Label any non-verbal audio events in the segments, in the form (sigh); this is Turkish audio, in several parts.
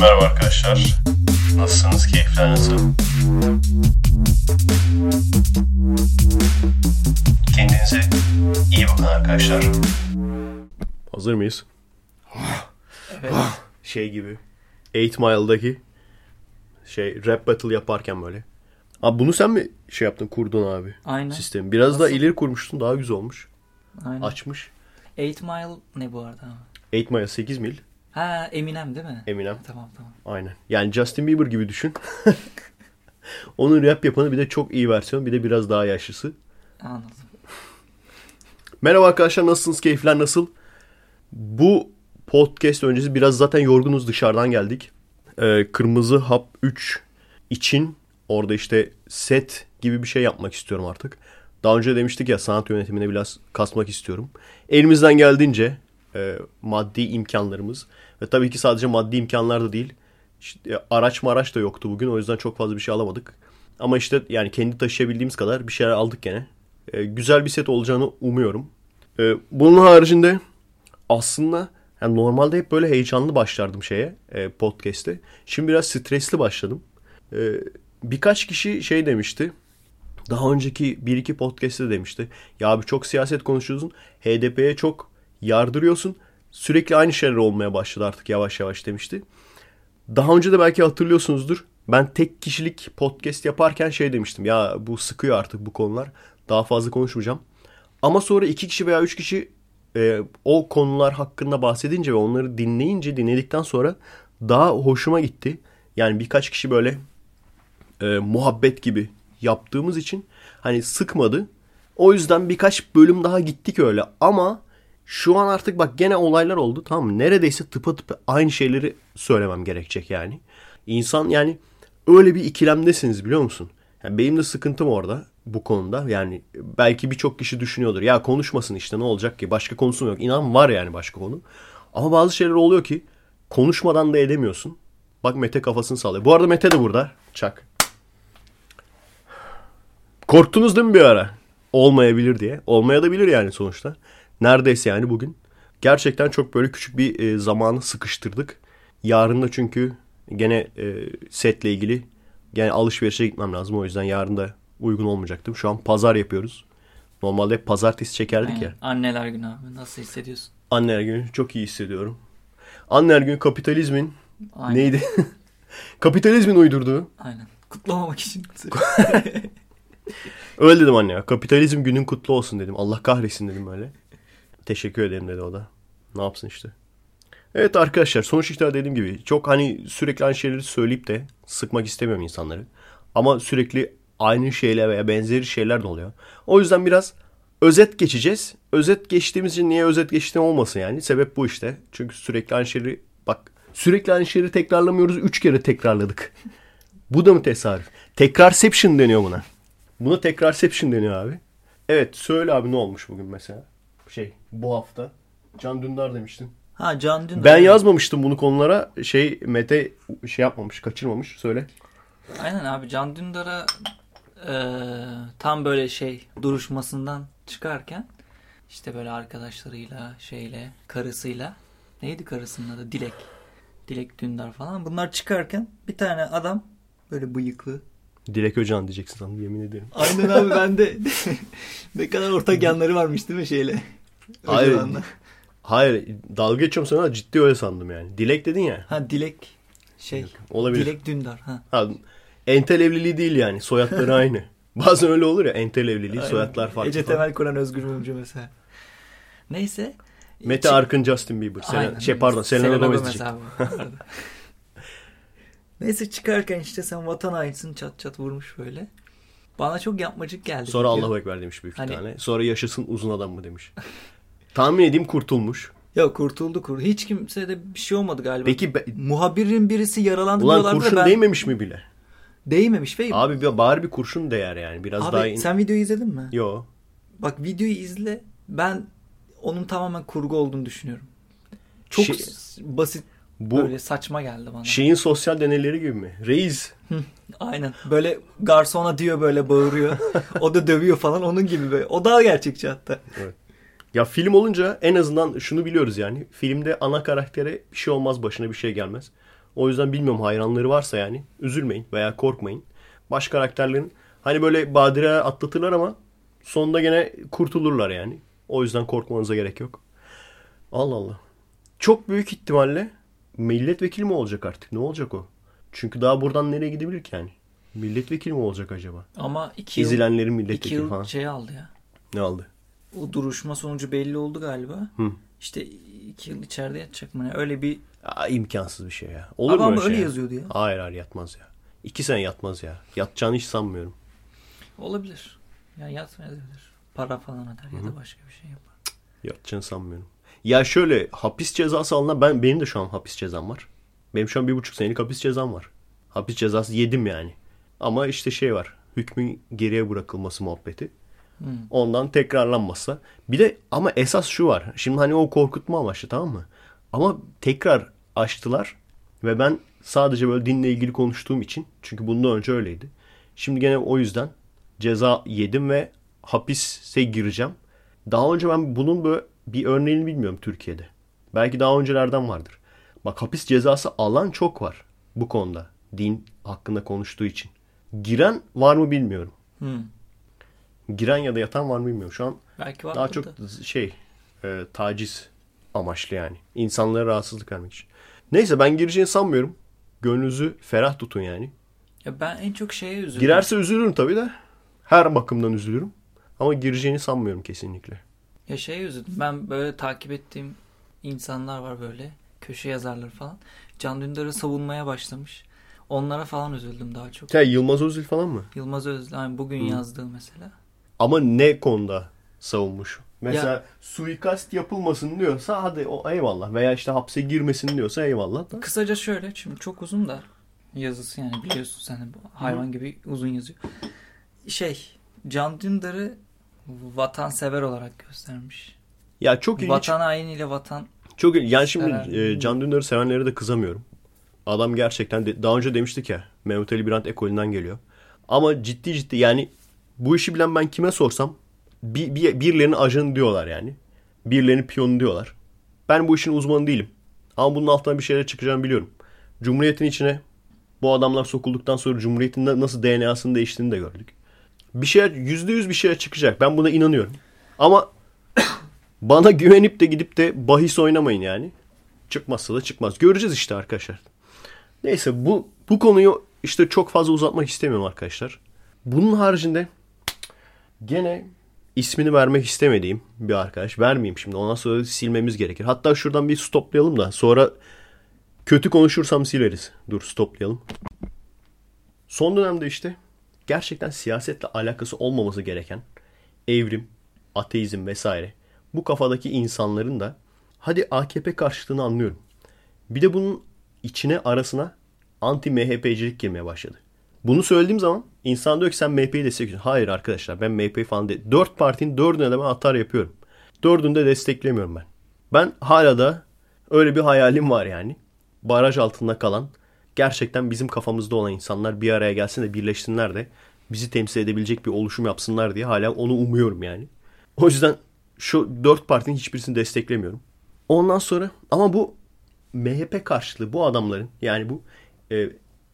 Merhaba arkadaşlar. Nasılsınız? Keyifler nasıl? Kendinize iyi bakın arkadaşlar. Hazır mıyız? Evet. Şey gibi. 8 Mile'daki şey rap battle yaparken böyle. Abi bunu sen mi şey yaptın kurdun abi Aynen. sistemi? Biraz Nasıl? daha ileri kurmuştun daha güzel olmuş. Aynen. Açmış. 8 Mile ne bu arada? 8 Mile 8 mil Ha Eminem değil mi? Eminem. Tamam tamam. Aynen. Yani Justin Bieber gibi düşün. (laughs) Onun rap yapanı bir de çok iyi versiyon bir de biraz daha yaşlısı. Anladım. Merhaba arkadaşlar nasılsınız? Keyifler nasıl? Bu podcast öncesi biraz zaten yorgunuz dışarıdan geldik. Ee, Kırmızı Hap 3 için orada işte set gibi bir şey yapmak istiyorum artık. Daha önce demiştik ya sanat yönetimine biraz kasmak istiyorum. Elimizden geldiğince e, maddi imkanlarımız ve tabii ki sadece maddi imkanlar da değil. İşte, e, araç maraç da yoktu bugün o yüzden çok fazla bir şey alamadık. Ama işte yani kendi taşıyabildiğimiz kadar bir şeyler aldık gene. E, güzel bir set olacağını umuyorum. E, bunun haricinde aslında yani normalde hep böyle heyecanlı başlardım şeye e, podcast'te. Şimdi biraz stresli başladım. E, birkaç kişi şey demişti. Daha önceki bir iki podcast'te demişti. Ya abi çok siyaset konuşuyorsun. HDP'ye çok yardırıyorsun. Sürekli aynı şeyler olmaya başladı artık yavaş yavaş demişti. Daha önce de belki hatırlıyorsunuzdur. Ben tek kişilik podcast yaparken şey demiştim. Ya bu sıkıyor artık bu konular. Daha fazla konuşmayacağım. Ama sonra iki kişi veya üç kişi e, o konular hakkında bahsedince ve onları dinleyince dinledikten sonra daha hoşuma gitti. Yani birkaç kişi böyle e, muhabbet gibi yaptığımız için hani sıkmadı. O yüzden birkaç bölüm daha gittik öyle ama şu an artık bak gene olaylar oldu tamam mı? Neredeyse tıpatıp aynı şeyleri söylemem gerekecek yani. İnsan yani öyle bir ikilemdesiniz biliyor musun? Yani benim de sıkıntım orada bu konuda. Yani belki birçok kişi düşünüyordur. Ya konuşmasın işte ne olacak ki? Başka konusu yok? İnan var yani başka konu. Ama bazı şeyler oluyor ki konuşmadan da edemiyorsun. Bak Mete kafasını sallıyor. Bu arada Mete de burada. Çak. Korktunuz değil mi bir ara? Olmayabilir diye. Olmaya da bilir yani sonuçta. Neredeyse yani bugün. Gerçekten çok böyle küçük bir e, zamanı sıkıştırdık. Yarın da çünkü gene e, setle ilgili gene alışverişe gitmem lazım. O yüzden yarın da uygun olmayacaktım. Şu an pazar yapıyoruz. Normalde hep pazartesi çekerdik Aynen. ya. Anneler günü abi. Nasıl hissediyorsun? Anneler günü çok iyi hissediyorum. Anneler günü kapitalizmin Aynen. neydi? (laughs) kapitalizmin uydurduğu. Aynen. Kutlamamak için. (laughs) Öyle dedim anne ya. Kapitalizm günün kutlu olsun dedim. Allah kahretsin dedim böyle. Teşekkür ederim dedi o da. Ne yapsın işte. Evet arkadaşlar sonuç itibariyle dediğim gibi çok hani sürekli aynı şeyleri söyleyip de sıkmak istemiyorum insanları. Ama sürekli aynı şeyler veya benzeri şeyler de oluyor. O yüzden biraz özet geçeceğiz. Özet geçtiğimiz için niye özet geçtiğim olmasın yani. Sebep bu işte. Çünkü sürekli aynı şeyleri bak sürekli aynı şeyleri tekrarlamıyoruz. Üç kere tekrarladık. bu da mı tesadüf? Tekrarception deniyor buna. Buna tekrarception deniyor abi. Evet söyle abi ne olmuş bugün mesela? Şey bu hafta. Can Dündar demiştin. ha Can Dündar. Ben yazmamıştım bunu konulara. Şey Mete şey yapmamış, kaçırmamış. Söyle. Aynen abi Can Dündar'a e, tam böyle şey duruşmasından çıkarken işte böyle arkadaşlarıyla şeyle karısıyla neydi karısının adı Dilek. Dilek Dündar falan. Bunlar çıkarken bir tane adam böyle bıyıklı. Dilek Öcan diyeceksin sandım yemin ederim. Aynen abi ben de (laughs) ne kadar ortak yanları varmış değil mi şeyle? Hayır. Hayır dalga geçiyorum sana ciddi öyle sandım yani. Dilek dedin ya. Ha Dilek şey. Olabilir. Dilek Dündar. Ha. Ha, entel evliliği değil yani. Soyadları (laughs) aynı. Bazen öyle olur ya entel evliliği, Aynen. soyadlar farklı. Ece. Temel Kur'an Özgür Mumcu mesela. Neyse. Mete Çık- Arkın, Justin Bieber. Selen- Aynen. şey pardon, Selena, Gomez diyecek. (laughs) Neyse çıkarken işte sen vatan hainisin çat çat vurmuş böyle. Bana çok yapmacık geldi. Sonra. Allahu Ekber demiş büyük bir Hani- tane. Sonra yaşasın uzun adam mı demiş. (laughs) Tahmin edeyim kurtulmuş. Ya kurtuldu kur. Hiç kimse de bir şey olmadı galiba. Peki be- Muhabirin birisi yaralandı ulan kurşun ben... değmemiş mi bile? Değmemiş ve... Abi bir- bari bir kurşun değer yani. Biraz Abi daha in... sen videoyu izledin mi? Yo. Bak videoyu izle. Ben onun tamamen kurgu olduğunu düşünüyorum. Çok Şey- basit Bu böyle saçma geldi bana. şeyin sosyal deneyleri gibi mi? Reis. Aynen. Böyle garsona diyor böyle bağırıyor. (laughs) o da dövüyor falan onun gibi böyle. O daha gerçekçi hatta. Ya film olunca en azından şunu biliyoruz yani. Filmde ana karaktere bir şey olmaz, başına bir şey gelmez. O yüzden bilmiyorum hayranları varsa yani üzülmeyin veya korkmayın. Baş karakterlerin hani böyle badire atlatırlar ama sonunda gene kurtulurlar yani. O yüzden korkmanıza gerek yok. Allah Allah. Çok büyük ihtimalle milletvekili mi olacak artık? Ne olacak o? Çünkü daha buradan nereye gidebilir ki yani? Milletvekili mi olacak acaba? Ama iki yıl, İzilenlerin iki milletvekili yıl falan. şey aldı ya. Ne aldı? O duruşma sonucu belli oldu galiba. Hı. İşte iki yıl içeride yatacak mı ne? Öyle bir... Aa, imkansız bir şey ya. Olur Ama mu ama öyle öyle şey? ya? yazıyordu ya. Hayır hayır yatmaz ya. İki sene yatmaz ya. Yatacağını hiç sanmıyorum. Olabilir. Yani yatmayabilir. Para falan öder ya da başka bir şey yapar. Yatacağını sanmıyorum. Ya şöyle hapis cezası alınan ben benim de şu an hapis cezam var. Benim şu an bir buçuk senelik hapis cezam var. Hapis cezası yedim yani. Ama işte şey var. Hükmün geriye bırakılması muhabbeti. Hmm. Ondan tekrarlanmazsa. Bir de ama esas şu var. Şimdi hani o korkutma amaçlı tamam mı? Ama tekrar açtılar ve ben sadece böyle dinle ilgili konuştuğum için çünkü bundan önce öyleydi. Şimdi gene o yüzden ceza yedim ve hapise gireceğim. Daha önce ben bunun böyle bir örneğini bilmiyorum Türkiye'de. Belki daha öncelerden vardır. Bak hapis cezası alan çok var bu konuda. Din hakkında konuştuğu için. Giren var mı bilmiyorum. Hmm. Giren ya da yatan var mı bilmiyorum. Şu an Belki daha çok şey e, taciz amaçlı yani. İnsanlara rahatsızlık vermek için. Neyse ben gireceğini sanmıyorum. Gönlünüzü ferah tutun yani. Ya ben en çok şeye üzüldüm. Girerse üzülürüm tabii de. Her bakımdan üzülürüm. Ama gireceğini sanmıyorum kesinlikle. Ya şeye üzüldüm. Ben böyle takip ettiğim insanlar var böyle. Köşe yazarları falan. Can Dündar'ı savunmaya başlamış. Onlara falan üzüldüm daha çok. Ya Yılmaz Özil falan mı? Yılmaz Özdil hani bugün yazdığı mesela. Ama ne konuda savunmuş? Mesela suikast yapılmasın diyorsa hadi o eyvallah. Veya işte hapse girmesin diyorsa eyvallah da. Kısaca şöyle şimdi çok uzun da yazısı yani biliyorsun sen de bu hayvan gibi uzun yazıyor. Şey Can Dündar'ı vatansever olarak göstermiş. Ya çok ilginç. Vatan hainiyle vatan Çok il- yani şimdi e, Can Dündar'ı sevenlere de kızamıyorum. Adam gerçekten de, daha önce demiştik ya Mehmet Ali Birant ekolünden geliyor. Ama ciddi ciddi yani bu işi bilen ben kime sorsam bir, bir, birilerinin ajanı diyorlar yani. Birilerinin piyonu diyorlar. Ben bu işin uzmanı değilim. Ama bunun altından bir şeyler çıkacağını biliyorum. Cumhuriyetin içine bu adamlar sokulduktan sonra Cumhuriyet'in na- nasıl DNA'sının değiştiğini de gördük. Bir şeyler yüzde yüz bir şeyler çıkacak. Ben buna inanıyorum. Ama (coughs) bana güvenip de gidip de bahis oynamayın yani. Çıkmazsa da çıkmaz. Göreceğiz işte arkadaşlar. Neyse bu bu konuyu işte çok fazla uzatmak istemiyorum arkadaşlar. Bunun haricinde gene ismini vermek istemediğim bir arkadaş. Vermeyeyim şimdi. Ondan sonra silmemiz gerekir. Hatta şuradan bir stoplayalım da sonra kötü konuşursam sileriz. Dur stoplayalım. Son dönemde işte gerçekten siyasetle alakası olmaması gereken evrim, ateizm vesaire bu kafadaki insanların da hadi AKP karşıtını anlıyorum. Bir de bunun içine arasına anti MHP'cilik girmeye başladı. Bunu söylediğim zaman insan diyor ki sen MHP'yi destekliyorsun. Hayır arkadaşlar ben MHP'yi falan değil. Dört partinin dördüne de ben atar yapıyorum. Dördünü de desteklemiyorum ben. Ben hala da öyle bir hayalim var yani. Baraj altında kalan gerçekten bizim kafamızda olan insanlar bir araya gelsin de birleşsinler de bizi temsil edebilecek bir oluşum yapsınlar diye hala onu umuyorum yani. O yüzden şu dört partinin hiçbirisini desteklemiyorum. Ondan sonra ama bu MHP karşılığı bu adamların yani bu e,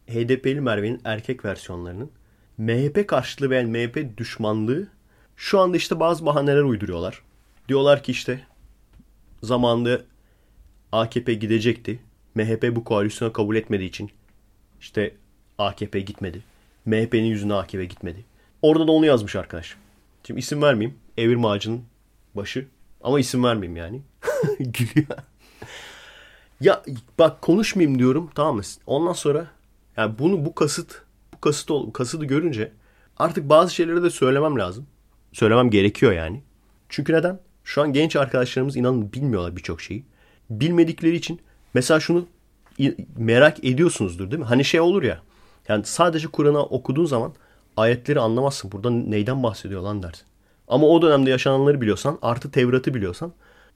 HDP'li Merve'nin erkek versiyonlarının MHP karşılığı veya MHP düşmanlığı şu anda işte bazı bahaneler uyduruyorlar. Diyorlar ki işte zamanında AKP gidecekti. MHP bu koalisyona kabul etmediği için işte AKP gitmedi. MHP'nin yüzüne AKP gitmedi. Orada da onu yazmış arkadaş. Şimdi isim vermeyeyim. Evrim Ağacı'nın başı. Ama isim vermeyeyim yani. (laughs) Gülüyor. Ya bak konuşmayayım diyorum tamam mı? Ondan sonra yani bunu bu kasıt bu kasıt ol, kasıtı görünce artık bazı şeyleri de söylemem lazım. Söylemem gerekiyor yani. Çünkü neden? Şu an genç arkadaşlarımız inanın bilmiyorlar birçok şeyi. Bilmedikleri için mesela şunu merak ediyorsunuzdur değil mi? Hani şey olur ya. Yani sadece Kur'an'ı okuduğun zaman ayetleri anlamazsın. Burada neyden bahsediyor lan dersin. Ama o dönemde yaşananları biliyorsan artı Tevrat'ı biliyorsan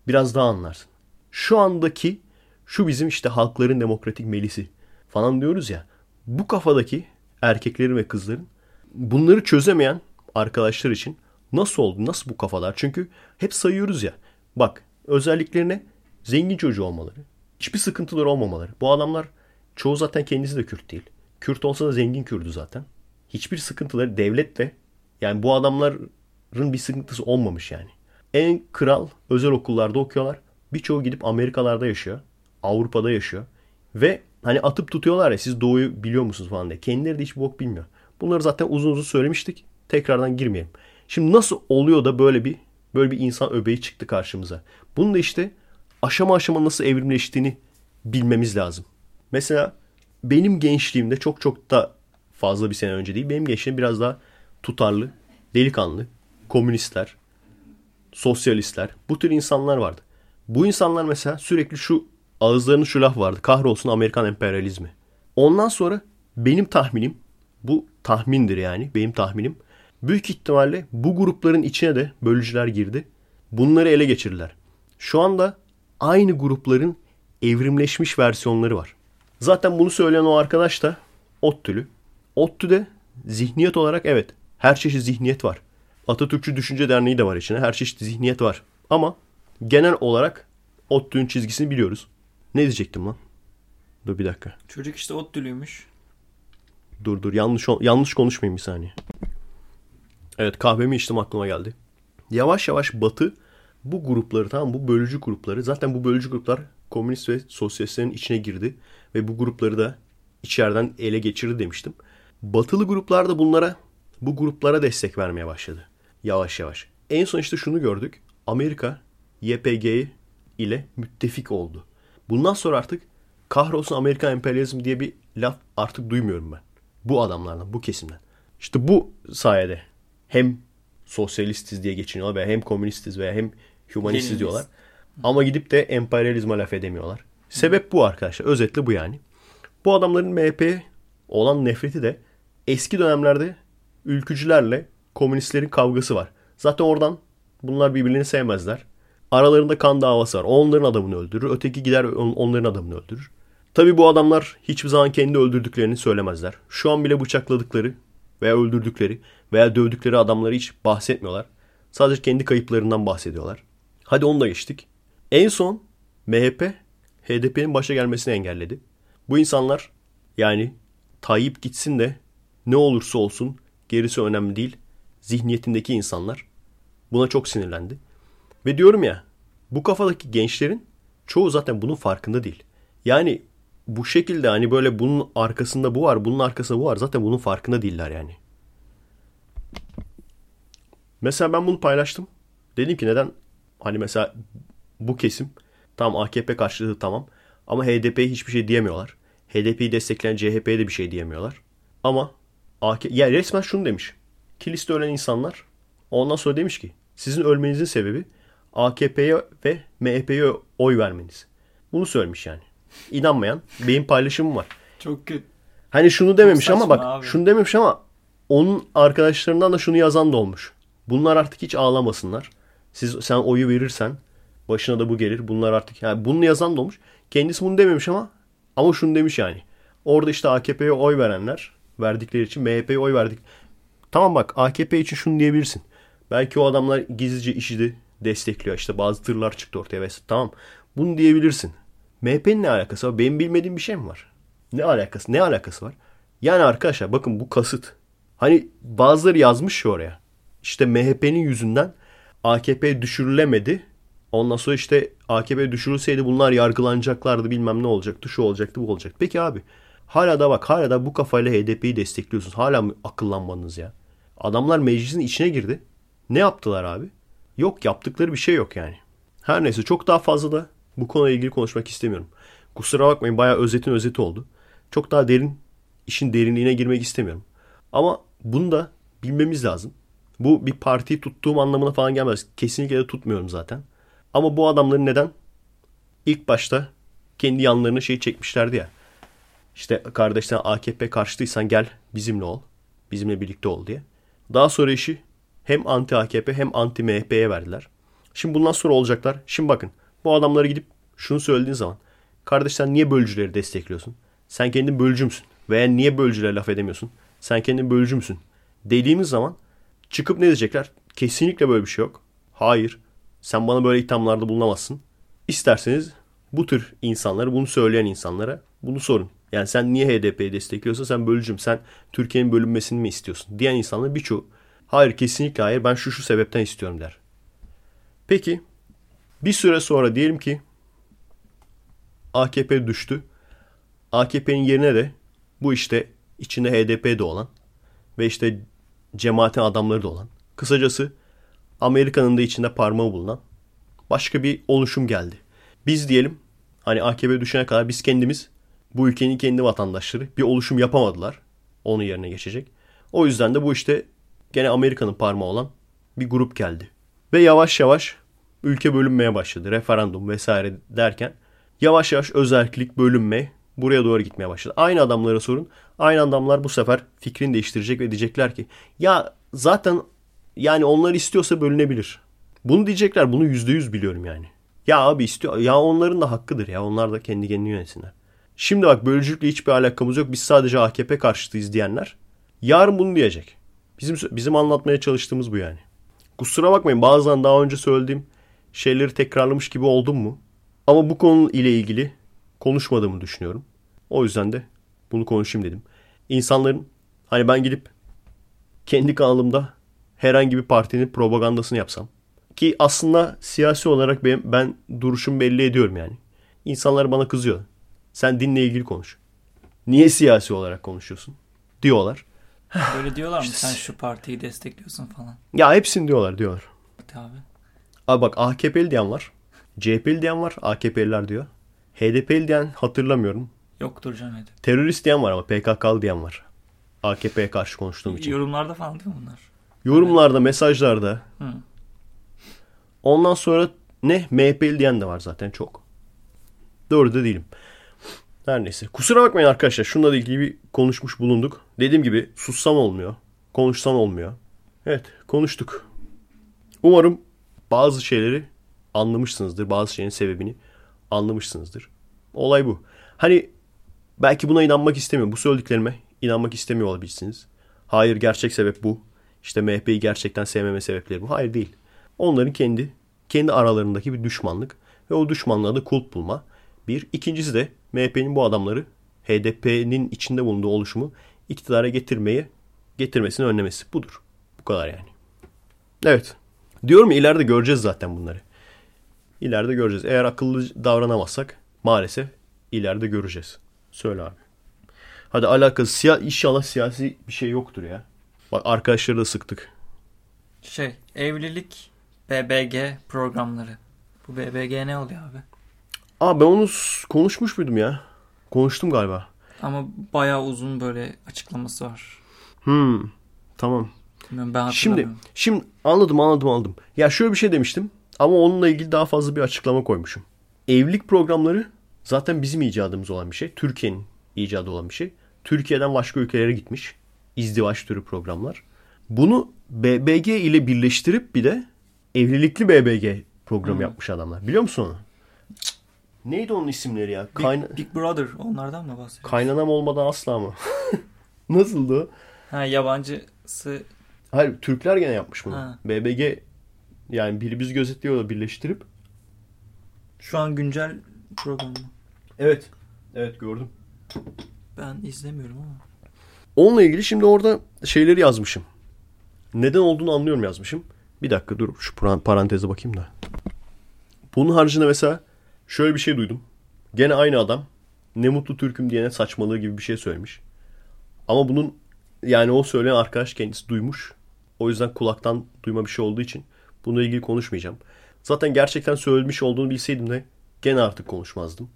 biraz daha anlarsın. Şu andaki şu bizim işte halkların demokratik melisi falan diyoruz ya. Bu kafadaki erkeklerin ve kızların bunları çözemeyen arkadaşlar için nasıl oldu? Nasıl bu kafalar? Çünkü hep sayıyoruz ya. Bak özelliklerine zengin çocuğu olmaları. Hiçbir sıkıntıları olmamaları. Bu adamlar Çoğu zaten kendisi de Kürt değil. Kürt olsa da zengin Kürdü zaten. Hiçbir sıkıntıları devletle yani bu adamların bir sıkıntısı olmamış yani. En kral özel okullarda okuyorlar. Birçoğu gidip Amerikalarda yaşıyor. Avrupa'da yaşıyor. Ve hani atıp tutuyorlar ya siz doğuyu biliyor musunuz falan diye. Kendileri de hiç bok bilmiyor. Bunları zaten uzun uzun söylemiştik. Tekrardan girmeyelim. Şimdi nasıl oluyor da böyle bir böyle bir insan öbeği çıktı karşımıza. Bunu da işte aşama aşama nasıl evrimleştiğini bilmemiz lazım. Mesela benim gençliğimde çok çok da fazla bir sene önce değil. Benim gençliğim biraz daha tutarlı, delikanlı, komünistler, sosyalistler bu tür insanlar vardı. Bu insanlar mesela sürekli şu ağızlarının şu laf vardı. Kahrolsun Amerikan emperyalizmi. Ondan sonra benim tahminim bu tahmindir yani benim tahminim. Büyük ihtimalle bu grupların içine de bölücüler girdi. Bunları ele geçirdiler. Şu anda aynı grupların evrimleşmiş versiyonları var. Zaten bunu söyleyen o arkadaş da ODTÜ'lü. ODTÜ'de zihniyet olarak evet her çeşit zihniyet var. Atatürkçü Düşünce Derneği de var içine. Her çeşit zihniyet var. Ama genel olarak ODTÜ'nün çizgisini biliyoruz. Ne diyecektim lan? Dur bir dakika. Çocuk işte ODTÜ'lüymüş. Dur dur yanlış yanlış konuşmayayım bir saniye. Evet kahvemi içtim aklıma geldi. Yavaş yavaş Batı bu grupları tamam bu bölücü grupları zaten bu bölücü gruplar komünist ve sosyalistlerin içine girdi ve bu grupları da içeriden ele geçirdi demiştim. Batılı gruplar da bunlara bu gruplara destek vermeye başladı. Yavaş yavaş. En son işte şunu gördük. Amerika YPG ile müttefik oldu. Bundan sonra artık kahrolsun Amerikan emperyalizm diye bir laf artık duymuyorum ben. Bu adamlardan, bu kesimden. İşte bu sayede hem sosyalistiz diye geçiniyorlar veya hem komünistiz veya hem humanistiz diyorlar. Ama gidip de emperyalizme laf edemiyorlar. Sebep bu arkadaşlar. Özetle bu yani. Bu adamların MHP'ye olan nefreti de eski dönemlerde ülkücülerle komünistlerin kavgası var. Zaten oradan bunlar birbirlerini sevmezler. Aralarında kan davası var. Onların adamını öldürür. Öteki gider onların adamını öldürür. Tabi bu adamlar hiçbir zaman kendi öldürdüklerini söylemezler. Şu an bile bıçakladıkları veya öldürdükleri veya dövdükleri adamları hiç bahsetmiyorlar. Sadece kendi kayıplarından bahsediyorlar. Hadi onu da geçtik. En son MHP HDP'nin başa gelmesini engelledi. Bu insanlar yani Tayyip gitsin de ne olursa olsun gerisi önemli değil. Zihniyetindeki insanlar buna çok sinirlendi. Ve diyorum ya bu kafadaki gençlerin çoğu zaten bunun farkında değil. Yani bu şekilde hani böyle bunun arkasında bu var, bunun arkasında bu var. Zaten bunun farkında değiller yani. Mesela ben bunu paylaştım. Dedim ki neden hani mesela bu kesim tam AKP karşılığı tamam ama HDP'ye hiçbir şey diyemiyorlar. HDP'yi destekleyen CHP'ye de bir şey diyemiyorlar. Ama AK ya resmen şunu demiş. Kilis'te ölen insanlar ondan sonra demiş ki sizin ölmenizin sebebi AKP'ye ve MHP'ye oy vermeniz. Bunu söylemiş yani. İnanmayan benim paylaşımım var. Çok kötü. Hani şunu dememiş ama bak abi. şunu dememiş ama onun arkadaşlarından da şunu yazan da olmuş. Bunlar artık hiç ağlamasınlar. Siz sen oyu verirsen başına da bu gelir. Bunlar artık yani bunu yazan da olmuş. Kendisi bunu dememiş ama ama şunu demiş yani. Orada işte AKP'ye oy verenler verdikleri için MHP'ye oy verdik. Tamam bak AKP için şunu diyebilirsin. Belki o adamlar gizlice işi de destekliyor. İşte bazı tırlar çıktı ortaya vesaire. Tamam. Bunu diyebilirsin. MHP'nin ne alakası var? Benim bilmediğim bir şey mi var? Ne alakası? Ne alakası var? Yani arkadaşlar bakın bu kasıt. Hani bazıları yazmış ya oraya. İşte MHP'nin yüzünden AKP düşürülemedi. Ondan sonra işte AKP düşürülseydi bunlar yargılanacaklardı bilmem ne olacaktı şu olacaktı bu olacaktı. Peki abi hala da bak hala da bu kafayla HDP'yi destekliyorsunuz. Hala mı akıllanmanız ya? Adamlar meclisin içine girdi. Ne yaptılar abi? Yok yaptıkları bir şey yok yani. Her neyse çok daha fazla da bu konuyla ilgili konuşmak istemiyorum. Kusura bakmayın bayağı özetin özeti oldu. Çok daha derin, işin derinliğine girmek istemiyorum. Ama bunu da bilmemiz lazım. Bu bir partiyi tuttuğum anlamına falan gelmez. Kesinlikle de tutmuyorum zaten. Ama bu adamların neden ilk başta kendi yanlarına şey çekmişlerdi ya. İşte kardeşten AKP karşıtıysan gel bizimle ol. Bizimle birlikte ol diye. Daha sonra işi hem anti AKP hem anti MHP'ye verdiler. Şimdi bundan sonra olacaklar. Şimdi bakın bu adamlara gidip şunu söylediğin zaman kardeş sen niye bölücüleri destekliyorsun? Sen kendin bölücü müsün? Veya niye bölücülere laf edemiyorsun? Sen kendin bölücü müsün? Dediğimiz zaman çıkıp ne diyecekler? Kesinlikle böyle bir şey yok. Hayır. Sen bana böyle ithamlarda bulunamazsın. İsterseniz bu tür insanları, bunu söyleyen insanlara bunu sorun. Yani sen niye HDP'yi destekliyorsun? Sen bölücüm. Sen Türkiye'nin bölünmesini mi istiyorsun? Diyen insanlar birçoğu hayır kesinlikle hayır ben şu şu sebepten istiyorum der. Peki bir süre sonra diyelim ki AKP düştü. AKP'nin yerine de bu işte içinde HDP de olan ve işte cemaatin adamları da olan. Kısacası Amerika'nın da içinde parmağı bulunan başka bir oluşum geldi. Biz diyelim hani AKP düşene kadar biz kendimiz bu ülkenin kendi vatandaşları bir oluşum yapamadılar. Onun yerine geçecek. O yüzden de bu işte gene Amerika'nın parmağı olan bir grup geldi. Ve yavaş yavaş ülke bölünmeye başladı. Referandum vesaire derken yavaş yavaş özellik bölünme buraya doğru gitmeye başladı. Aynı adamlara sorun. Aynı adamlar bu sefer fikrini değiştirecek ve diyecekler ki ya zaten yani onlar istiyorsa bölünebilir. Bunu diyecekler. Bunu yüzde yüz biliyorum yani. Ya abi istiyor. Ya onların da hakkıdır ya. Onlar da kendi kendini yönetsinler. Şimdi bak bölücülükle hiçbir alakamız yok. Biz sadece AKP karşıtıyız diyenler. Yarın bunu diyecek. Bizim bizim anlatmaya çalıştığımız bu yani. Kusura bakmayın bazen daha önce söylediğim şeyleri tekrarlamış gibi oldum mu? Ama bu konu ile ilgili konuşmadığımı düşünüyorum. O yüzden de bunu konuşayım dedim. İnsanların hani ben gidip kendi kanalımda herhangi bir partinin propagandasını yapsam ki aslında siyasi olarak ben, ben duruşumu belli ediyorum yani. İnsanlar bana kızıyor. Sen dinle ilgili konuş. Niye siyasi olarak konuşuyorsun? Diyorlar. Böyle diyorlar mı sen şu partiyi destekliyorsun falan. Ya hepsini diyorlar diyorlar. Abi. Abi bak AKP'li diyen var. CHP'li diyen var. AKP'liler diyor. HDP'li diyen hatırlamıyorum. Yoktur canım HDP. Terörist diyen var ama PKK'lı diyen var. AKP'ye karşı konuştuğum için. Yorumlarda falan değil mi bunlar? Yorumlarda, mesajlarda. Hı. Ondan sonra ne? MHP'li diyen de var zaten çok. Doğru da değilim. Her neyse. Kusura bakmayın arkadaşlar. Şununla ilgili bir konuşmuş bulunduk. Dediğim gibi sussam olmuyor. Konuşsam olmuyor. Evet konuştuk. Umarım bazı şeyleri anlamışsınızdır. Bazı şeyin sebebini anlamışsınızdır. Olay bu. Hani belki buna inanmak istemiyorum. Bu söylediklerime inanmak istemiyor olabilirsiniz. Hayır gerçek sebep bu. İşte MHP'yi gerçekten sevmeme sebepleri bu. Hayır değil. Onların kendi kendi aralarındaki bir düşmanlık ve o düşmanlığa da kulp bulma. Bir. İkincisi de MHP'nin bu adamları HDP'nin içinde bulunduğu oluşumu iktidara getirmeyi getirmesini önlemesi. Budur. Bu kadar yani. Evet. Diyorum ya ileride göreceğiz zaten bunları. İleride göreceğiz. Eğer akıllı davranamazsak maalesef ileride göreceğiz. Söyle abi. Hadi alakası siyah inşallah siyasi bir şey yoktur ya. Bak arkadaşları da sıktık. Şey evlilik BBG programları. Bu BBG ne oluyor abi? Aa ben onu konuşmuş muydum ya? Konuştum galiba. Ama bayağı uzun böyle açıklaması var. Hmm. Tamam. Bilmiyorum, ben Şimdi şimdi anladım anladım anladım. Ya şöyle bir şey demiştim ama onunla ilgili daha fazla bir açıklama koymuşum. Evlilik programları zaten bizim icadımız olan bir şey. Türkiye'nin icadı olan bir şey. Türkiye'den başka ülkelere gitmiş. İzdivaç türü programlar. Bunu BBG ile birleştirip bir de evlilikli BBG programı Hmm. yapmış adamlar. Biliyor musun onu? Neydi onun isimleri ya? Big, Kayna- Big Brother onlardan mı bahsediyorsun? kaynanam olmadan asla mı? (laughs) Nasıldı? Ha yabancısı Hayır Türkler gene yapmış bunu. Ha. BBG yani biri biz gözetliyorlar birleştirip. şu an güncel program mı? Evet. Evet gördüm. Ben izlemiyorum ama. Onunla ilgili şimdi orada şeyleri yazmışım. Neden olduğunu anlıyorum yazmışım. Bir dakika dur şu paran- paranteze bakayım da. Bunun haricinde mesela şöyle bir şey duydum. Gene aynı adam ne mutlu Türk'üm diyene saçmalığı gibi bir şey söylemiş. Ama bunun yani o söyleyen arkadaş kendisi duymuş. O yüzden kulaktan duyma bir şey olduğu için bununla ilgili konuşmayacağım. Zaten gerçekten söylemiş olduğunu bilseydim de gene artık konuşmazdım.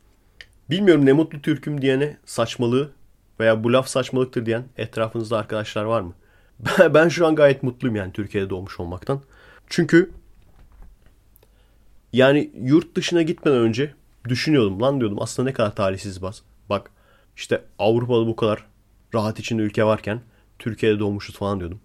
Bilmiyorum ne mutlu Türk'üm diyene saçmalığı veya bu laf saçmalıktır diyen etrafınızda arkadaşlar var mı? (laughs) Ben- şu an gayet mutluyum yani Türkiye'de doğmuş olmaktan. Çünkü yani yurt dışına gitmeden önce düşünüyordum lan diyordum aslında ne kadar talihsiz bas. Bak işte Avrupa'da bu kadar rahat içinde ülke varken Türkiye'de doğmuşuz falan diyordum.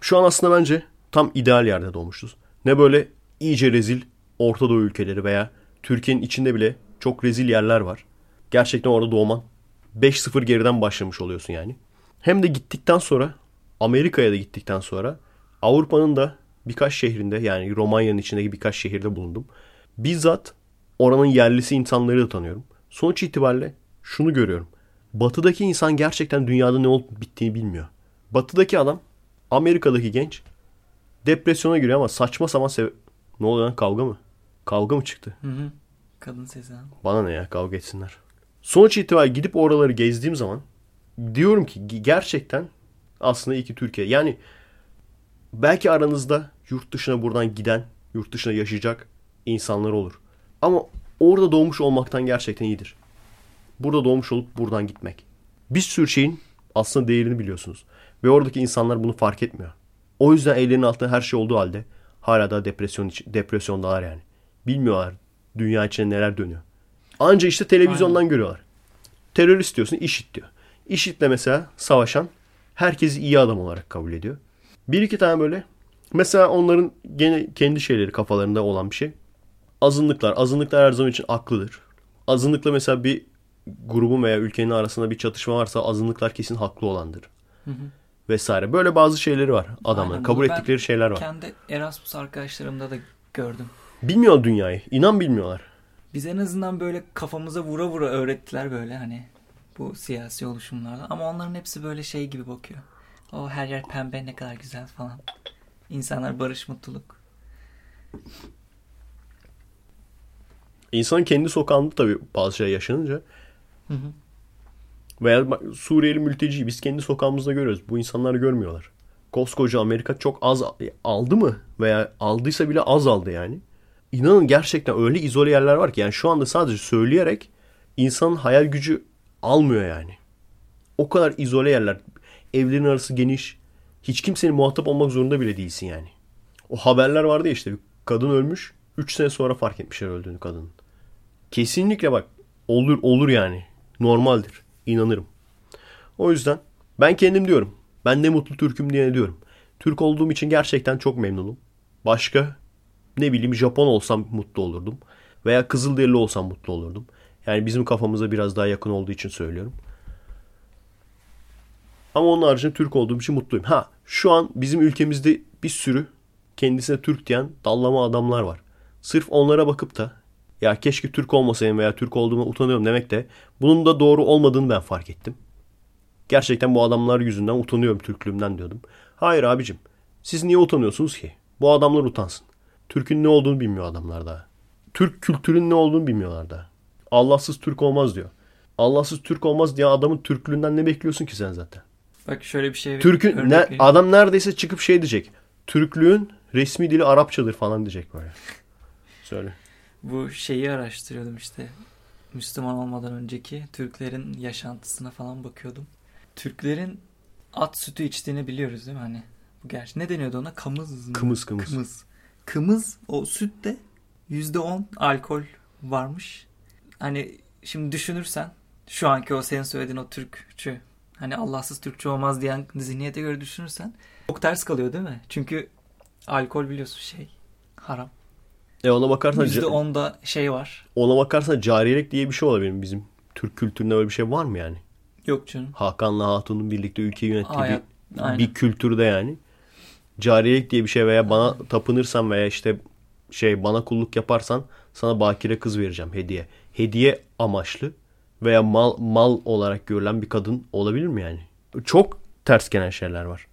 Şu an aslında bence tam ideal yerde doğmuşuz. Ne böyle iyice rezil Orta Doğu ülkeleri veya Türkiye'nin içinde bile çok rezil yerler var. Gerçekten orada doğman 5-0 geriden başlamış oluyorsun yani. Hem de gittikten sonra Amerika'ya da gittikten sonra Avrupa'nın da birkaç şehrinde yani Romanya'nın içindeki birkaç şehirde bulundum. Bizzat oranın yerlisi insanları da tanıyorum. Sonuç itibariyle şunu görüyorum. Batıdaki insan gerçekten dünyada ne olup bittiğini bilmiyor. Batıdaki adam Amerika'daki genç depresyona giriyor ama saçma sapan sebe- ne oluyor lan kavga mı? Kavga mı çıktı? Hı hı. Kadın sesi. Bana ne ya kavga etsinler. Sonuç itibariyle gidip oraları gezdiğim zaman diyorum ki ge- gerçekten aslında iki Türkiye. Yani belki aranızda yurt dışına buradan giden, yurt dışına yaşayacak insanlar olur. Ama orada doğmuş olmaktan gerçekten iyidir. Burada doğmuş olup buradan gitmek. Bir sürü şeyin aslında değerini biliyorsunuz. Ve oradaki insanlar bunu fark etmiyor. O yüzden ellerinin altında her şey olduğu halde hala da depresyon iç- depresyondalar yani. Bilmiyorlar dünya içinde neler dönüyor. Anca işte televizyondan görüyorlar. Terörist diyorsun, IŞİD diyor. IŞİD'le mesela savaşan herkesi iyi adam olarak kabul ediyor. Bir iki tane böyle mesela onların gene kendi şeyleri kafalarında olan bir şey. Azınlıklar. Azınlıklar her zaman için haklıdır. Azınlıkla mesela bir grubun veya ülkenin arasında bir çatışma varsa azınlıklar kesin haklı olandır. Vesaire. Böyle bazı şeyleri var adamların. Aynen, Kabul ettikleri şeyler var. Kendi Erasmus arkadaşlarımda da gördüm. Bilmiyor dünyayı. İnan bilmiyorlar. Biz en azından böyle kafamıza vura vura öğrettiler böyle hani bu siyasi oluşumlarda. Ama onların hepsi böyle şey gibi bakıyor. O her yer pembe ne kadar güzel falan. İnsanlar barış mutluluk. İnsanın kendi sokağında tabii bazı şey yaşanınca Hı hı. Veya bak, Suriyeli mülteci biz kendi sokağımızda görüyoruz. Bu insanlar görmüyorlar. Koskoca Amerika çok az aldı mı? Veya aldıysa bile az aldı yani. İnanın gerçekten öyle izole yerler var ki yani şu anda sadece söyleyerek insanın hayal gücü almıyor yani. O kadar izole yerler. Evlerin arası geniş. Hiç kimsenin muhatap olmak zorunda bile değilsin yani. O haberler vardı ya işte bir kadın ölmüş. 3 sene sonra fark etmişler öldüğünü kadının. Kesinlikle bak olur olur yani. Normaldir. İnanırım. O yüzden ben kendim diyorum. Ben ne mutlu Türk'üm diye diyorum. Türk olduğum için gerçekten çok memnunum. Başka ne bileyim Japon olsam mutlu olurdum. Veya Kızılderili olsam mutlu olurdum. Yani bizim kafamıza biraz daha yakın olduğu için söylüyorum. Ama onun haricinde Türk olduğum için mutluyum. Ha şu an bizim ülkemizde bir sürü kendisine Türk diyen dallama adamlar var. Sırf onlara bakıp da ya keşke Türk olmasaydım veya Türk olduğuma utanıyorum demek de bunun da doğru olmadığını ben fark ettim. Gerçekten bu adamlar yüzünden utanıyorum Türklüğümden diyordum. Hayır abicim. Siz niye utanıyorsunuz ki? Bu adamlar utansın. Türk'ün ne olduğunu bilmiyor adamlar daha. Türk kültürünün ne olduğunu bilmiyorlar daha. Allahsız Türk olmaz diyor. Allahsız Türk olmaz diye adamın Türklüğünden ne bekliyorsun ki sen zaten? Bak şöyle bir şey Türk'ün ne, adam neredeyse çıkıp şey diyecek. Türklüğün resmi dili Arapçadır falan diyecek böyle. Söyle. Bu şeyi araştırıyordum işte. Müslüman olmadan önceki Türklerin yaşantısına falan bakıyordum. Türklerin at sütü içtiğini biliyoruz değil mi hani? Bu gerçi ne deniyordu ona? Kamız mı? Kımız, kımız. Kımız. Kımız o sütte %10 alkol varmış. Hani şimdi düşünürsen şu anki o senin söylediğin o Türkçü hani Allahsız Türkçe olmaz diyen zihniyete göre düşünürsen çok ters kalıyor değil mi? Çünkü alkol biliyorsun şey haram. E ona bakarsan %10'da şey var. ona bakarsan cariyelik diye bir şey olabilir mi bizim Türk kültüründe öyle bir şey var mı yani? Yok canım. Hakan'la Hatun'un birlikte ülkeyi yönettiği Aynen, bir, aynen. bir kültürde yani. Cariyelik diye bir şey veya bana tapınırsan veya işte şey bana kulluk yaparsan sana bakire kız vereceğim hediye. Hediye amaçlı veya mal mal olarak görülen bir kadın olabilir mi yani? Çok ters gelen şeyler var.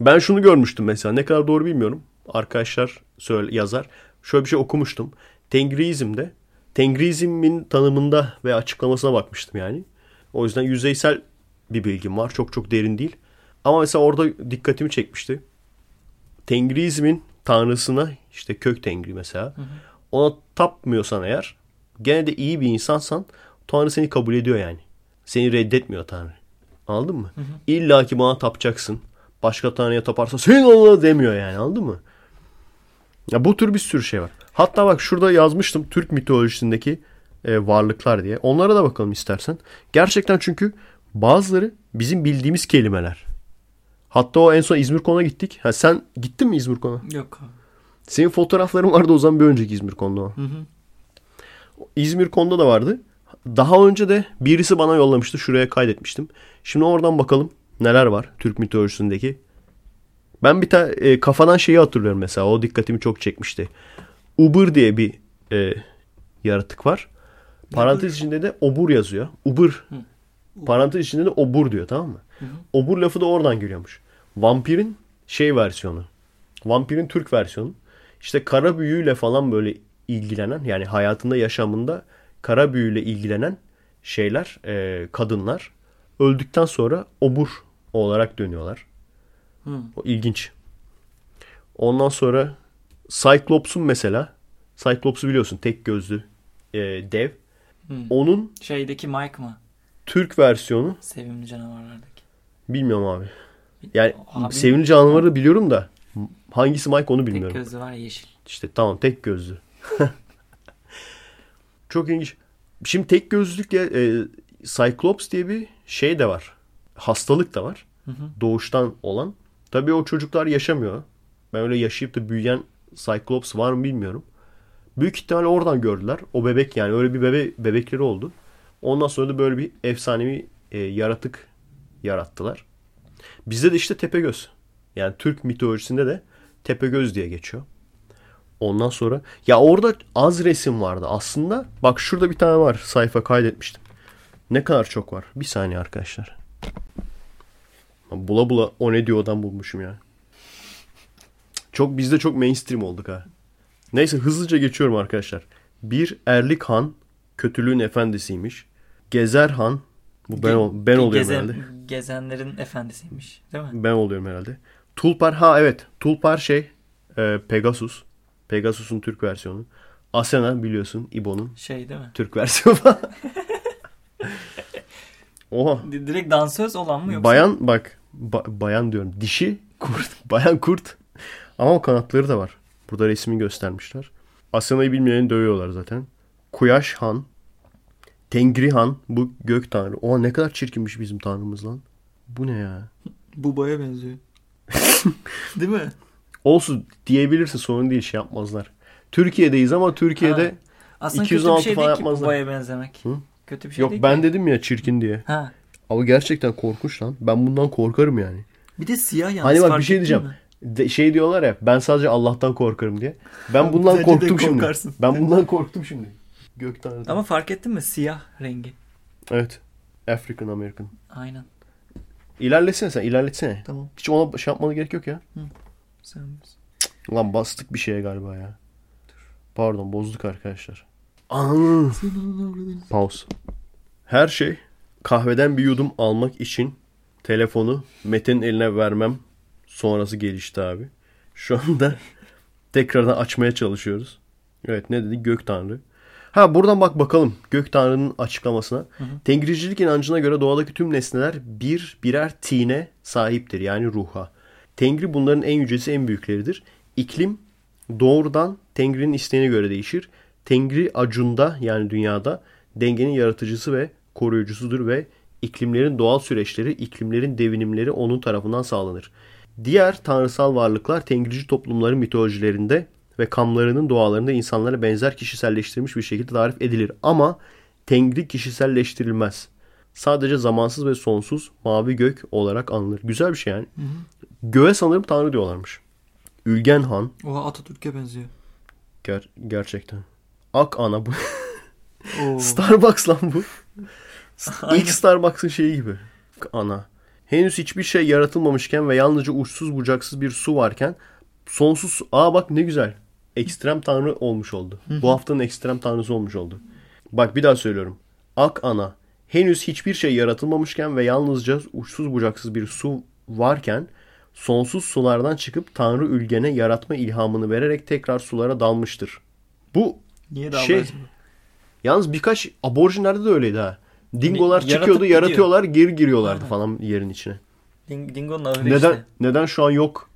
Ben şunu görmüştüm mesela ne kadar doğru bilmiyorum. Arkadaşlar söyle, yazar. Şöyle bir şey okumuştum. Tengriizm'de Tengriizmin tanımında ve açıklamasına bakmıştım yani. O yüzden yüzeysel bir bilgim var. Çok çok derin değil. Ama mesela orada dikkatimi çekmişti. Tengriizmin tanrısına işte kök tengri mesela. Ona tapmıyorsan eğer gene de iyi bir insansan Tanrı seni kabul ediyor yani. Seni reddetmiyor Tanrı. Anladın mı? İlla ki bana tapacaksın. Başka Tanrı'ya taparsa sen ona demiyor yani anladın mı? Ya bu tür bir sürü şey var. Hatta bak şurada yazmıştım Türk mitolojisindeki e, varlıklar diye. Onlara da bakalım istersen. Gerçekten çünkü bazıları bizim bildiğimiz kelimeler. Hatta o en son İzmir Kon'a gittik. Ha, sen gittin mi İzmir Kon'a? Yok abi. Senin fotoğrafların vardı o zaman bir önceki İzmir Kon'da o. Hı hı. İzmir Kon'da da vardı. Daha önce de birisi bana yollamıştı. Şuraya kaydetmiştim. Şimdi oradan bakalım neler var Türk mitolojisindeki. Ben bir tane e, kafadan şeyi hatırlıyorum mesela. O dikkatimi çok çekmişti. Ubır diye bir e, yaratık var. Parantez içinde de obur yazıyor. Ubır Parantez içinde de obur diyor tamam mı? Hı hı. Obur lafı da oradan geliyormuş. Vampirin şey versiyonu. Vampirin Türk versiyonu. İşte kara büyüyle falan böyle ilgilenen yani hayatında yaşamında kara büyüyle ilgilenen şeyler, e, kadınlar öldükten sonra obur olarak dönüyorlar. Hı. O ilginç. Ondan sonra Cyclops'un mesela Cyclops'u biliyorsun tek gözlü e, dev. Hı. Onun Şeydeki Mike mı? Türk versiyonu Sevimli canavarlardaki. bilmiyorum abi. Yani Abi- sevimli canavarı biliyorum da hangisi Mike onu bilmiyorum. Tek gözlü var yeşil. İşte tamam tek gözlü. (laughs) Çok ilginç. Şimdi tek gözlülük ya, e, Cyclops diye bir şey de var. Hastalık da var. Hı hı. Doğuştan olan. Tabii o çocuklar yaşamıyor. Ben öyle yaşayıp da büyüyen Cyclops var mı bilmiyorum. Büyük ihtimalle oradan gördüler. O bebek yani öyle bir bebe bebekleri oldu. Ondan sonra da böyle bir efsanevi e, yaratık yarattılar. Bizde de işte Tepegöz. Yani Türk mitolojisinde de Tepegöz diye geçiyor. Ondan sonra ya orada az resim vardı aslında. Bak şurada bir tane var sayfa kaydetmiştim. Ne kadar çok var. Bir saniye arkadaşlar. Bula bula o ne diyordan bulmuşum ya. Çok bizde çok mainstream olduk ha. Neyse hızlıca geçiyorum arkadaşlar. Bir Erlik Han kötülüğün efendisiymiş. Gezer Han bu ben ol- ben oluyorum Gezen- herhalde. Gezenlerin efendisiymiş. Değil mi? Ben oluyorum herhalde. Tulpar ha evet. Tulpar şey e, Pegasus. Pegasus'un Türk versiyonu. Asena biliyorsun İbo'nun Şey değil mi? Türk versiyonu. (laughs) Oha. Di- Direkt dansöz olan mı yoksa? Bayan bak ba- bayan diyorum. Dişi kurt. (laughs) Bayan kurt. Ama o kanatları da var. Burada resmi göstermişler. Asena'yı bilmeyeni dövüyorlar zaten. Kuyaş Han. Tengri Han. Bu gök tanrı. Oha ne kadar çirkinmiş bizim tanrımız lan. Bu ne ya? Buba'ya benziyor. (laughs) değil mi? Olsun diyebilirsin sorun değil şey yapmazlar. Türkiye'deyiz ama Türkiye'de Ha. Aslında 216 kötü bir şey falan değil ki yapmazlar. Buba'ya benzemek. Hı? Kötü bir şey yok değil ben ki. dedim ya çirkin diye. Ha. Ama gerçekten korkunç lan. Ben bundan korkarım yani. Bir de siyah yalnız. Hani bak bir şey diyeceğim. mi? De, şey diyorlar ya ben sadece Allah'tan korkarım diye. Ben bundan korktum şimdi. Ben bundan korktum şimdi. Gök tanrıdan. Ama fark ettin mi? Siyah rengi. Evet. African American. Aynen. İlerlesene sen ilerletsene. Tamam. Hiç ona şey yapmana gerek yok ya. Sen Lan bastık bir şeye galiba ya. Pardon bozduk arkadaşlar. Aa. Pause. Her şey kahveden bir yudum almak için telefonu Mete'nin eline vermem sonrası gelişti abi. Şu anda (laughs) tekrardan açmaya çalışıyoruz. Evet ne dedi? Gök Tanrı. Ha buradan bak bakalım Gök Tanrı'nın açıklamasına. Tengricilik inancına göre doğadaki tüm nesneler bir birer tine sahiptir yani ruha. Tengri bunların en yücesi en büyükleridir. İklim doğrudan Tengri'nin isteğine göre değişir. Tengri acunda yani dünyada dengenin yaratıcısı ve koruyucusudur ve iklimlerin doğal süreçleri, iklimlerin devinimleri onun tarafından sağlanır. Diğer tanrısal varlıklar Tengrici toplumların mitolojilerinde ve kamlarının dualarında insanlara benzer kişiselleştirilmiş bir şekilde tarif edilir. Ama Tengri kişiselleştirilmez. Sadece zamansız ve sonsuz mavi gök olarak anılır. Güzel bir şey yani. Göğe sanırım tanrı diyorlarmış. Ülgen Han. Oha Atatürk'e benziyor. Ger- gerçekten. Ak ana bu. (laughs) Starbucks lan bu. İlk Starbucks'ın şeyi gibi. Ana. Henüz hiçbir şey yaratılmamışken ve yalnızca uçsuz bucaksız bir su varken sonsuz su- Aa bak ne güzel. Ekstrem tanrı olmuş oldu. Bu haftanın ekstrem tanrısı olmuş oldu. Bak bir daha söylüyorum. Ak ana. Henüz hiçbir şey yaratılmamışken ve yalnızca uçsuz bucaksız bir su varken sonsuz sulardan çıkıp Tanrı Ülgen'e yaratma ilhamını vererek tekrar sulara dalmıştır. Bu Niye Şey? Yalnız birkaç aborjinlerde de öyleydi ha. Dingolar Yaratıp çıkıyordu, gidiyor. yaratıyorlar, geri giriyorlardı falan yerin içine. Ding, Dingo'nun ahırı Neden işte. neden şu an yok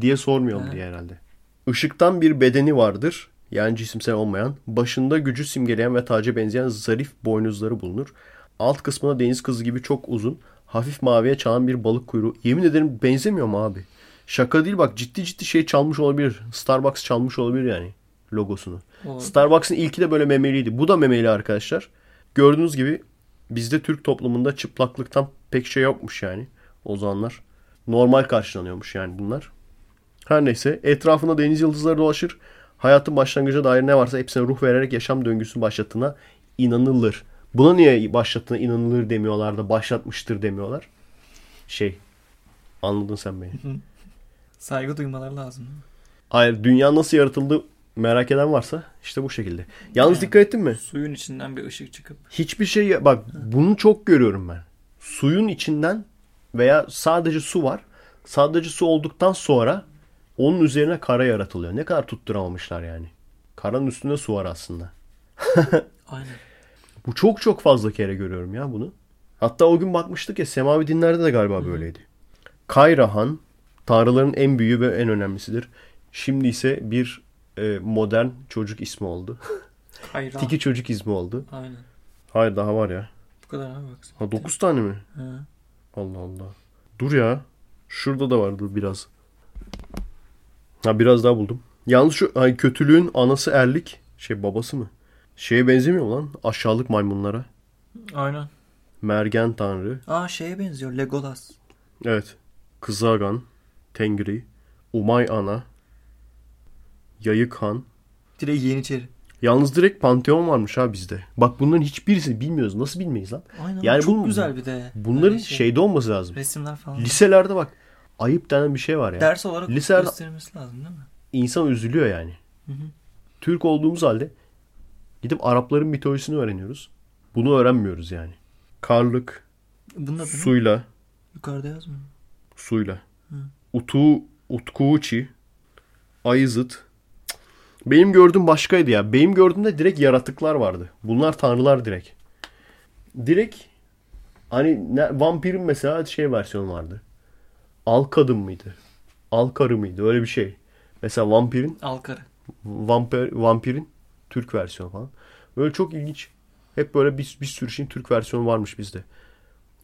diye sormayalım Ha. diye herhalde. Işıktan bir bedeni vardır. Yani cisimsel olmayan. Başında gücü simgeleyen ve taca benzeyen zarif boynuzları bulunur. Alt kısmına deniz kızı gibi çok uzun, hafif maviye çalan bir balık kuyruğu. Yemin ederim benzemiyor mu abi? Şaka değil bak ciddi ciddi şey çalmış olabilir. Starbucks çalmış olabilir yani logosunu. O- Starbucks'ın ilki de böyle memeliydi. Bu da memeli arkadaşlar. Gördüğünüz gibi bizde Türk toplumunda çıplaklıktan pek şey yokmuş yani o zamanlar. Normal karşılanıyormuş yani bunlar. Her neyse etrafında deniz yıldızları dolaşır. Hayatın başlangıca dair ne varsa hepsine ruh vererek yaşam döngüsünü başlattığına inanılır. Buna niye başlattığına inanılır demiyorlar da başlatmıştır demiyorlar. Şey anladın sen beni. Saygı duymaları lazım. Hayır dünya nasıl yaratıldı merak eden varsa işte bu şekilde. Yalnız Yani. dikkat ettin mi? Suyun içinden bir ışık çıkıp. Hiçbir şey bak bunu çok görüyorum ben. Suyun içinden veya sadece su var. Sadece su olduktan sonra onun üzerine kara yaratılıyor. Ne kadar tutturamamışlar yani. Karanın üstünde su var aslında. (laughs) Aynen. Bu çok çok fazla kere görüyorum ya bunu. Hatta o gün bakmıştık ya semavi dinlerde de galiba böyleydi. Kayrahan tanrıların en büyüğü ve en önemlisidir. Şimdi ise bir e, modern çocuk ismi oldu. (laughs) Hayır. Tiki çocuk ismi oldu. Aynen. Hayır daha var ya. Bu kadar abi baksana. Ha 9 tane mi? Ha. Allah Allah. Dur ya. Şurada da vardı biraz. Ha biraz daha buldum. Yalnız şu hani kötülüğün anası erlik. Şey babası mı? Şeye benzemiyor lan? Aşağılık maymunlara. Aynen. Mergen tanrı. Aa şeye benziyor. Legolas. Evet. Kızagan. Tengri. Umay ana. Yayık han. Direkt Yeniçeri. Yalnız direkt Pantheon varmış ha bizde. Bak bunların hiçbirisini bilmiyoruz. Nasıl bilmeyiz lan? Aynen. Yani çok bu- güzel bir de. Bunların şey, şeyde olması lazım. resimler falan. Liselerde bak. Ayıp denen bir şey var ya. Ders olarak Liselerde- gösterilmesi lazım değil mi? İnsan üzülüyor yani. Hı hı. Türk olduğumuz halde gidip Arapların mitolojisini öğreniyoruz. Bunu öğrenmiyoruz yani. Karlık, Bunun suyla, yukarıda yazmıyor. suyla. Hı. Utu, Utkuuçi, Ayızıt. Benim gördüğüm başkaydı ya. Benim gördüğümde direkt yaratıklar vardı. Bunlar tanrılar direkt. Direkt hani ne, vampirin mesela şey versiyonu vardı. Al kadın mıydı? Al karı mıydı? Öyle bir şey. Mesela vampirin Alkarı. Vampir, Vampir'in Türk versiyonu falan. Böyle çok ilginç. Hep böyle bir, bir sürü şeyin Türk versiyonu varmış bizde.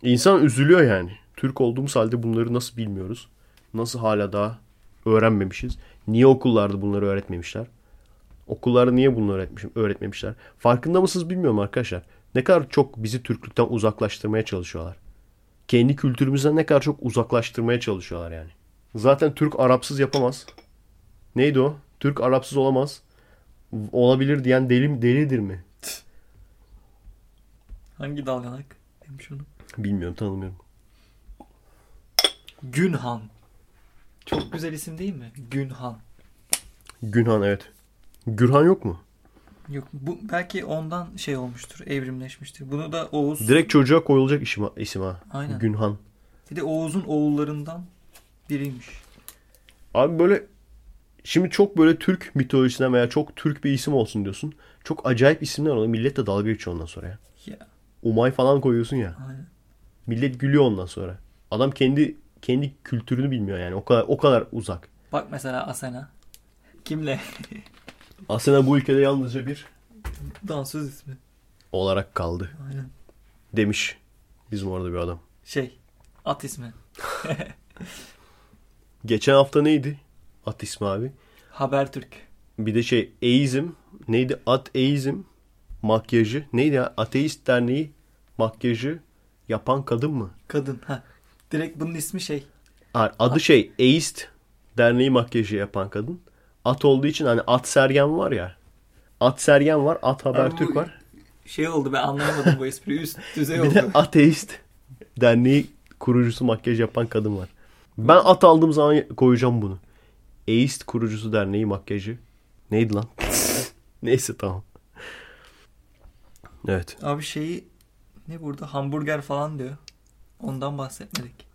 İnsan üzülüyor yani. Türk olduğumuz halde bunları nasıl bilmiyoruz? Nasıl hala daha öğrenmemişiz? Niye okullarda bunları öğretmemişler? Okullarda niye bunları öğretmiş, öğretmemişler? Farkında mısınız bilmiyorum arkadaşlar. Ne kadar çok bizi Türklükten uzaklaştırmaya çalışıyorlar. Kendi kültürümüzden ne kadar çok uzaklaştırmaya çalışıyorlar yani. Zaten Türk Arapsız yapamaz. Neydi o? Türk Arapsız olamaz. Olabilir diyen deli delidir mi? Hangi dalganak? Demiş onu. Bilmiyorum tanımıyorum. Günhan. Çok güzel isim değil mi? Günhan. Günhan evet. Gürhan yok mu? Yok bu belki ondan şey olmuştur, evrimleşmiştir. Bunu da Oğuz Direkt çocuğa koyulacak isim, isim ha. Aynen. Günhan. bir de Oğuz'un oğullarından biriymiş. Abi böyle şimdi çok böyle Türk mitolojisinden veya çok Türk bir isim olsun diyorsun. Çok acayip isimler oluyor. Millet de dalga geçiyor ondan sonra ya. Ya Umay falan koyuyorsun ya. aynen. Millet gülüyor ondan sonra. Adam kendi kendi kültürünü bilmiyor yani. O kadar o kadar uzak. Bak mesela Asena. Kimle? (laughs) Aslında bu ülkede yalnızca bir Dansöz ismi. olarak kaldı Aynen. demiş bizim orada bir adam. Şey. At ismi. (laughs) Geçen hafta neydi? At ismi abi. Habertürk. Bir de şey eizm neydi? Ateizm makyajı neydi ya? Ateist Derneği makyajı yapan kadın mı? Kadın. Ha. Direkt bunun ismi şey. Adı şey Aist Derneği makyajı yapan kadın. At olduğu için hani At Sergen var ya. At Sergen var, At Habertürk var. Şey oldu ben anlayamadım bu espri. Üst düzey Bir de oldu. Ateist Derneği kurucusu makyaj yapan kadın var. Ben at aldığım zaman koyacağım bunu. Aist kurucusu derneği makyajı. Neydi lan? (laughs) Neyse tamam. Evet. Abi şeyi ne burada hamburger falan diyor. Ondan bahsetmedik.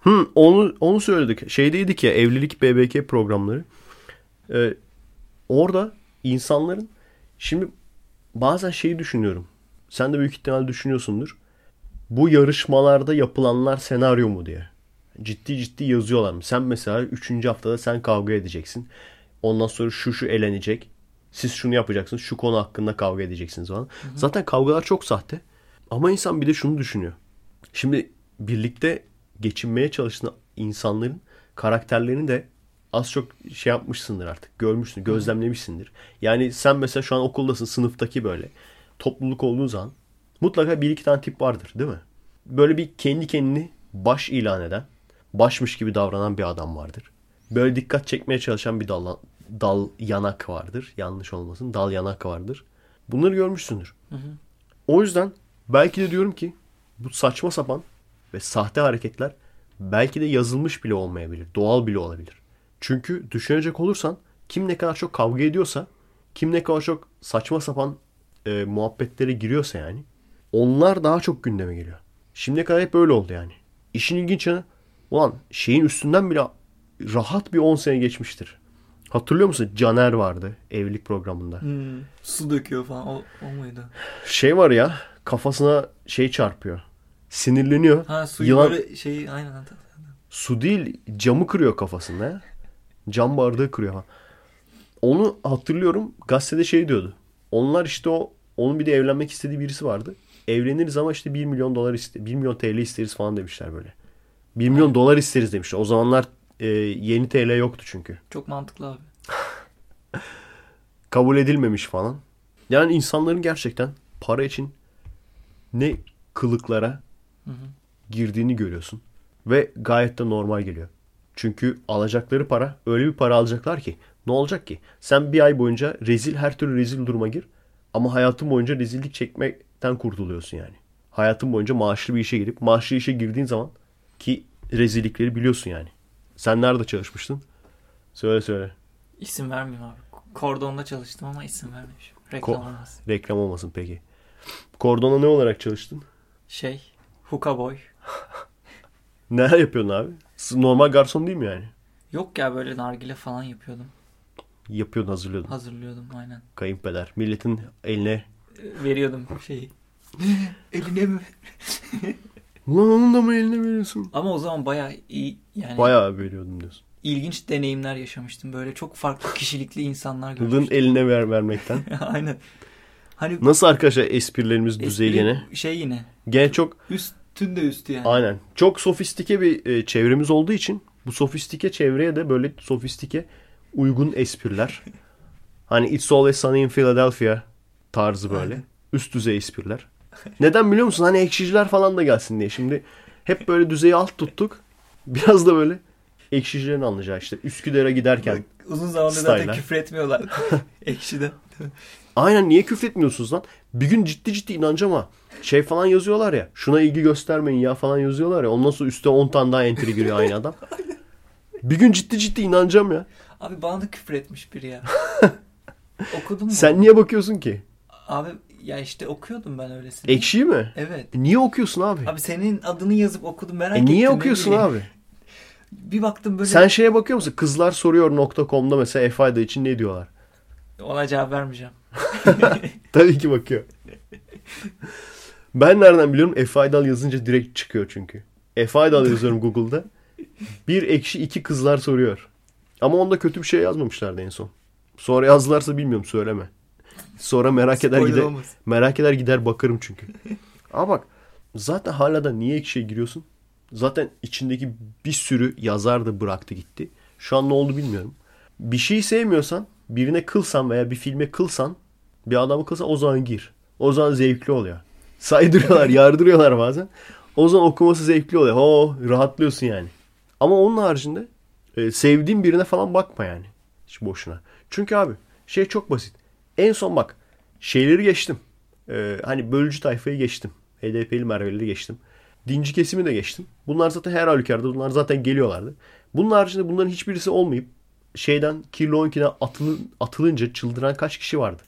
Hı, onu onu söyledik. Şeydeydik ya evlilik BBK programları. Ee, orada insanların şimdi bazen şeyi düşünüyorum. Sen de büyük ihtimal düşünüyorsundur. Bu yarışmalarda yapılanlar senaryo mu diye. Ciddi ciddi yazıyorlar mı? Sen mesela 3. haftada sen kavga edeceksin. Ondan sonra şu şu elenecek. Siz şunu yapacaksınız. Şu konu hakkında kavga edeceksiniz falan. Zaten kavgalar çok sahte. Ama insan bir de şunu düşünüyor. Şimdi birlikte geçinmeye çalışan insanların karakterlerini de az çok şey yapmışsındır artık. Görmüşsün, gözlemlemişsindir. Yani sen mesela şu an okuldasın, sınıftaki böyle topluluk olduğun zaman mutlaka bir iki tane tip vardır değil mi? Böyle bir kendi kendini baş ilan eden, başmış gibi davranan bir adam vardır. Böyle dikkat çekmeye çalışan bir dal, dal yanak vardır. Yanlış olmasın. Dal yanak vardır. Bunları görmüşsündür. Hı hı. O yüzden Belki de diyorum ki bu saçma sapan ve sahte hareketler belki de yazılmış bile olmayabilir. Doğal bile olabilir. Çünkü düşünecek olursan kim ne kadar çok kavga ediyorsa, kim ne kadar çok saçma sapan e, muhabbetlere giriyorsa yani onlar daha çok gündeme geliyor. Şimdiye kadar hep böyle oldu yani. İşin ilginç yanı ulan şeyin üstünden bile rahat bir 10 sene geçmiştir. Hatırlıyor musun? Caner vardı evlilik programında. Hmm, su döküyor falan. O, o muydu? Şey var ya kafasına şey çarpıyor. Sinirleniyor. Ha suyu Yılan böyle şey aynen. su değil camı kırıyor kafasında ya. Cam bardağı kırıyor. ha. Onu hatırlıyorum gazetede şey diyordu. Onlar işte o onun bir de evlenmek istediği birisi vardı. Evleniriz ama işte 1 milyon dolar iste 1 milyon TL isteriz falan demişler böyle. 1 milyon dolar isteriz demişler. O zamanlar e, yeni TL yoktu çünkü. Çok mantıklı abi. (laughs) kabul edilmemiş falan. Yani insanların gerçekten para için ne kılıklara Hı hı. girdiğini görüyorsun. Ve gayet de normal geliyor. Çünkü alacakları para öyle bir para alacaklar ki ne olacak ki? Sen bir ay boyunca rezil her türlü rezil duruma gir ama hayatın boyunca rezillik çekmekten kurtuluyorsun yani. Hayatın boyunca maaşlı bir işe girip maaşlı işe girdiğin zaman ki rezillikleri biliyorsun yani. Sen nerede çalışmıştın? Söyle söyle. İsim vermeyeyim abi. Kordonda çalıştım ama isim vermemişim. Reklam Ko- olmasın. Reklam olmasın peki. Kordona ne olarak çalıştın? Şey. Hookah boy. (laughs) Neler yapıyordun abi? Normal garson değil mi yani? Yok ya böyle nargile falan yapıyordum. Yapıyordun hazırlıyordun. Hazırlıyordum aynen. Kayınpeder. Milletin eline Veriyordum şeyi. (laughs) Eline mi? (laughs) Ulan onun da mı eline veriyorsun? Ama o zaman bayağı iyi yani Bayağı veriyordum diyorsun. ilginç deneyimler yaşamıştım. Böyle çok farklı kişilikli insanlar Kılın görmüştüm. eline ver vermekten. (laughs) aynen. Hani Nasıl arkadaşlar esprilerimiz düzeyi espri- gene? Şey yine. Gene çok Üstün de üstü yani. aynen. Çok sofistike bir e, çevremiz olduğu için bu sofistike çevreye de böyle sofistike uygun espriler. (laughs) Hani It's Always Sunny in Philadelphia tarzı böyle. Aynen. Üst düzey espriler. Neden biliyor musun? Hani ekşiciler falan da gelsin diye. Şimdi hep böyle düzeyi alt tuttuk. Biraz da böyle ekşicilerin anlayacağı işte. Üsküdar'a giderken. Uzun zamandır zaten Style'lar. küfür etmiyorlar. (laughs) Ekşide. Aynen niye küfretmiyorsunuz lan? Bir gün ciddi ciddi inanacağım ha. Şey falan yazıyorlar ya. Şuna ilgi göstermeyin ya falan yazıyorlar ya. Ondan sonra üstte 10 tane daha entry giriyor aynı adam. (laughs) Bir gün ciddi ciddi inanacağım ya. Abi bana da küfür etmiş biri ya. (laughs) Okudun mu? Sen niye bakıyorsun ki? Abi ya işte okuyordum ben öylesine. Ekşiyi mi? Evet. E niye okuyorsun abi? Abi senin adını yazıp okudum merak e ettim. niye okuyorsun abi? (laughs) Bir baktım böyle. Sen şeye bakıyor musun? Kızlarsoruyor.com'da mesela Efayda için ne diyorlar? Ona cevap vermeyeceğim. (laughs) Tabii ki bakıyor. ben nereden biliyorum? Efaydal yazınca direkt çıkıyor çünkü. Efaydal yazıyorum Google'da. Bir ekşi iki kızlar soruyor. Ama onda kötü bir şey yazmamışlardı en son. Sonra yazdılarsa bilmiyorum söyleme. Sonra merak eder Spoiler gider, olmasın. merak eder gider bakarım çünkü. Ama bak zaten hala da niye ekşiye giriyorsun? Zaten içindeki bir sürü yazar da bıraktı gitti. Şu an ne oldu bilmiyorum. Bir şeyi sevmiyorsan birine kılsan veya bir filme kılsan bir adamı kılsan o zaman gir. O zaman zevkli oluyor. Saydırıyorlar, (laughs) yardırıyorlar bazen. O zaman okuması zevkli oluyor. Ho, rahatlıyorsun yani. Ama onun haricinde e, sevdiğin birine falan bakma yani. Hiç boşuna. Çünkü abi şey çok basit. En son bak şeyleri geçtim. E, hani bölücü tayfayı geçtim. HDP'li Merve'leri geçtim. Dinci kesimi de geçtim. Bunlar zaten her halükarda bunlar zaten geliyorlardı. Bunun haricinde bunların hiçbirisi olmayıp şeyden 12'den atılın, atılınca çıldıran kaç kişi vardı?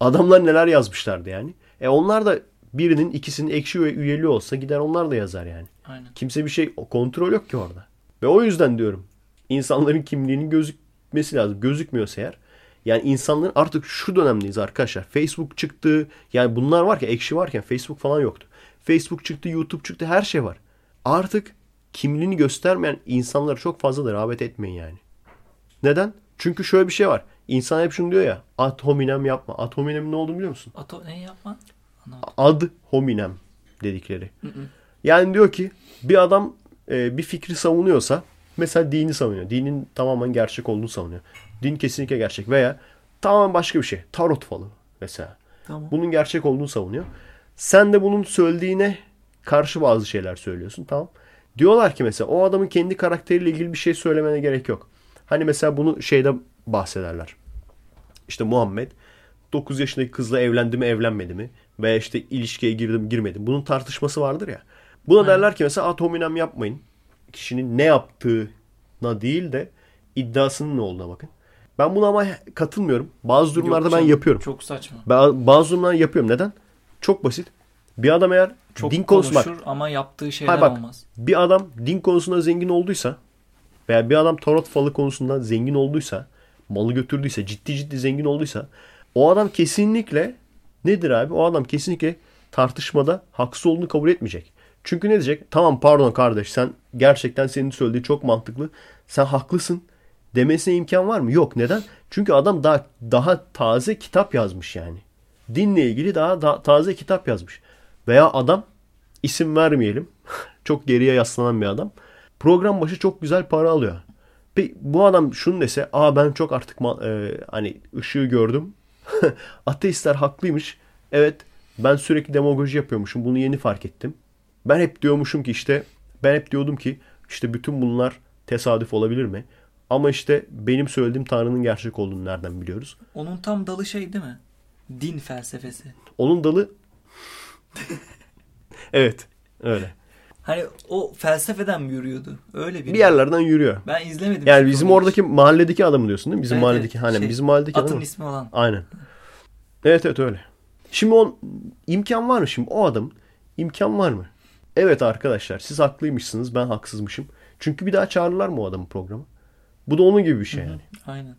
Adamlar neler yazmışlardı yani. E onlar da birinin ikisinin ekşi ve üyeliği olsa gider onlar da yazar yani. Aynen. Kimse bir şey kontrol yok ki orada. Ve o yüzden diyorum insanların kimliğinin gözükmesi lazım. Gözükmüyorsa eğer yani insanların artık şu dönemdeyiz arkadaşlar. Facebook çıktı. Yani bunlar varken ekşi varken Facebook falan yoktu. Facebook çıktı, YouTube çıktı, her şey var. Artık kimliğini göstermeyen insanlara çok fazla da rağbet etmeyin yani. Neden? Çünkü şöyle bir şey var. İnsan hep şunu diyor ya. Ad hominem yapma. Ad hominem ne olduğunu biliyor musun? Ato ne yapma? Ad hominem dedikleri. Yani diyor ki bir adam e, bir fikri savunuyorsa mesela dini savunuyor. Dinin tamamen gerçek olduğunu savunuyor. Din kesinlikle gerçek veya tamamen başka bir şey. Tarot falı mesela. Tamam. Bunun gerçek olduğunu savunuyor. Sen de bunun söylediğine karşı bazı şeyler söylüyorsun. Tamam. Diyorlar ki mesela o adamın kendi karakteriyle ilgili bir şey söylemene gerek yok. Hani mesela bunu şeyde bahsederler. İşte Muhammed 9 yaşındaki kızla evlendi mi evlenmedi mi? Veya işte ilişkiye girdim girmedim. Bunun tartışması vardır ya. Buna Aynen. derler ki mesela ad hominem yapmayın. Kişinin ne yaptığına değil de iddiasının ne olduğuna bakın. Ben buna ama katılmıyorum. Bazı durumlarda Yok ben canım, yapıyorum. Çok saçma. Ben bazı durumlarda yapıyorum. Neden? Çok basit. Bir adam eğer Çok din konusu bak. ama yaptığı şeyler Hayır bak olmaz. bir adam din konusunda zengin olduysa veya bir adam tarot falı konusunda zengin olduysa malı götürdüyse ciddi ciddi zengin olduysa o adam kesinlikle nedir abi? O adam kesinlikle tartışmada haksız olduğunu kabul etmeyecek. Çünkü ne diyecek? Tamam pardon kardeş sen gerçekten senin söylediği çok mantıklı. Sen haklısın demesine imkan var mı? Yok. Neden? Çünkü adam daha daha taze kitap yazmış yani. Dinle ilgili daha, daha taze kitap yazmış. Veya adam isim vermeyelim. (laughs) çok geriye yaslanan bir adam. Program başı çok güzel para alıyor. Peki bu adam şunu dese, "Aa ben çok artık e, hani ışığı gördüm. (laughs) Ateistler haklıymış. Evet, ben sürekli demagoji yapıyormuşum. Bunu yeni fark ettim. Ben hep diyormuşum ki işte ben hep diyordum ki işte bütün bunlar tesadüf olabilir mi? Ama işte benim söylediğim Tanrı'nın gerçek olduğunu nereden biliyoruz? Onun tam dalı şey değil mi? Din felsefesi. Onun dalı (laughs) Evet, öyle. Hani o felsefeden mi yürüyordu? Öyle bir. Bir yerlerden yürüyor. Ben izlemedim. Yani bizim onu oradaki mahalledeki adamı diyorsun değil mi? Bizim Evet, mahalledeki hani Şey, bizim mahalledeki Atın adamı. ismi olan. Aynen. Evet evet öyle. Şimdi on imkan var mı şimdi o adam imkan var mı? Evet arkadaşlar siz haklıymışsınız ben haksızmışım. Çünkü bir daha çağırırlar mı o adamı programa? Bu da onun gibi bir şey yani. Aynen.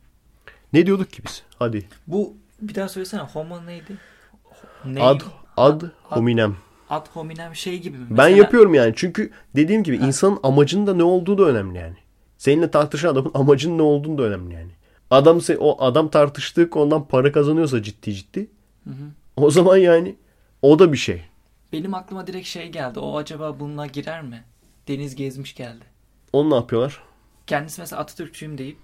Ne diyorduk ki biz? Hadi. Bu bir daha söylesene. Homo neydi? Ney? Ad ad ad, hominem. ad hominem şey gibi mi? Ben Mesela- yapıyorum yani. Çünkü dediğim gibi insanın amacının da ne olduğu da önemli yani. Seninle tartışan adamın amacının ne olduğunu da önemli yani. Adam se- o adam tartıştığı konudan para kazanıyorsa ciddi ciddi. Hı hı. O zaman yani o da bir şey. Benim aklıma direkt şey geldi. O acaba bununla girer mi? Deniz gezmiş geldi. Onu ne yapıyorlar? Kendisi mesela Atatürkçüyüm deyip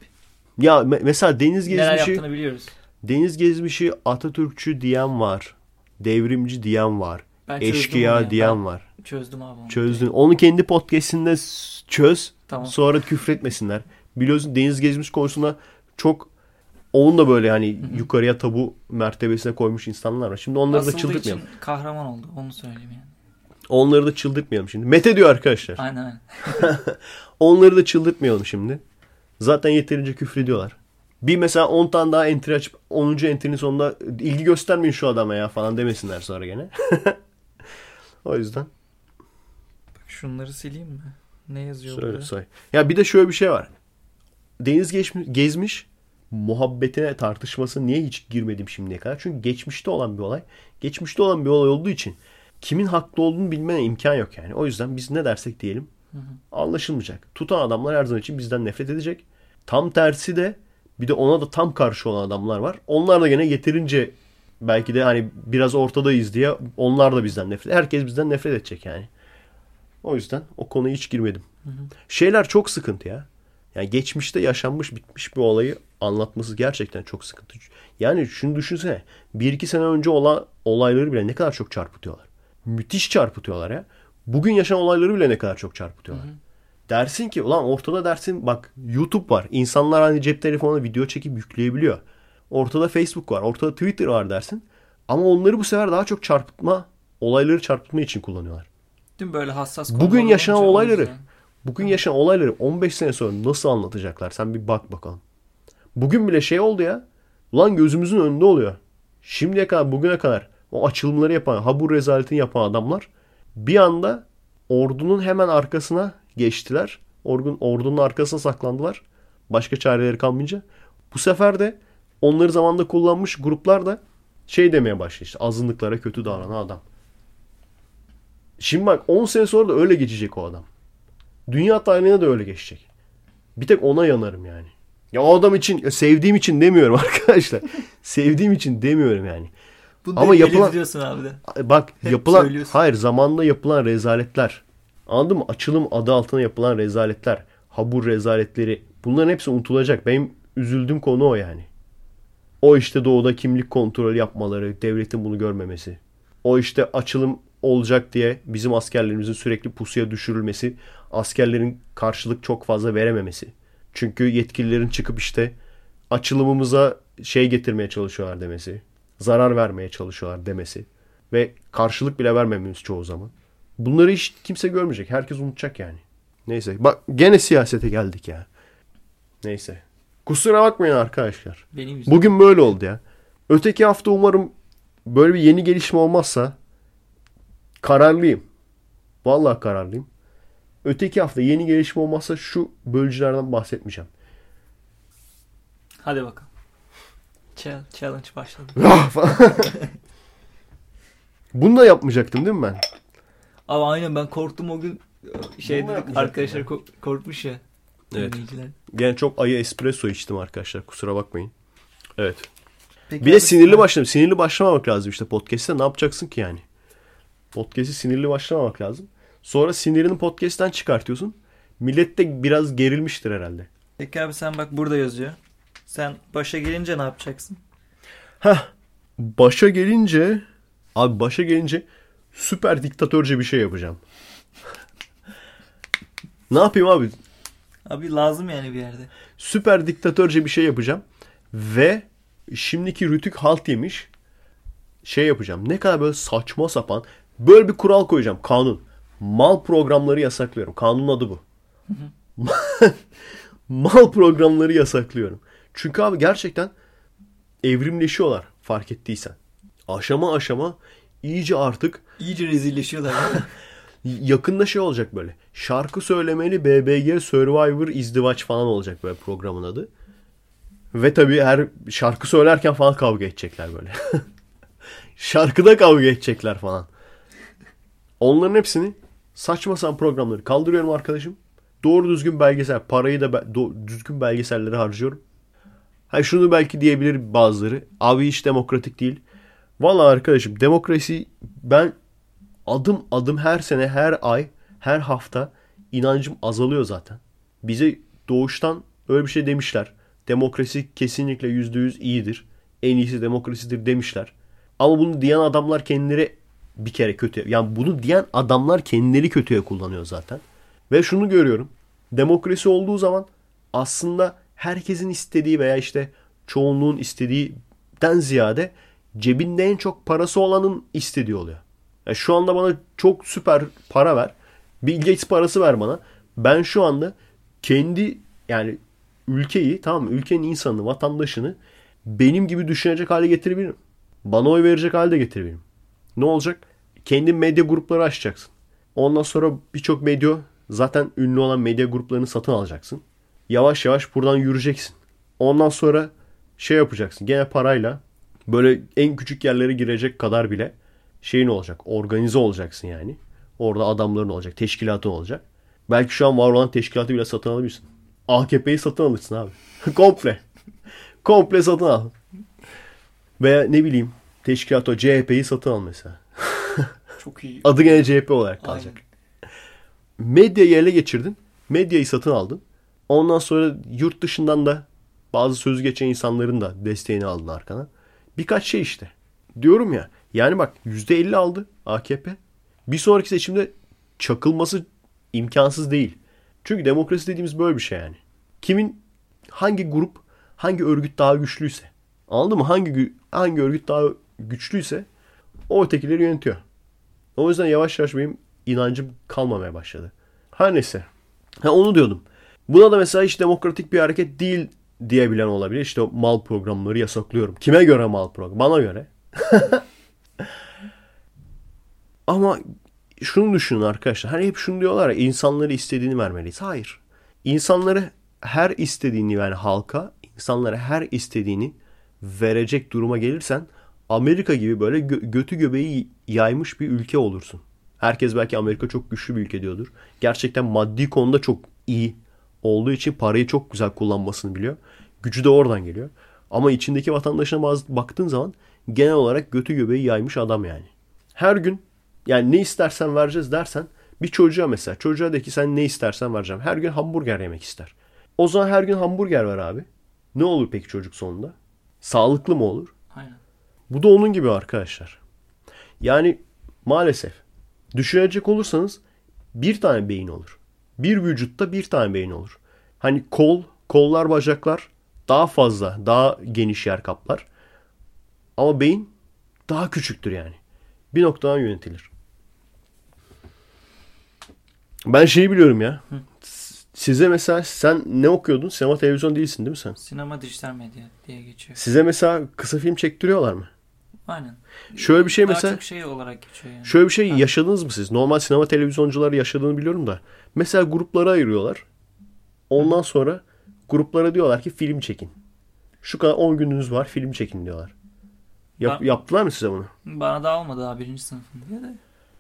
Ya me- mesela deniz neler gezmişi yaptığını biliyoruz. deniz gezmişi Atatürkçü diyen var. Devrimci diyen var. Ben onu Eşkıya ya. diyen Ben var. Çözdüm abi onu. Çözdün. Onu kendi podcast'inde çöz. Tamam. Sonra küfretmesinler. Biliyorsun deniz gezmiş konusunda çok onun da böyle hani yukarıya tabu mertebesine koymuş insanlar var. Şimdi onları da Asıldığı çıldırtmayalım. için kahraman oldu. Onu söyleyeyim yani. Onları da çıldırtmayalım şimdi. Mete diyor arkadaşlar. Aynen aynen. (laughs) Onları da çıldırtmayalım şimdi. Zaten yeterince küfrediyorlar. Bir mesela 10 tane daha entry açıp 10. entry'nin sonunda ilgi göstermeyin şu adama ya falan demesinler sonra gene. (laughs) o yüzden Bak şunları sileyim mi? Ne yazıyor söyle burada? say. Ya bir de şöyle bir şey var. Deniz geçmiş, gezmiş muhabbetine tartışması niye hiç girmedim şimdiye kadar? Çünkü geçmişte olan bir olay. Geçmişte olan bir olay olduğu için kimin haklı olduğunu bilmene imkan yok yani. O yüzden biz ne dersek diyelim anlaşılmayacak. Tutan adamlar her zaman için bizden nefret edecek. Tam tersi de bir de ona da tam karşı olan adamlar var. Onlar da gene yeterince belki de hani biraz ortadayız diye onlar da bizden nefret. Herkes bizden nefret edecek yani. O yüzden o konuya hiç girmedim. Şeyler çok sıkıntı ya. Yani geçmişte yaşanmış bitmiş bir olayı anlatması gerçekten çok sıkıntı. Yani şunu düşünsene. Bir iki sene önce olan olayları bile ne kadar çok çarpıtıyorlar. Müthiş çarpıtıyorlar ya. Bugün yaşanan olayları bile ne kadar çok çarpıtıyorlar. Dersin ki ulan ortada dersin bak YouTube var. İnsanlar hani cep telefonuna video çekip yükleyebiliyor. Ortada Facebook var. Ortada Twitter var dersin. Ama onları bu sefer daha çok çarpıtma, olayları çarpıtma için kullanıyorlar. Mi böyle hassas Bugün yaşanan olayları yüzden. Bugün yaşanan olayları 15 sene sonra nasıl anlatacaklar? Sen bir bak bakalım. Bugün bile şey oldu ya. Ulan gözümüzün önünde oluyor. Şimdiye kadar bugüne kadar o açılımları yapan, habur rezaletini yapan adamlar bir anda ordunun hemen arkasına geçtiler. Ordunun, ordunun arkasına saklandılar. Başka çareleri kalmayınca. Bu sefer de onları zamanında kullanmış gruplar da şey demeye başladı işte azınlıklara kötü davranan adam. Şimdi bak 10 sene sonra da öyle geçecek o adam. Dünya tarihine de öyle geçecek. Bir tek ona yanarım yani. Ya o adam için ya sevdiğim için demiyorum (laughs) arkadaşlar. sevdiğim için demiyorum yani. Bunu Ama yapılan- diyorsun abi de. Bak Hep yapılan söylüyorsun. hayır zamanla yapılan rezaletler. Anladın mı? Açılım adı altına yapılan rezaletler, habur rezaletleri bunların hepsi unutulacak. Benim üzüldüğüm konu o yani. O işte doğuda kimlik kontrolü yapmaları, devletin bunu görmemesi. O işte açılım olacak diye bizim askerlerimizin sürekli pusuya düşürülmesi, askerlerin karşılık çok fazla verememesi. Çünkü yetkililerin çıkıp işte açılımımıza şey getirmeye çalışıyorlar demesi, zarar vermeye çalışıyorlar demesi Ve karşılık bile vermememiz çoğu zaman. Bunları hiç kimse görmeyecek. Herkes unutacak yani. Neyse. Bak gene siyasete geldik ya. Neyse. Kusura bakmayın arkadaşlar. Benim yüzümden. Bugün böyle oldu ya. Öteki hafta umarım böyle bir yeni gelişme olmazsa kararlıyım. Vallahi kararlıyım. Öteki hafta yeni gelişme olmazsa şu bölücülerden bahsetmeyeceğim. Hadi bakalım. Chal- Challenge başladı. (laughs) Bunu da yapmayacaktım değil mi ben? Ama aynen ben korktum o gün. Şey Bunu dedik arkadaşlar ya. ko- korkmuş ya. Evet. dinleyiciler. Gene çok ayı espresso içtim arkadaşlar. Kusura bakmayın. Evet. Peki Bir de sinirli sen- başladım. Sinirli başlamamak lazım işte podcast'te. Ne yapacaksın ki yani? Podcast'i sinirli başlamamak lazım. Sonra sinirini podcast'ten çıkartıyorsun. Millet de biraz gerilmiştir herhalde. Peki abi sen bak burada yazıyor. Sen başa gelince ne yapacaksın? Heh. Başa gelince abi başa gelince süper diktatörce bir şey yapacağım. (laughs) ne yapayım abi? Abi lazım yani bir yerde. Süper diktatörce bir şey yapacağım. Ve şimdiki rütük halt yemiş. Şey yapacağım. Ne kadar böyle saçma sapan. Böyle bir kural koyacağım. Kanun. Mal programları yasaklıyorum. Kanunun adı bu. (laughs) Mal programları yasaklıyorum. Çünkü abi gerçekten evrimleşiyorlar fark ettiysen. Aşama aşama iyice artık İyice rezilleşiyorlar. (laughs) yakında şey olacak böyle. Şarkı söylemeli BBG Survivor izdivaç falan olacak böyle programın adı. Ve tabii her şarkı söylerken falan kavga edecekler böyle. (laughs) Şarkıda kavga edecekler falan. Onların hepsini saçma sapan programları kaldırıyorum arkadaşım. Doğru düzgün belgesel, parayı da be- do- düzgün belgeselleri harcıyorum. Ha şunu belki diyebilir bazıları. Abi hiç demokratik değil. Vallahi arkadaşım demokrasi ben adım adım her sene, her ay, her hafta inancım azalıyor zaten. Bize doğuştan öyle bir şey demişler. Demokrasi kesinlikle yüzde yüz iyidir. En iyisi demokrasidir demişler. Ama bunu diyen adamlar kendileri bir kere kötü. Yani bunu diyen adamlar kendileri kötüye kullanıyor zaten. Ve şunu görüyorum. Demokrasi olduğu zaman aslında herkesin istediği veya işte çoğunluğun istediğinden ziyade cebinde en çok parası olanın istediği oluyor. Yani şu anda bana çok süper para ver. Bill Gates parası ver bana. Ben şu anda kendi yani ülkeyi tamam mı? Ülkenin insanını, vatandaşını benim gibi düşünecek hale getirebilirim. Bana oy verecek halde getirebilirim. Ne olacak? Kendi medya grupları açacaksın. Ondan sonra birçok medya zaten ünlü olan medya gruplarını satın alacaksın. Yavaş yavaş buradan yürüyeceksin. Ondan sonra şey yapacaksın. Gene parayla böyle en küçük yerlere girecek kadar bile şeyin olacak. Organize olacaksın yani. Orada adamların olacak. Teşkilatın olacak. Belki şu an var olan teşkilatı bile satın alabilirsin. AKP'yi satın alırsın abi. (laughs) Komple. Komple satın al. Veya ne bileyim teşkilat o CHP'yi satın al mesela. (laughs) Çok iyi. Adı gene CHP olarak kalacak. Aynen. Medyayı ele geçirdin. Medyayı satın aldın. Ondan sonra yurt dışından da bazı söz geçen insanların da desteğini aldın arkana. Birkaç şey işte. Diyorum ya. Yani bak %50 aldı AKP. Bir sonraki seçimde çakılması imkansız değil. Çünkü demokrasi dediğimiz böyle bir şey yani. Kimin hangi grup, hangi örgüt daha güçlüyse. Anladın mı? Hangi hangi örgüt daha güçlüyse o ötekileri yönetiyor. O yüzden yavaş yavaş benim inancım kalmamaya başladı. Her neyse. Ha onu diyordum. Buna da mesela hiç demokratik bir hareket değil diyebilen olabilir. İşte mal programları yasaklıyorum. Kime göre mal program? Bana göre. (laughs) Ama şunu düşünün arkadaşlar. Hani hep şunu diyorlar ya insanlara istediğini vermeliyiz. Hayır. İnsanları her istediğini yani halka insanlara her istediğini verecek duruma gelirsen Amerika gibi böyle gö- götü göbeği yaymış bir ülke olursun. Herkes belki Amerika çok güçlü bir ülke diyordur. Gerçekten maddi konuda çok iyi olduğu için parayı çok güzel kullanmasını biliyor. Gücü de oradan geliyor. Ama içindeki vatandaşına baktığın zaman genel olarak götü göbeği yaymış adam yani. Her gün yani ne istersen vereceğiz dersen bir çocuğa mesela çocuğa de ki sen ne istersen vereceğim. Her gün hamburger yemek ister. O zaman her gün hamburger ver abi. Ne olur peki çocuk sonunda? Sağlıklı mı olur? Aynen. Bu da onun gibi arkadaşlar. Yani maalesef düşünecek olursanız bir tane beyin olur. Bir vücutta bir tane beyin olur. Hani kol, kollar, bacaklar daha fazla, daha geniş yer kaplar. Ama beyin daha küçüktür yani. Bir noktadan yönetilir. Ben şeyi biliyorum ya. Hı. Size mesela sen ne okuyordun? Sinema televizyon değilsin değil mi sen? Sinema dijital medya diye geçiyor. Size mesela kısa film çektiriyorlar mı? Aynen. Şöyle bir şey Daha mesela çok şey olarak geçiyor yani. şöyle bir şey Ha. yaşadınız mı siz? Normal sinema televizyoncuları yaşadığını biliyorum da. Mesela gruplara ayırıyorlar. Ondan sonra gruplara diyorlar ki film çekin. Şu kadar 10 gününüz var film çekin diyorlar. Yap- Ben- yaptılar mı size bunu? Bana daha olmadı daha birinci sınıfım diye de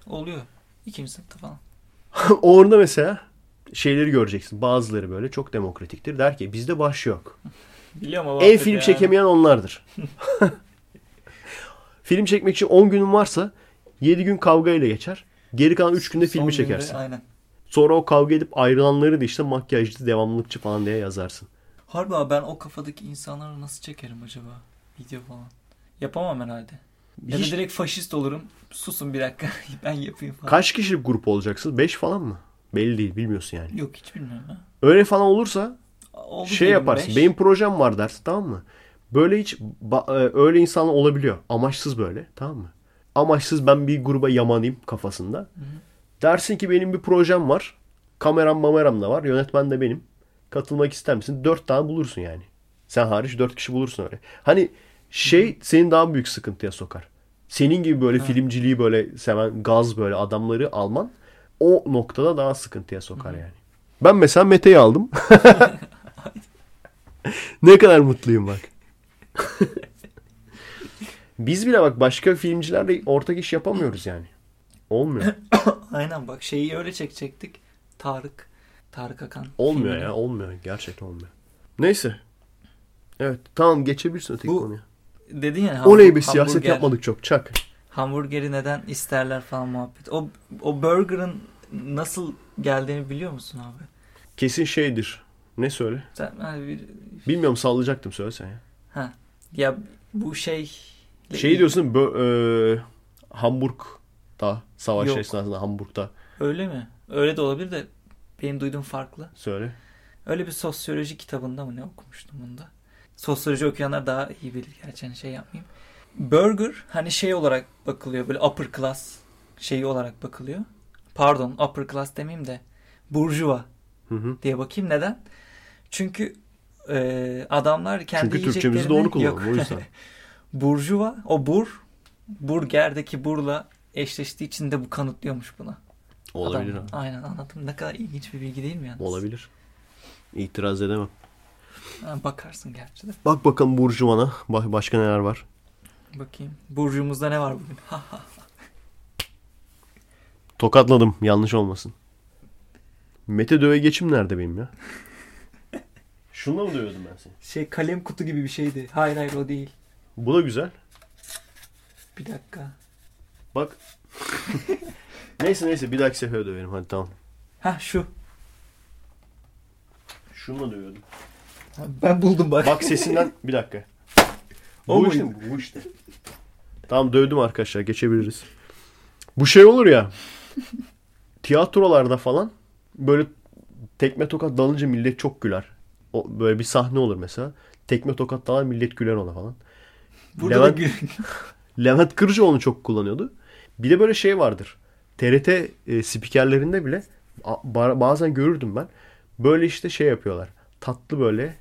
oluyor. İkinci sınıfta falan. (laughs) Orada mesela şeyleri göreceksin. Bazıları böyle çok demokratiktir. Der ki bizde baş yok. Biliyorum ama En film çekemeyen onlardır. (laughs) film çekmek için 10 günün varsa 7 gün kavga ile geçer. Geri kalan 3 günde filmi çekersin. Aynen. Sonra o kavga edip ayrılanları da işte makyajcı, devamlılıkçı falan diye yazarsın. Harbi abi ben o kafadaki insanları nasıl çekerim acaba? Video falan. Yapamam herhalde. Ya da Hiç- direkt faşist olurum. Susun bir dakika (laughs) ben yapayım falan. Kaç kişilik grup olacaksınız? 5 falan mı? Belli değil bilmiyorsun yani. Yok hiç bilmiyorum ha. Öyle falan olursa Oldu şey yaparsın. beş. Benim projem var dersin tamam mı? Böyle hiç e, öyle insanlar olabiliyor. Amaçsız böyle tamam mı? Amaçsız ben bir gruba yamanayım kafasında. Dersin ki benim bir projem var. Kameram mameram da var. Yönetmen de benim. Katılmak ister misin? Dört tane bulursun yani. Sen hariç dört kişi bulursun öyle. Hani şey seni daha büyük sıkıntıya sokar. Senin gibi böyle filmciliği böyle seven gaz böyle adamları alman o noktada daha sıkıntıya sokar yani. Ben mesela Mete'yi aldım. (laughs) ne kadar mutluyum bak. (laughs) Biz bile bak başka filmcilerle ortak iş yapamıyoruz yani. Olmuyor. (coughs) Aynen bak şeyi öyle çekecektik. Tarık. Tarık Akan. Olmuyor filmini. ya. Olmuyor. Gerçekten olmuyor. Neyse. Evet. Tamam geçebilirsin öteki Bu- konuya. Dedin ya Oley hamburg- bir siyaset hamburger- yapmadık çok. Çak. Hamburgeri neden isterler falan muhabbet. O, o burgerın nasıl geldiğini biliyor musun abi? Kesin şeydir. Ne söyle? Sen hani bir, Bilmiyorum sallayacaktım söylesen ya. ha ya bu şey Şey diyorsun bö- e, Hamburg'da savaş Yok. esnasında Hamburg'da Öyle mi? Öyle de olabilir de benim duyduğum farklı. söyle. Öyle bir sosyoloji kitabında mı ne okumuştum bunda? Sosyoloji okuyanlar daha iyi bilir gerçi hani şey yapmayayım. Burger hani şey olarak bakılıyor böyle upper class şeyi olarak bakılıyor. Pardon upper class demeyeyim de burjuva Hı hı. diye bakayım. Neden? Çünkü e, adamlar kendi Çünkü yiyeceklerini... doğru kullanalım o yüzden. (laughs) Burjuva o bur burgerdeki burla eşleştiği için de bu kanıtlıyormuş buna. Olabilir. Adam-. Aynen anladım. Ne kadar ilginç bir bilgi değil mi yalnız? Olabilir. İtiraz edemem. Ha, bakarsın gerçi de. Bak bakalım Burjuvan'a. Ba- başka neler var? Bakayım. Burcumuzda ne var bugün? (laughs) Tokatladım. Yanlış olmasın. Mete döve geçim nerede benim ya? (laughs) Şununla mı dövüyordum ben seni? Şey kalem kutu gibi bir şeydi. Hayır hayır o değil. Bu da güzel. Bir dakika. Bak. (laughs) neyse neyse bir dahaki sefer döverim. Hadi tamam. Ha şu. Şununla dövüyordum. Ben buldum bak. Bak sesinden bir dakika. O bu işte bu işte. Tamam dövdüm arkadaşlar geçebiliriz. Bu şey olur ya. tiyatrolarda falan böyle tekme tokat dalınca millet çok güler. O böyle bir sahne olur mesela. Tekme tokat dalar millet güler ona falan. Burada Levent- da Levent (laughs) Kırcı onu çok kullanıyordu. Bir de böyle şey vardır. TRT e, spikerlerinde bile a- ba- bazen görürdüm ben. Böyle işte şey yapıyorlar. Tatlı böyle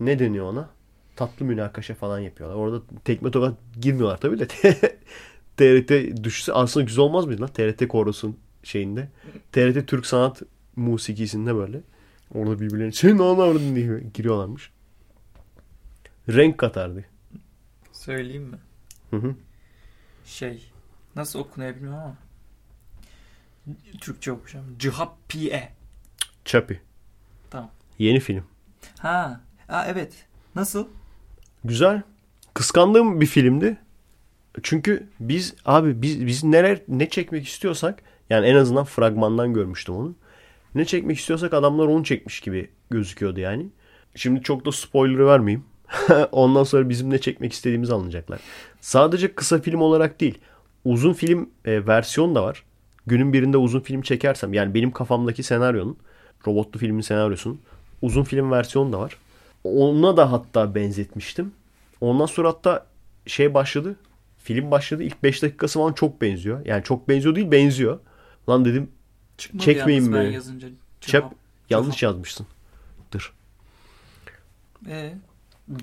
ne deniyor ona? Tatlı münakaşa falan yapıyorlar. Orada tekme tokat girmiyorlar tabii de. (laughs) TRT düşse aslında güzel olmaz mıydı lan? TRT korosun şeyinde. TRT Türk Sanat Musikisi'nde böyle. Orada birbirlerine senin ne anladın diye giriyorlarmış. Renk katardı. Söyleyeyim mi? Hı hı. Şey. Nasıl okunuyor bilmiyorum ama. Türkçe okuyacağım. Cihappiye. Chappie. Tamam. Yeni film. Ha. Aa, evet. Nasıl? Güzel. Kıskandığım bir filmdi. Çünkü biz abi biz biz neler ne çekmek istiyorsak yani en azından fragmandan görmüştüm onu. Ne çekmek istiyorsak adamlar onu çekmiş gibi gözüküyordu yani. Şimdi çok da spoiler vermeyeyim. (laughs) Ondan sonra bizim ne çekmek istediğimizi anlayacaklar. Sadece kısa film olarak değil. Uzun film e, versiyon da var. Günün birinde uzun film çekersem yani benim kafamdaki senaryonun robotlu filmin senaryosunun uzun film versiyonu da var. Ona da hatta benzetmiştim. Ondan sonra hatta şey başladı. film başladı. İlk 5 dakikası falan çok benziyor. Yani çok benziyor değil benziyor. Lan dedim Çıkmadı Çekmeyeyim yalnız ben mi? yazınca. Çep yanlış yazmışsın. Dur. Ee,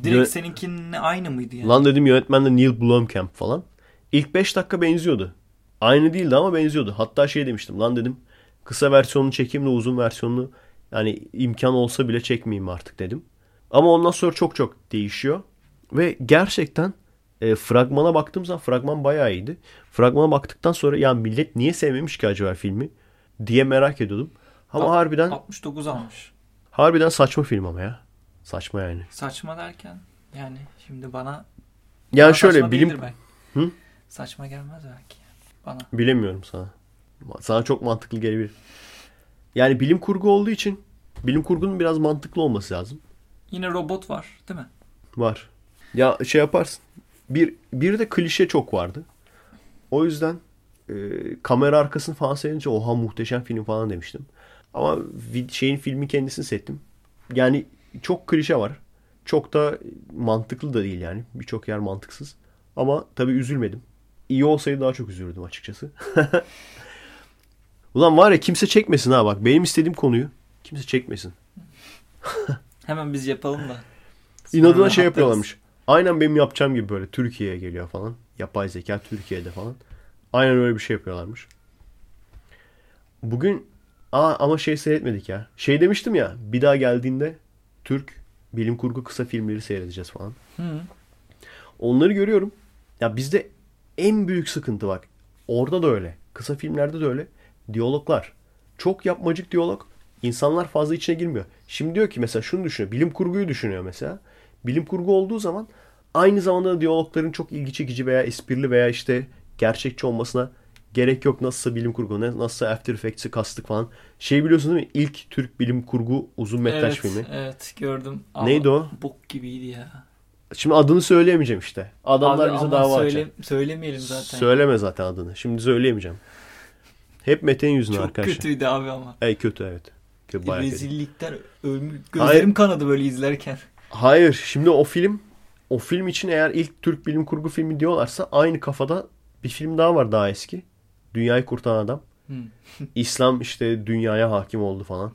direkt Yö- seninkinle aynı mıydı yani? Lan dedim yönetmen de Neil Blomkamp falan. İlk 5 dakika benziyordu. Aynı değildi ama benziyordu. Hatta şey demiştim. Lan dedim kısa versiyonunu çekeyim de uzun versiyonunu yani imkan olsa bile çekmeyeyim artık dedim. Ama ondan sonra çok çok değişiyor. Ve gerçekten e, fragmana baktığım zaman fragman bayağı iyiydi. Fragmana baktıktan sonra ya millet niye sevmemiş ki acaba filmi diye merak ediyordum. Ama Al- harbiden 69 almış. harbiden saçma film ama ya. Saçma yani. Saçma derken yani şimdi bana Yani bana şöyle saçma bilim. Hı? Saçma gelmez belki. Bana. Bilemiyorum sana. Sana çok mantıklı gelebilir. Yani bilim kurgu olduğu için bilim kurgunun biraz mantıklı olması lazım. Yine robot var değil mi? Var. Ya şey yaparsın. Bir, bir de klişe çok vardı. O yüzden e, kamera arkasını falan seyredince oha muhteşem film falan demiştim. Ama şeyin filmi kendisini seyrettim. Yani çok klişe var. Çok da mantıklı da değil yani. Birçok yer mantıksız. Ama tabii üzülmedim. İyi olsaydı daha çok üzülürdüm açıkçası. (laughs) Ulan var ya kimse çekmesin ha bak. Benim istediğim konuyu kimse çekmesin. (laughs) Hemen biz yapalım da. İnadına şey yapıyorlarmış. Aynen benim yapacağım gibi böyle Türkiye'ye geliyor falan. Yapay zeka Türkiye'de falan. Aynen öyle bir şey yapıyorlarmış. Bugün aa, ama şey seyretmedik ya. Şey demiştim ya bir daha geldiğinde Türk bilim kurgu kısa filmleri seyredeceğiz falan. Hı. Onları görüyorum. Ya bizde en büyük sıkıntı bak. Orada da öyle. Kısa filmlerde de öyle. Diyaloglar. Çok yapmacık diyalog. İnsanlar fazla içine girmiyor. Şimdi diyor ki mesela şunu düşünüyor. Bilim kurguyu düşünüyor mesela. Bilim kurgu olduğu zaman aynı zamanda da diyalogların çok ilgi çekici veya esprili veya işte gerçekçi olmasına gerek yok. Nasılsa bilim kurgu, ne- nasılsa After Effects'i kastık falan. Şey biliyorsun değil mi? İlk Türk bilim kurgu uzun metraj evet, filmi. Evet gördüm. Ama Neydi o? Bok gibiydi ya. Şimdi adını söyleyemeyeceğim işte. Adamlar Abi bize dava söyle- açar. Söylemeyelim zaten. Söyleme zaten adını. Şimdi söyleyemeyeceğim. Hep Mete'nin yüzüne Çok arkadaşlar. kötüydü abi ama. Ey kötü evet. Bayağı. Rezillikten ölmüş. Hayır. Gözlerim kanadı böyle izlerken. Hayır. Şimdi o film o film için eğer ilk Türk bilim kurgu filmi diyorlarsa aynı kafada bir film daha var daha eski. Dünyayı Kurtaran Adam. Hı. (laughs) İslam işte dünyaya hakim oldu falan.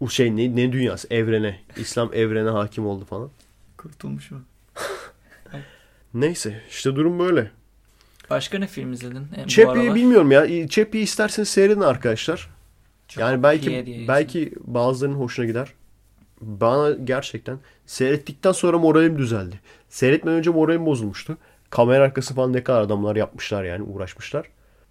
O şey ne, ne dünyası? Evrene. İslam evrene hakim oldu falan. Kurtulmuş mu? (laughs) Neyse işte durum böyle. Başka ne film izledin? E, aralar? bilmiyorum ya. Chappie'yi isterseniz seyredin arkadaşlar. Yani belki diye belki bazılarının hoşuna gider. Bana gerçekten seyrettikten sonra moralim düzeldi. Seyretmeden önce moralim bozulmuştu. Kamera arkası falan ne kadar adamlar yapmışlar yani uğraşmışlar.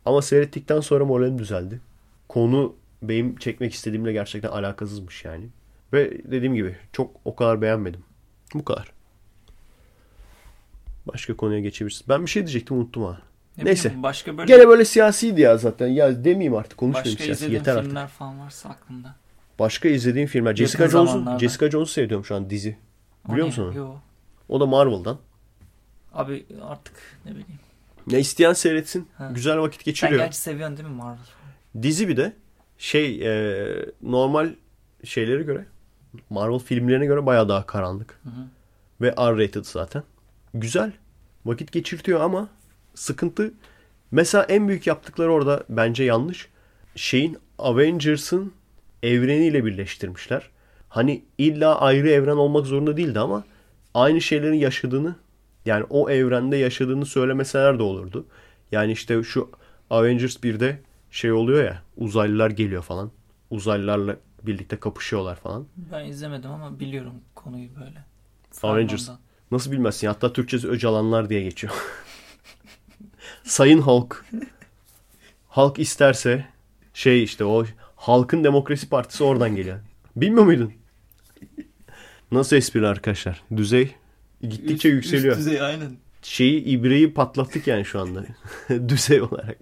Ama seyrettikten sonra moralim düzeldi. Konu benim çekmek istediğimle gerçekten alakasızmış yani. Ve dediğim gibi çok o kadar beğenmedim. Bu kadar. Başka konuya geçebiliriz. Ben bir şey diyecektim unuttum ha. Ne Neyse. bileyim, başka böyle Gene böyle siyasiydi ya zaten. Ya demeyeyim artık konuşmayayım başka siyasi. Yeter artık. filmler falan varsa aklında. Başka izlediğim filmler. Jessica Yakın Jones'u zamanlarda. Jessica Jones'u seviyorum şu an dizi. O Biliyor ne? musun? Yo. O da Marvel'dan. Abi artık ne bileyim. Ya isteyen seyretsin. Ha. Güzel vakit Sen geçiriyor. gerçi seviyorsun değil mi Marvel? Dizi bir de şey e, normal şeylere göre Marvel filmlerine göre bayağı daha karanlık. Hı hı. Ve R-rated zaten. Güzel. Vakit geçirtiyor ama sıkıntı mesela en büyük yaptıkları orada bence yanlış. Şeyin Avengers'ın evreniyle birleştirmişler. Hani illa ayrı evren olmak zorunda değildi ama aynı şeylerin yaşadığını yani o evrende yaşadığını söylemeseler de olurdu. Yani işte şu Avengers 1'de şey oluyor ya uzaylılar geliyor falan. Uzaylılarla birlikte kapışıyorlar falan. Ben izlemedim ama biliyorum konuyu böyle. Avengers. Nasıl bilmezsin? Hatta Türkçesi Öcalanlar diye geçiyor. (laughs) Sayın Halk. Halk isterse şey işte o Halkın Demokrasi Partisi oradan geliyor. Bilmiyor muydun? Nasıl espri arkadaşlar? Düzey gittikçe Üst- yükseliyor. Üst düzey aynen. Şeyi ibreyi patlattık yani şu anda. (laughs) Düzey olarak.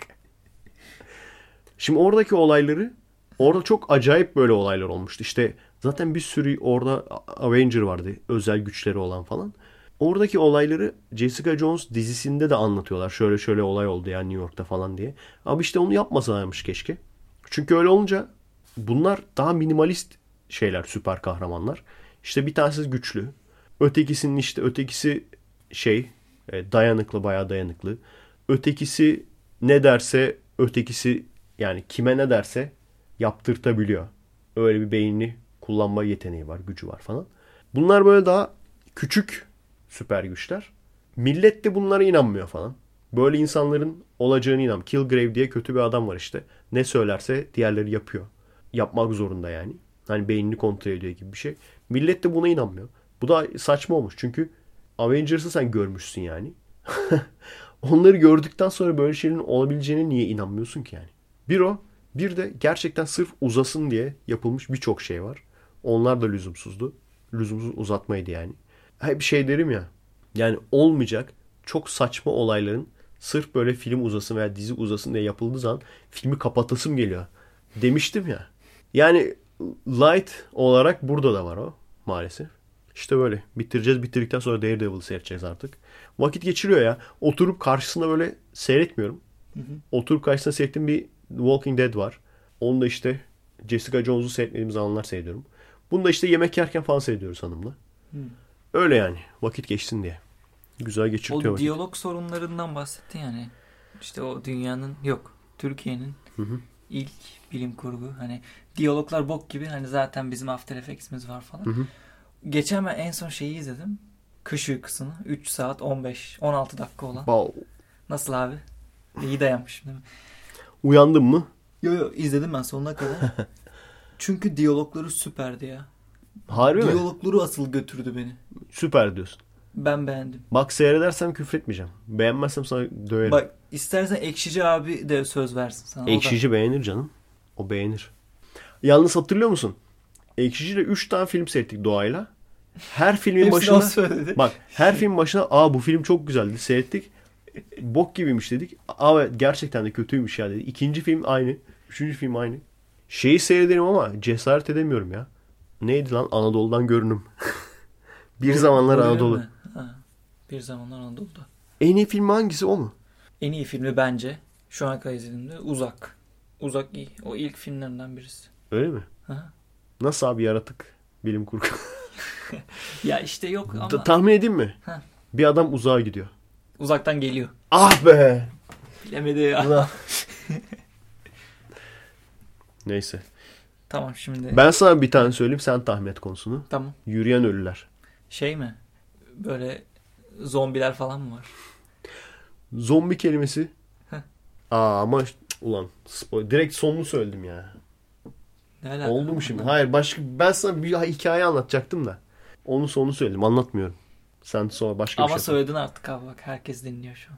Şimdi oradaki olayları orada çok acayip böyle olaylar olmuştu. İşte zaten bir sürü orada Avenger vardı. Özel güçleri olan falan. Oradaki olayları Jessica Jones dizisinde de anlatıyorlar. Şöyle şöyle olay oldu yani New York'ta falan diye. Ama işte onu yapmasalarmış keşke. Çünkü öyle olunca bunlar daha minimalist şeyler, süper kahramanlar. İşte bir tanesi güçlü. Ötekisinin işte ötekisi şey E, dayanıklı bayağı dayanıklı. Ötekisi ne derse ötekisi yani kime ne derse yaptırtabiliyor. Öyle bir beynini kullanma yeteneği var, gücü var falan. Bunlar böyle daha küçük süper güçler. Millet de bunlara inanmıyor falan. Böyle insanların olacağını inan. Kilgrave diye kötü bir adam var işte. Ne söylerse diğerleri yapıyor. Yapmak zorunda yani. Hani beynini kontrol ediyor gibi bir şey. Millet de buna inanmıyor. Bu da saçma olmuş. Çünkü Avengers'ı sen görmüşsün yani. (laughs) Onları gördükten sonra böyle şeylerin olabileceğine niye inanmıyorsun ki yani? Bir o. Bir de gerçekten sırf uzasın diye yapılmış birçok şey var. Onlar da lüzumsuzdu. Lüzumsuz uzatmaydı yani. Hep şey derim ya. Yani olmayacak çok saçma olayların sırf böyle film uzasın veya dizi uzasın diye yapıldığı zaman filmi kapatasım geliyor. Demiştim ya. Yani light olarak burada da var o maalesef. İşte böyle. Bitireceğiz. Bitirdikten sonra Daredevil'ı seyredeceğiz artık. Vakit geçiriyor ya. Oturup karşısında böyle seyretmiyorum. Hı hı. Oturup karşısında seyrettiğim bir Walking Dead var. Onu da işte Jessica Jones'u seyretmediğim zamanlar seyrediyorum. Bunu da işte yemek yerken falan seyrediyoruz hanımla. Hı. Öyle yani. Vakit geçsin diye. Güzel geçirtiyor O vakit. diyalog sorunlarından bahsettin yani. İşte o dünyanın yok. Türkiye'nin ilk bilim kurgu. Hani diyaloglar bok gibi. Hani zaten bizim After Effects'imiz var falan. Hı hı. Geçen ben en son şeyi izledim. Kış uykusunu. 3 saat 15 16 dakika olan. Wow. Nasıl abi? İyi dayanmışım değil mi? Uyandın mı? Yo yo izledim ben sonuna kadar. (laughs) Çünkü diyalogları süperdi ya. Harbi Diyalogları mi? Diyalogları asıl götürdü beni. Süper diyorsun. Ben beğendim. Bak seyredersem küfretmeyeceğim. Beğenmezsem sana döverim. Bak istersen Ekşici abi de söz versin sana. Ekşici beğenir canım. O beğenir. Yalnız hatırlıyor musun? Ekşici ile 3 tane film seyrettik doğayla. Her filmin başına bak her film başına aa bu film çok güzeldi seyrettik. Bok gibiymiş dedik. Aa gerçekten de kötüymüş ya dedi. İkinci film aynı. Üçüncü film aynı. Şeyi seyrederim ama cesaret edemiyorum ya. Neydi lan Anadolu'dan görünüm. (laughs) bir zamanlar Anadolu. Ha, bir zamanlar Anadolu'da. En iyi film hangisi o mu? En iyi filmi bence şu an izlediğimde Uzak. Uzak iyi. O ilk filmlerinden birisi. Öyle mi? Ha. Nasıl abi yaratık bilim kurgu? (laughs) ya işte yok ama. Ta- tahmin edeyim mi? Heh. Bir adam uzağa gidiyor. Uzaktan geliyor. Ah be! Bilemedi ya. (laughs) Neyse. Tamam şimdi. Ben sana bir tane söyleyeyim sen tahmin et konusunu. Tamam. Yürüyen ölüler. Şey mi? Böyle zombiler falan mı var? Zombi kelimesi. Heh. Aa ama ulan spoiler. direkt sonunu söyledim ya. Ne Oldu mu şimdi? Hayır başka ben sana bir hikaye anlatacaktım da. Onun sonunu söyledim. Anlatmıyorum. Sen sonra başka Ama bir şey söyledin artık abi bak. Herkes dinliyor şu an.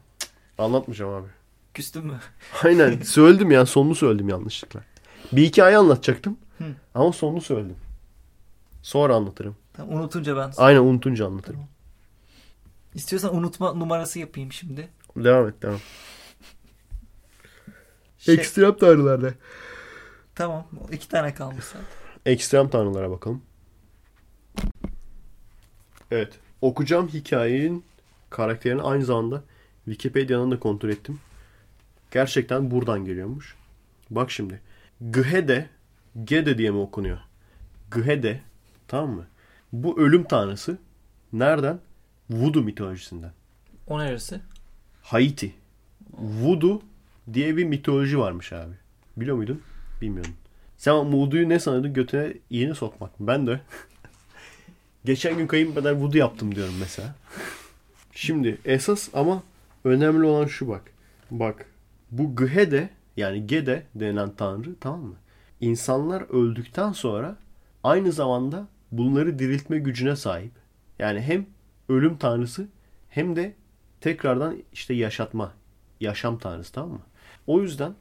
Anlatmayacağım abi. Küstün mü? Aynen. söyledim ya. Sonunu söyledim yanlışlıkla. Bir hikaye anlatacaktım. Hı. Ama sonunu söyledim. Sonra anlatırım. Tamam, unutunca ben. Aynen unutunca anlatırım. Tamam. İstiyorsan unutma numarası yapayım şimdi. Devam et devam. Şey... Ekstrem tanrılarda. Tamam. iki tane kalmış zaten. Ekstrem tanrılara bakalım. Evet. Okuyacağım hikayenin karakterini aynı zamanda Wikipedia'dan da kontrol ettim. Gerçekten buradan geliyormuş. Bak şimdi. Gıhede Gede diye mi okunuyor? Gıhede tamam mı? Bu ölüm tanrısı nereden? Voodoo mitolojisinden. O neresi? Haiti. Voodoo diye bir mitoloji varmış abi. Biliyor muydun? Bilmiyorum. Sen voodoo'yu ne sanıyordun? Götüne iğne sokmak. Ben de. (laughs) Geçen gün kayınpeder voodoo yaptım diyorum mesela. Şimdi esas ama önemli olan şu bak. Bak bu Gıhede yani Gede denilen tanrı tamam mı? İnsanlar öldükten sonra aynı zamanda bunları diriltme gücüne sahip. Yani hem ölüm tanrısı hem de tekrardan işte yaşatma, yaşam tanrısı tamam mı? O yüzden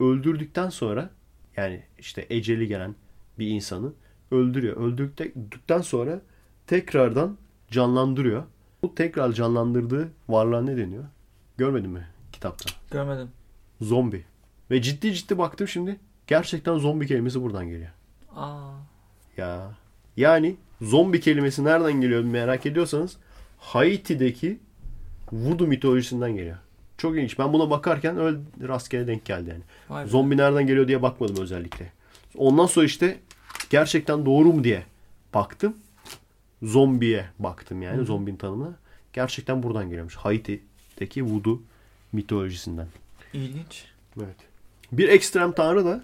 öldürdükten sonra yani işte eceli gelen bir insanı öldürüyor. Öldürdükten sonra tekrardan canlandırıyor. Bu tekrar canlandırdığı varlığa ne deniyor? Görmedin mi kitapta? Görmedim. Zombi. Ve ciddi ciddi baktım şimdi. Gerçekten zombi kelimesi buradan geliyor. Aa. Ya. Yani zombi kelimesi nereden geliyor merak ediyorsanız Haiti'deki Voodoo mitolojisinden geliyor. Çok ilginç. Ben buna bakarken öyle rastgele denk geldi yani. Zombi nereden geliyor diye bakmadım özellikle. Ondan sonra işte gerçekten doğru mu diye baktım. Zombiye baktım yani. Hı-hı. Zombinin tanımına. gerçekten buradan geliyormuş. Haiti'deki voodoo mitolojisinden. İlginç. Evet. Bir ekstrem tanrı da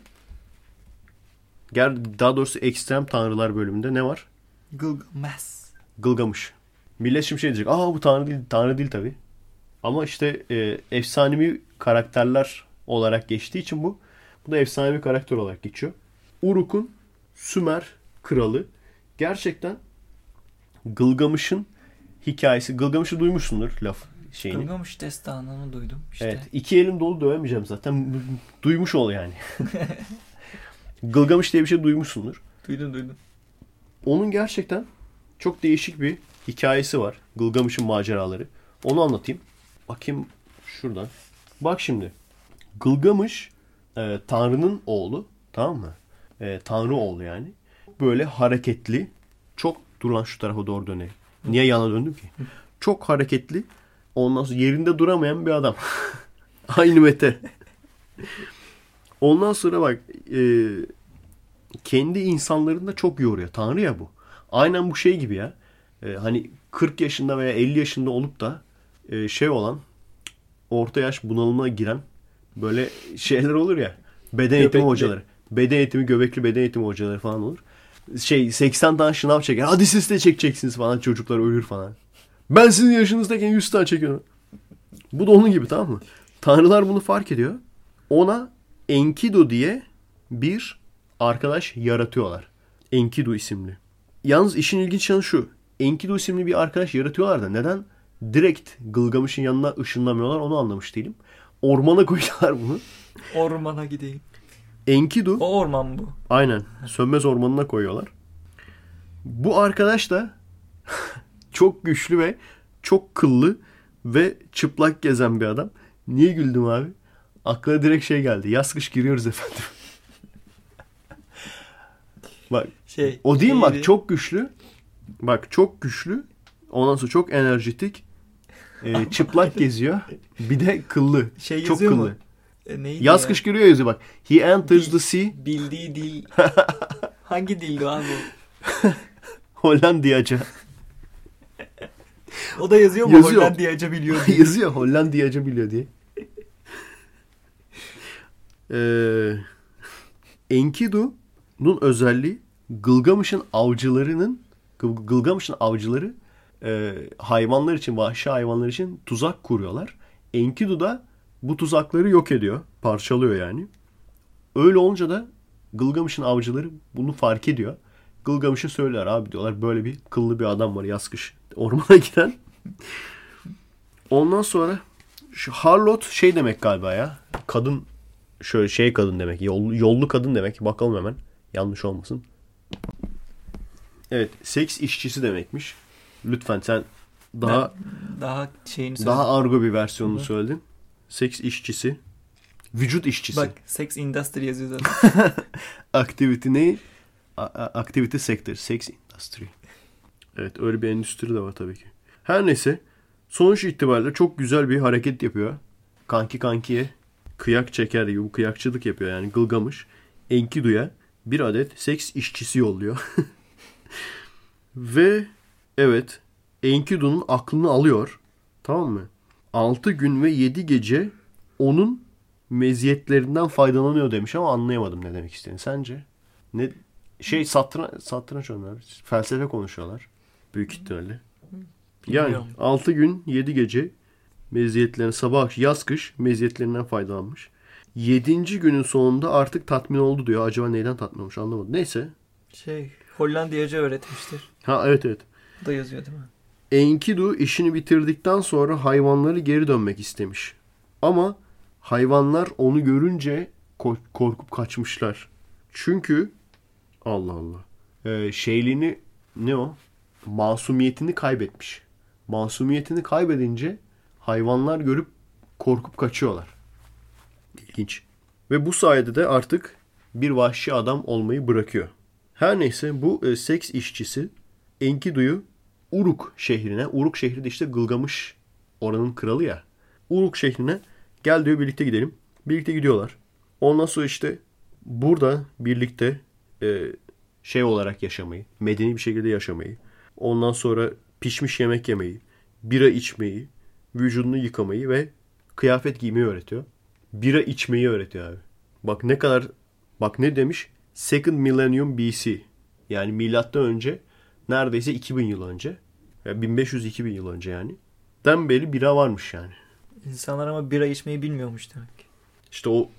daha doğrusu ekstrem tanrılar bölümünde ne var? Gılgamesh. Gılgamış. Millet şimdi şey diyecek. Aa bu tanrı değil. Tanrı değil tabi. Ama işte e, efsanevi karakterler olarak geçtiği için bu. Bu da efsanevi karakter olarak geçiyor. Uruk'un Sümer kralı. Gerçekten Gılgamış'ın hikayesi. Gılgamış'ı duymuşsundur laf şeyini. Gılgamış destanını duydum. İşte. Evet. iki elim dolu dövemeyeceğim zaten. (laughs) Duymuş ol yani. (laughs) Gılgamış diye bir şey duymuşsundur. Duydum duydum. Onun gerçekten çok değişik bir hikayesi var. Gılgamış'ın maceraları. Onu anlatayım. Bakayım şuradan. Bak şimdi. Gılgamış e, Tanrı'nın oğlu. Tamam mı? E, Tanrı oğlu yani. Böyle hareketli. Çok dur lan şu tarafa doğru döneyim. Niye yana döndüm ki? Çok hareketli. Ondan sonra yerinde duramayan bir adam. (laughs) Aynı Mete. Ondan sonra bak e, kendi insanlarını da çok yoruyor. Tanrı ya bu. Aynen bu şey gibi ya. E, hani 40 yaşında veya 50 yaşında olup da e, şey olan orta yaş bunalımına giren böyle şeyler olur ya. Beden eğitimi Göbekli. hocaları. Beden eğitimi, göbekli beden eğitimi hocaları falan olur. Şey 80 tane şınav çeker. Hadi siz de çekeceksiniz falan. Çocuklar ölür falan. Ben sizin yaşınızdayken 100 tane çekiyorum. Bu da onun gibi tamam mı? Tanrılar bunu fark ediyor. Ona Enkidu diye bir arkadaş yaratıyorlar. Enkidu isimli. Yalnız işin ilginç yanı şu. Enkidu isimli bir arkadaş yaratıyorlar da neden direkt Gılgamış'ın yanına ışınlamıyorlar onu anlamış değilim. Ormana (laughs) koyuyorlar bunu. Ormana gideyim. Enkidu O orman bu. aynen sönmez ormanına koyuyorlar. Bu arkadaş da (laughs) çok güçlü ve çok kıllı ve çıplak gezen bir adam. Niye güldüm abi? Aklıma direkt şey geldi. Yaz kış giriyoruz efendim. Bak Şey. o değil mi bak çok güçlü. Bak çok güçlü. Ondan sonra çok enerjitik. Ee, (laughs) çıplak geziyor. Bir de kıllı. Şey çok kıllı. mu? E, neydi Yaz ya? kış giriyor yazıyor bak. He enters the sea. Bildiği dil. (laughs) Hangi dildi abi (laughs) Hollandiyaca. O da yazıyor mu? Yazıyor. Hollandiyaca biliyor diye. yazıyor Hollandiyaca biliyor diye. Ee, Enkidu'nun özelliği Gılgamış'ın avcılarının Gıl- Gılgamış'ın avcıları e, hayvanlar için, vahşi hayvanlar için tuzak kuruyorlar. Enkidu da bu tuzakları yok ediyor. Parçalıyor yani. Öyle olunca da Gılgamış'ın avcıları bunu fark ediyor. Gılgamış'a söyler abi diyorlar böyle bir kıllı bir adam var yaz kış ormana (laughs) giden. Ondan sonra şu harlot şey demek galiba ya. Kadın şöyle şey kadın demek. Yollu, yollu kadın demek. Bakalım hemen. Yanlış olmasın. Evet. Seks işçisi demekmiş. Lütfen sen daha Daha şeyini daha argo bir versiyonunu Hı. söyledin. Seks işçisi. Vücut işçisi. Bak sex industry yazıyor zaten. (laughs) Activity ne? Activity sector. Sex industry. Evet öyle bir endüstri de var tabii ki. Her neyse. Sonuç itibariyle çok güzel bir hareket yapıyor. Kanki kankiye kıyak çeker gibi bu kıyakçılık yapıyor yani Gılgamış. Enkidu'ya bir adet seks işçisi yolluyor. (laughs) Ve evet Enkidu'nun aklını alıyor. Tamam mı? 6 gün ve 7 gece onun meziyetlerinden faydalanıyor demiş ama anlayamadım ne demek istediğini. Sence? Ne şey satranç satranç onlar. Felsefe konuşuyorlar. Büyük ihtimalle. Yani Bilmiyorum. 6 gün 7 gece meziyetlerini sabah yaz kış meziyetlerinden faydalanmış. 7. günün sonunda artık tatmin oldu diyor. Acaba neyden tatmin olmuş anlamadım. Neyse. Şey Hollandiyaca öğretmiştir. Ha evet evet. Bu da yazıyor değil mi? Enkidu işini bitirdikten sonra hayvanları geri dönmek istemiş. Ama hayvanlar onu görünce ko- korkup kaçmışlar. Çünkü Allah Allah. Ee, şeyliğini ne o? Masumiyetini kaybetmiş. Masumiyetini kaybedince hayvanlar görüp korkup kaçıyorlar. İlginç. Ve bu sayede de artık bir vahşi adam olmayı bırakıyor. Her neyse bu e, seks işçisi Enkidu'yu Uruk şehrine, Uruk şehri de işte Gılgamış oranın kralı ya. Uruk şehrine gel diyor birlikte gidelim. Birlikte gidiyorlar. Ondan sonra işte burada birlikte e, şey olarak yaşamayı, medeni bir şekilde yaşamayı, ondan sonra pişmiş yemek yemeyi, bira içmeyi, vücudunu yıkamayı ve kıyafet giymeyi öğretiyor. Bira içmeyi öğretiyor abi. Bak ne kadar bak ne demiş? Second Millennium BC. Yani milattan önce neredeyse 2000 yıl önce. Yani 1500-2000 yıl önce yani. Den beri bira varmış yani. İnsanlar ama bira içmeyi bilmiyormuş demek. İşte o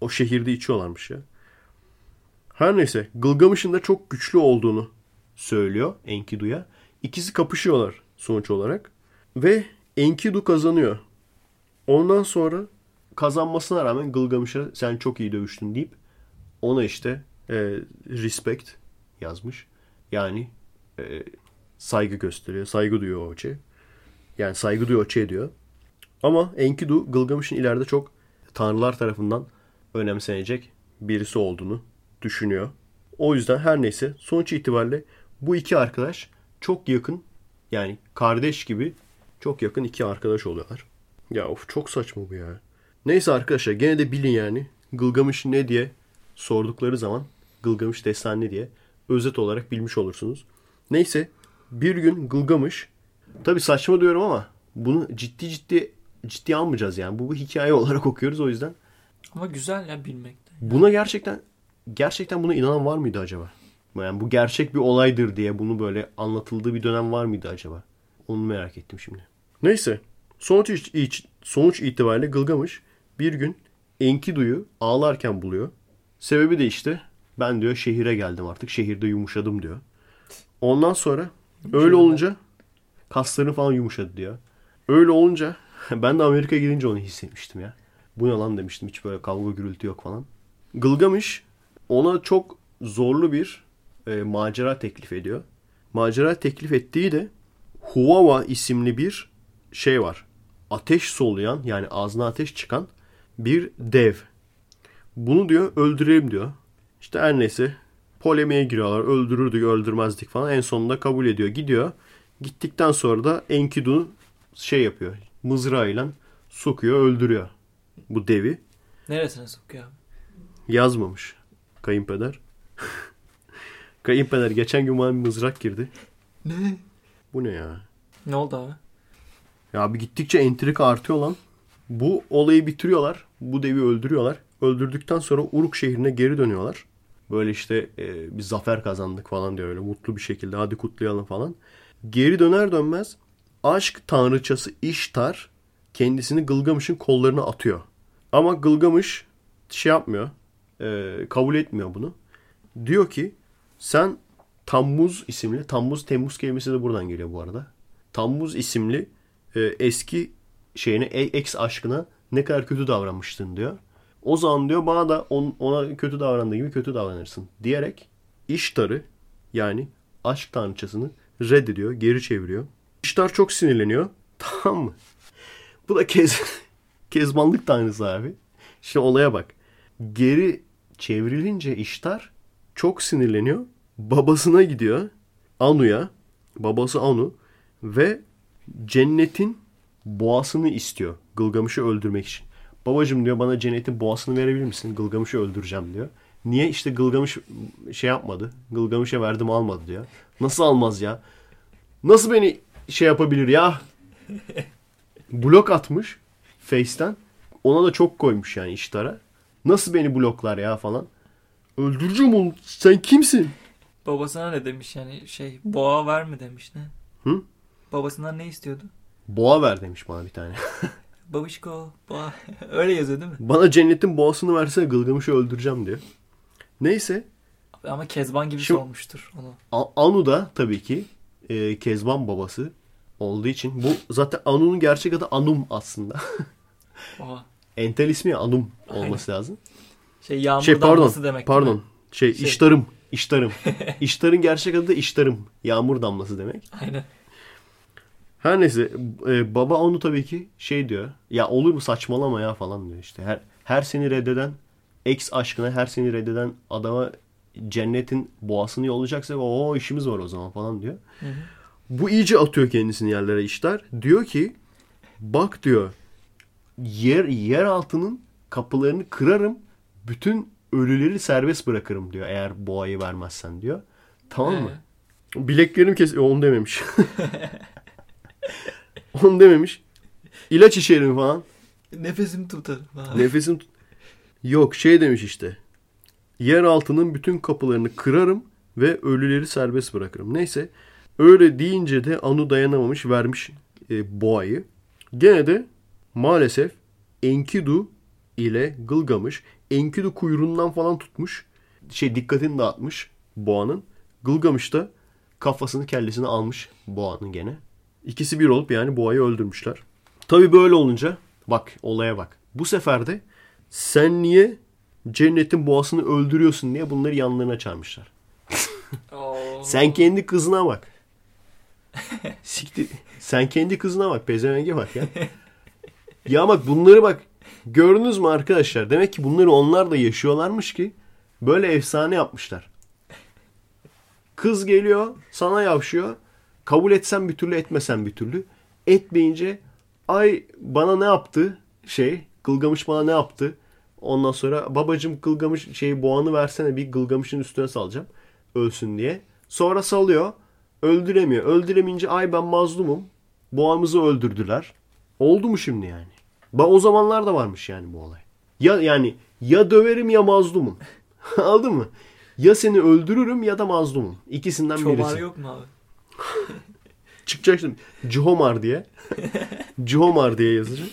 o şehirde içiyorlarmış ya. Her neyse Gılgamış'ın da çok güçlü olduğunu söylüyor Enkidu'ya. İkisi kapışıyorlar sonuç olarak. Ve Enkidu kazanıyor. Ondan sonra kazanmasına rağmen Gılgamış'a sen çok iyi dövüştün deyip ona işte e, respect yazmış. Yani e, saygı gösteriyor. Saygı duyuyor Oçe. Yani saygı duyuyor Oçe diyor. Ama Enkidu Gılgamış'ın ileride çok tanrılar tarafından önemsenecek birisi olduğunu düşünüyor. O yüzden her neyse sonuç itibariyle bu iki arkadaş çok yakın yani kardeş gibi çok yakın iki arkadaş oluyorlar. Ya of çok saçma bu ya. Neyse arkadaşlar gene de bilin yani Gılgamış ne diye sordukları zaman Gılgamış destan ne diye özet olarak bilmiş olursunuz. Neyse bir gün Gılgamış tabi saçma diyorum ama bunu ciddi ciddi ciddi almayacağız yani. Bu bir hikaye (laughs) olarak okuyoruz o yüzden. Ama güzel ya bilmekte. Buna gerçekten gerçekten buna inanan var mıydı acaba? Yani bu gerçek bir olaydır diye bunu böyle anlatıldığı bir dönem var mıydı acaba? Onu merak ettim şimdi. Neyse. Sonuç, iç, sonuç itibariyle Gılgamış bir gün Enkidu'yu ağlarken buluyor. Sebebi de işte ben diyor şehire geldim artık. Şehirde yumuşadım diyor. Ondan sonra öyle olunca kasların falan yumuşadı diyor. Öyle olunca (laughs) ben de Amerika'ya gidince onu hissetmiştim ya. Bu ne lan demiştim hiç böyle kavga gürültü yok falan. Gılgamış ona çok zorlu bir e, macera teklif ediyor. Macera teklif ettiği de Huwawa isimli bir şey var. Ateş soluyan yani ağzına ateş çıkan bir dev. Bunu diyor öldürelim diyor. İşte her neyse polemiğe giriyorlar. Öldürürdük öldürmezdik falan. En sonunda kabul ediyor. Gidiyor. Gittikten sonra da Enkidu şey yapıyor. Mızrağıyla sokuyor öldürüyor bu devi. Neresine sokuyor? Yazmamış kayınpeder. (laughs) kayınpeder geçen gün bana bir mızrak girdi. Ne? Bu ne ya? Ne oldu abi? Ya bir gittikçe entrika artıyor lan. Bu olayı bitiriyorlar. Bu devi öldürüyorlar. Öldürdükten sonra Uruk şehrine geri dönüyorlar. Böyle işte e, bir zafer kazandık falan diyor öyle mutlu bir şekilde. Hadi kutlayalım falan. Geri döner dönmez aşk tanrıçası İştar kendisini Gılgamış'ın kollarına atıyor. Ama Gılgamış şey yapmıyor. E, kabul etmiyor bunu. Diyor ki sen Tammuz isimli, Tammuz Temmuz kelimesi de buradan geliyor bu arada. Tammuz isimli e, eski şeyine, ex aşkına ne kadar kötü davranmıştın diyor. O zaman diyor bana da on, ona kötü davrandığı gibi kötü davranırsın diyerek İştar'ı yani aşk tanrıçasını reddediyor, geri çeviriyor. İştar çok sinirleniyor. (laughs) Tamam mı? Bu da kez, (laughs) kezbanlık tanrısı abi. Şimdi olaya bak. Geri çevrilince İştar çok sinirleniyor. Babasına gidiyor. Anu'ya. Babası Anu. Ve cennetin boğasını istiyor. Gılgamış'ı öldürmek için. Babacım diyor bana cennetin boğasını verebilir misin? Gılgamış'ı öldüreceğim diyor. Niye? işte Gılgamış şey yapmadı. Gılgamış'a verdim almadı diyor. Nasıl almaz ya? Nasıl beni şey yapabilir ya? (laughs) Blok atmış Face'ten. Ona da çok koymuş yani iştara. Nasıl beni bloklar ya falan. Öldüreceğim onu. Sen kimsin? Babasına ne demiş yani şey boğa ver mi demiş ne? Hı? Babasından ne istiyordu? Boğa ver demiş bana bir tane. (laughs) Babişko boğa. (laughs) Öyle yazıyor değil mi? bana cennetin boğasını versene Gılgamış'ı öldüreceğim diyor. Neyse. Ama Kezban gibi Şimdi- sormuştur onu. Anu da tabii ki e, Kezban babası olduğu için bu zaten Anu'nun gerçek adı Anum aslında. (laughs) Oha. Entel ismi ya Anum olması lazım. Şey yağmur Şey pardon. damlası demek. Pardon. Şey, Şey. iştarım. İştarım. (laughs) İştarın gerçek adı da iştarım. Yağmur damlası demek. Aynen. Her neyse e, baba onu tabii ki şey diyor. Ya olur mu saçmalama ya falan diyor işte. Her her seni reddeden ex aşkına her seni reddeden adama cennetin boğasını yollayacaksa o işimiz var o zaman falan diyor. Hı hı. Bu iyice atıyor kendisini yerlere işler. Diyor ki bak diyor yer yer altının kapılarını kırarım. Bütün ölüleri serbest bırakırım diyor eğer boğayı vermezsen diyor. Tamam mı? Bileklerim kes... Onu dememiş. (laughs) Onu dememiş. İlaç içerim falan. Nefesim tutar. Abi. Nefesim tut- Yok şey demiş işte. Yer altının bütün kapılarını kırarım ve ölüleri serbest bırakırım. Neyse öyle deyince de Anu dayanamamış vermiş e, boğayı. Gene de maalesef Enkidu ile Gılgamış Enkidu kuyruğundan falan tutmuş. Şey dikkatini dağıtmış boğanın. Gılgamış da kafasını kellesini almış boğanın gene. İkisi bir olup yani boğayı öldürmüşler. Tabi böyle olunca bak olaya bak. Bu sefer de sen niye cennetin boğasını öldürüyorsun diye bunları yanlarına çağırmışlar. Oo. Sen kendi kızına bak. Siktir. Sen kendi kızına bak. Pezevenge bak ya. ya bak bunları bak. Gördünüz mü arkadaşlar? Demek ki bunları onlar da yaşıyorlarmış ki böyle efsane yapmışlar. Kız geliyor sana yavşıyor. Kabul etsen bir türlü etmesen bir türlü. Etmeyince ay bana ne yaptı şey Gılgamış bana ne yaptı? Ondan sonra babacım Gılgamış şey boğanı versene bir Gılgamış'ın üstüne salacağım ölsün diye. Sonra salıyor. Öldüremiyor. Öldüremeyince ay ben mazlumum. Boğamızı öldürdüler. Oldu mu şimdi yani? Ba o zamanlar da varmış yani bu olay. Ya yani ya döverim ya mazlumum. (laughs) Aldın mı? Ya seni öldürürüm ya da mazlumum. İkisinden Çomar birisi. yok mu abi? (laughs) Çıkacak şimdi. Cihomar diye. Cihomar diye yazacağım.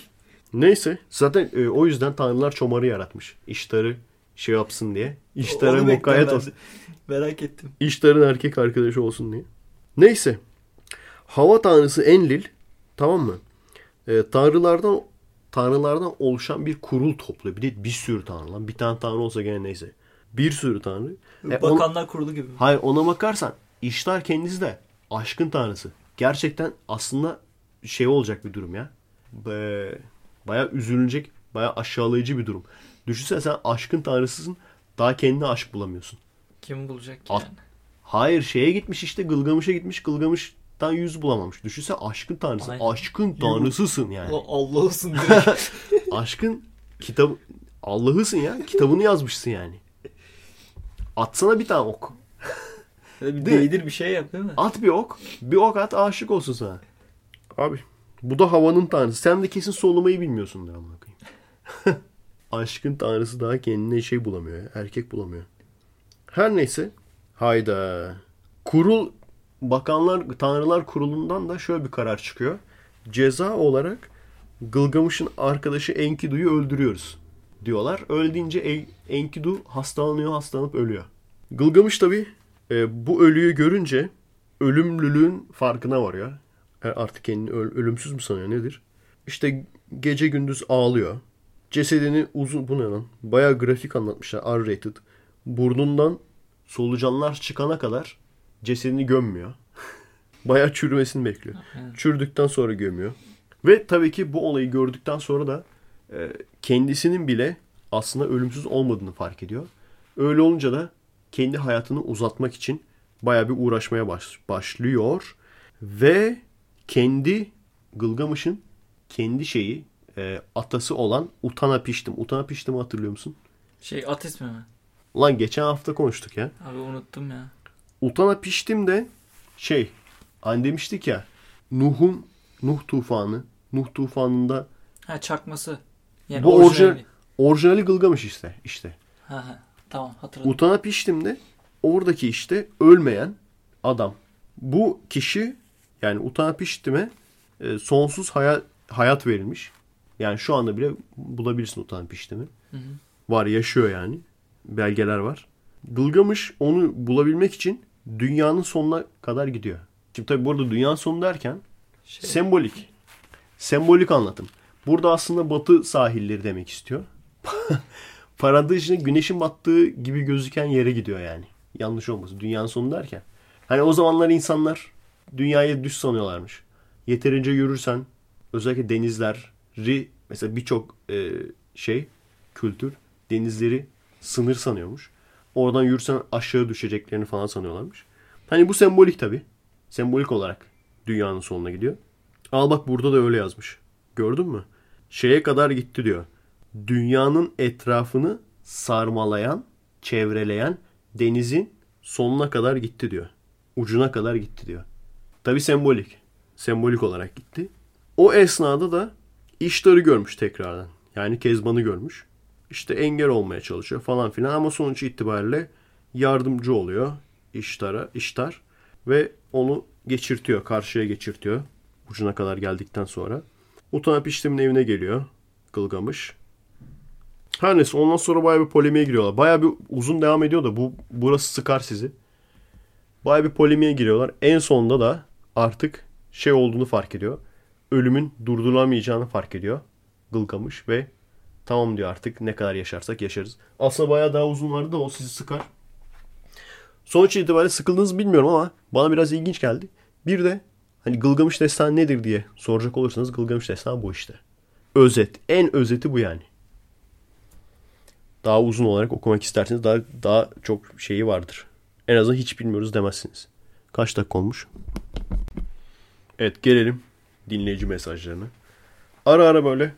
Neyse. Zaten e, o yüzden tanrılar çomarı yaratmış. İştarı şey yapsın diye. İştarı mukayyet olsun. Merak ettim. İştarın erkek arkadaşı olsun diye. Neyse. Hava tanrısı Enlil tamam mı? E, tanrılardan tanrılardan oluşan bir kurul topluyor. Bir de bir sürü tanrı lan. Bir tane tanrı olsa gene neyse. Bir sürü tanrı. E, Bakanlar kurulu gibi. Hayır ona bakarsan İştar kendisi de aşkın tanrısı. Gerçekten aslında şey olacak bir durum ya. Be, bayağı üzülünecek, bayağı aşağılayıcı bir durum. Düşünsene sen aşkın tanrısısın. Daha kendine aşk bulamıyorsun. Kim bulacak ki At- yani? Hayır şeye gitmiş işte Gılgamış'a gitmiş. Gılgamış'tan yüz bulamamış. Düşünsene aşkın tanrısı. Aynen. Aşkın tanrısısın yani. Allah'ısın direkt. (laughs) Aşkın kitabı Allah'ısın ya. Kitabını yazmışsın yani. Atsana bir tane ok. bir (laughs) değdir bir şey yap değil mi? At bir ok. Bir ok at aşık olsun sana. Abi bu da havanın tanrısı. Sen de kesin solumayı bilmiyorsundur amına koyayım. (laughs) Aşkın tanrısı daha kendine şey bulamıyor ya. Erkek bulamıyor. Her neyse. Hayda. Kurul Bakanlar Tanrılar Kurulu'ndan da şöyle bir karar çıkıyor. Ceza olarak Gılgamış'ın arkadaşı Enkidu'yu öldürüyoruz diyorlar. Öldüğünce En- Enkidu hastalanıyor, hastalanıp ölüyor. Gılgamış tabi bu ölüyü görünce ölümlülüğün farkına varıyor. E, artık kendini öl- ölümsüz mü sanıyor nedir? İşte gece gündüz ağlıyor. Cesedini uzun bu ne lan? Bayağı grafik anlatmışlar. R-rated. Burnundan solucanlar çıkana kadar cesedini gömmüyor. (laughs) Bayağı çürümesini bekliyor. Evet. Çürdükten sonra gömüyor. Ve tabii ki bu olayı gördükten sonra da e, kendisinin bile aslında ölümsüz olmadığını fark ediyor. Öyle olunca da kendi hayatını uzatmak için bayağı bir uğraşmaya baş- başlıyor. Ve kendi Gılgamış'ın kendi şeyi e, atası olan Utanapiştim. Utanapiştim'i hatırlıyor musun? Şey at ismi mi? Lan geçen hafta konuştuk ya. Abi unuttum ya. Utanapiştim de şey hani demiştik ya Nuh'un Nuh tufanı Nuh tufanında Ha çakması. Yani bu orijinali. orijinal, orijinali Gılgamış işte işte. Ha ha. Tamam hatırladım. Utanapiştim de oradaki işte ölmeyen adam. Bu kişi yani Utanapiştim'e e, sonsuz hayat, hayat verilmiş. Yani şu anda bile bulabilirsin Utanapiştim'i. Hı hı. Var yaşıyor yani. Belgeler var. Gılgamış onu bulabilmek için dünyanın sonuna kadar gidiyor. Şimdi tabii burada dünyanın sonu derken Şey, sembolik. Sembolik anlatım. Burada aslında batı sahilleri demek istiyor. (laughs) Paradajın güneşin battığı gibi gözüken yere gidiyor yani. Yanlış olmasın. Dünyanın sonu derken. Hani o zamanlar insanlar dünyayı düz sanıyorlarmış. Yeterince yürürsen özellikle denizleri mesela birçok e, şey kültür denizleri sınır sanıyormuş. Oradan yürürsen aşağı düşeceklerini falan sanıyorlarmış. Hani bu sembolik tabi. Sembolik olarak dünyanın sonuna gidiyor. Al bak burada da öyle yazmış. Gördün mü? Şeye kadar gitti diyor. Dünyanın etrafını sarmalayan, çevreleyen denizin sonuna kadar gitti diyor. Ucuna kadar gitti diyor. Tabi sembolik. Sembolik olarak gitti. O esnada da işleri görmüş tekrardan. Yani Kezban'ı görmüş. İşte engel olmaya çalışıyor falan filan ama sonuç itibariyle yardımcı oluyor iştara, iştar ve onu geçirtiyor, karşıya geçirtiyor. Ucuna kadar geldikten sonra. Utanıp işlemin evine geliyor Gılgamış. Her neyse ondan sonra bayağı bir polemiğe giriyorlar. Bayağı bir uzun devam ediyor da bu burası sıkar sizi. Bayağı bir polemiğe giriyorlar. En sonunda da artık şey olduğunu fark ediyor. Ölümün durdurulamayacağını fark ediyor Gılgamış ve tamam diyor artık ne kadar yaşarsak yaşarız. Aslında bayağı daha uzun vardı da o sizi sıkar. Sonuç itibariyle sıkıldınız bilmiyorum ama bana biraz ilginç geldi. Bir de hani Gılgamış Destanı nedir diye soracak olursanız Gılgamış Destanı bu işte. Özet. En özeti bu yani. Daha uzun olarak okumak isterseniz daha daha çok şeyi vardır. En azından hiç bilmiyoruz demezsiniz. Kaç dakika olmuş? Evet gelelim dinleyici mesajlarına. Ara ara böyle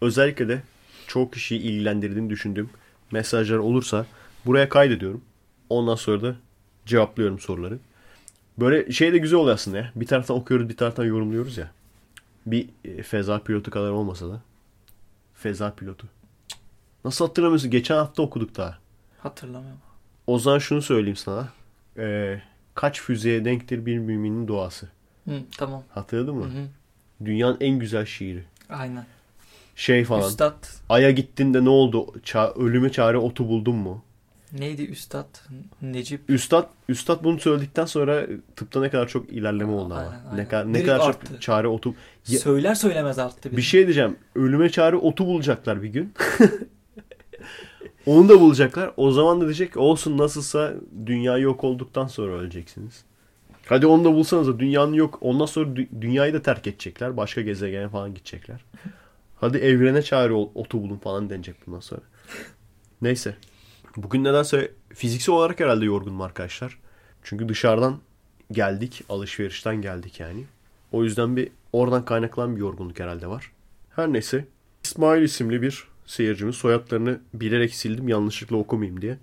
özellikle de çok kişiyi ilgilendirdiğini düşündüğüm mesajlar olursa buraya kaydediyorum. Ondan sonra da cevaplıyorum soruları. Böyle şey de güzel oluyor aslında ya. Bir taraftan okuyoruz bir taraftan yorumluyoruz ya. Bir e, feza pilotu kadar olmasa da. Feza pilotu. Nasıl hatırlamıyorsun? Geçen hafta okuduk daha. Hatırlamıyorum. O zaman şunu söyleyeyim sana. Ee, kaç füzeye denktir bir müminin duası? Hı, tamam. Hatırladın mı? Hı hı. Dünyanın en güzel şiiri. Aynen. Şey falan. Üstad Ay'a gittin de ne oldu? Ça- ölüme çare otu buldun mu? neydi Üstad? Necip. Üstad Üstad bunu söyledikten sonra tıpta ne kadar çok ilerleme oldu ama. Aynen, aynen. Ne kadar ne Direkt kadar arttı. çok çare otu. Ya- Söyler söylemez arttı. Bir bizim. şey diyeceğim. Ölüme çare otu bulacaklar bir gün. (laughs) Onu da bulacaklar. O zaman da diyecek olsun nasılsa dünya yok olduktan sonra öleceksiniz. Hadi onu da bulsanız da dünyanın yok. Ondan sonra dü- dünyayı da terk edecekler. Başka gezegene falan gidecekler. Hadi evrene ol- otu bulun falan denecek bundan sonra. Neyse. Bugün nedense fiziksel olarak herhalde yorgunum arkadaşlar. Çünkü dışarıdan geldik. Alışverişten geldik yani. O yüzden bir oradan kaynaklanan bir yorgunluk herhalde var. Her neyse. İsmail isimli bir seyircimiz soyadlarını bilerek sildim yanlışlıkla okumayayım diye.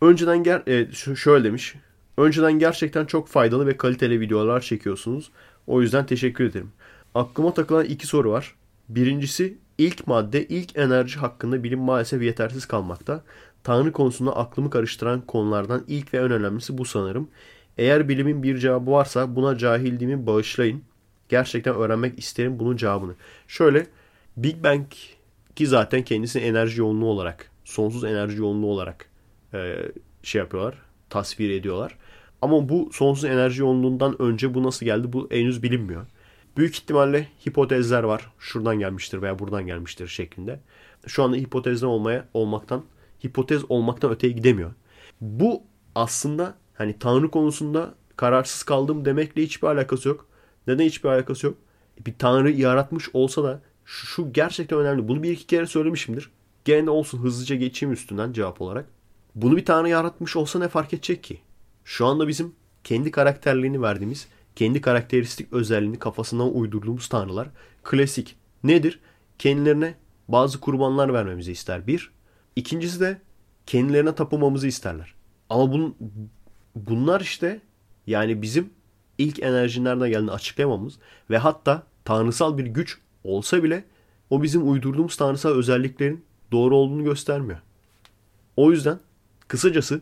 Önceden ger e, şöyle demiş. Önceden gerçekten çok faydalı ve kaliteli videolar çekiyorsunuz. O yüzden teşekkür ederim. Aklıma takılan iki soru var. Birincisi ilk madde ilk enerji hakkında bilim maalesef yetersiz kalmakta. Tanrı konusunda aklımı karıştıran konulardan ilk ve en önemlisi bu sanırım. Eğer bilimin bir cevabı varsa buna cahilliğimi bağışlayın. Gerçekten öğrenmek isterim bunun cevabını. Şöyle Big Bang ki zaten kendisini enerji yoğunluğu olarak, sonsuz enerji yoğunluğu olarak e, şey yapıyorlar, tasvir ediyorlar. Ama bu sonsuz enerji yoğunluğundan önce bu nasıl geldi bu henüz bilinmiyor. Büyük ihtimalle hipotezler var. Şuradan gelmiştir veya buradan gelmiştir şeklinde. Şu anda hipotezden olmaya olmaktan hipotez olmaktan öteye gidemiyor. Bu aslında hani Tanrı konusunda kararsız kaldım demekle hiçbir alakası yok. Neden hiçbir alakası yok? Bir Tanrı yaratmış olsa da şu, şu gerçekten önemli. Bunu bir iki kere söylemişimdir. Gene olsun hızlıca geçeyim üstünden cevap olarak. Bunu bir Tanrı yaratmış olsa ne fark edecek ki? Şu anda bizim kendi karakterliğini verdiğimiz, kendi karakteristik özelliğini kafasından uydurduğumuz tanrılar klasik. Nedir? Kendilerine bazı kurbanlar vermemizi ister. Bir. İkincisi de kendilerine tapınmamızı isterler. Ama bun, bunlar işte yani bizim ilk enerjinin nereden geldiğini açıklayamamız ve hatta tanrısal bir güç olsa bile o bizim uydurduğumuz tanrısal özelliklerin doğru olduğunu göstermiyor. O yüzden kısacası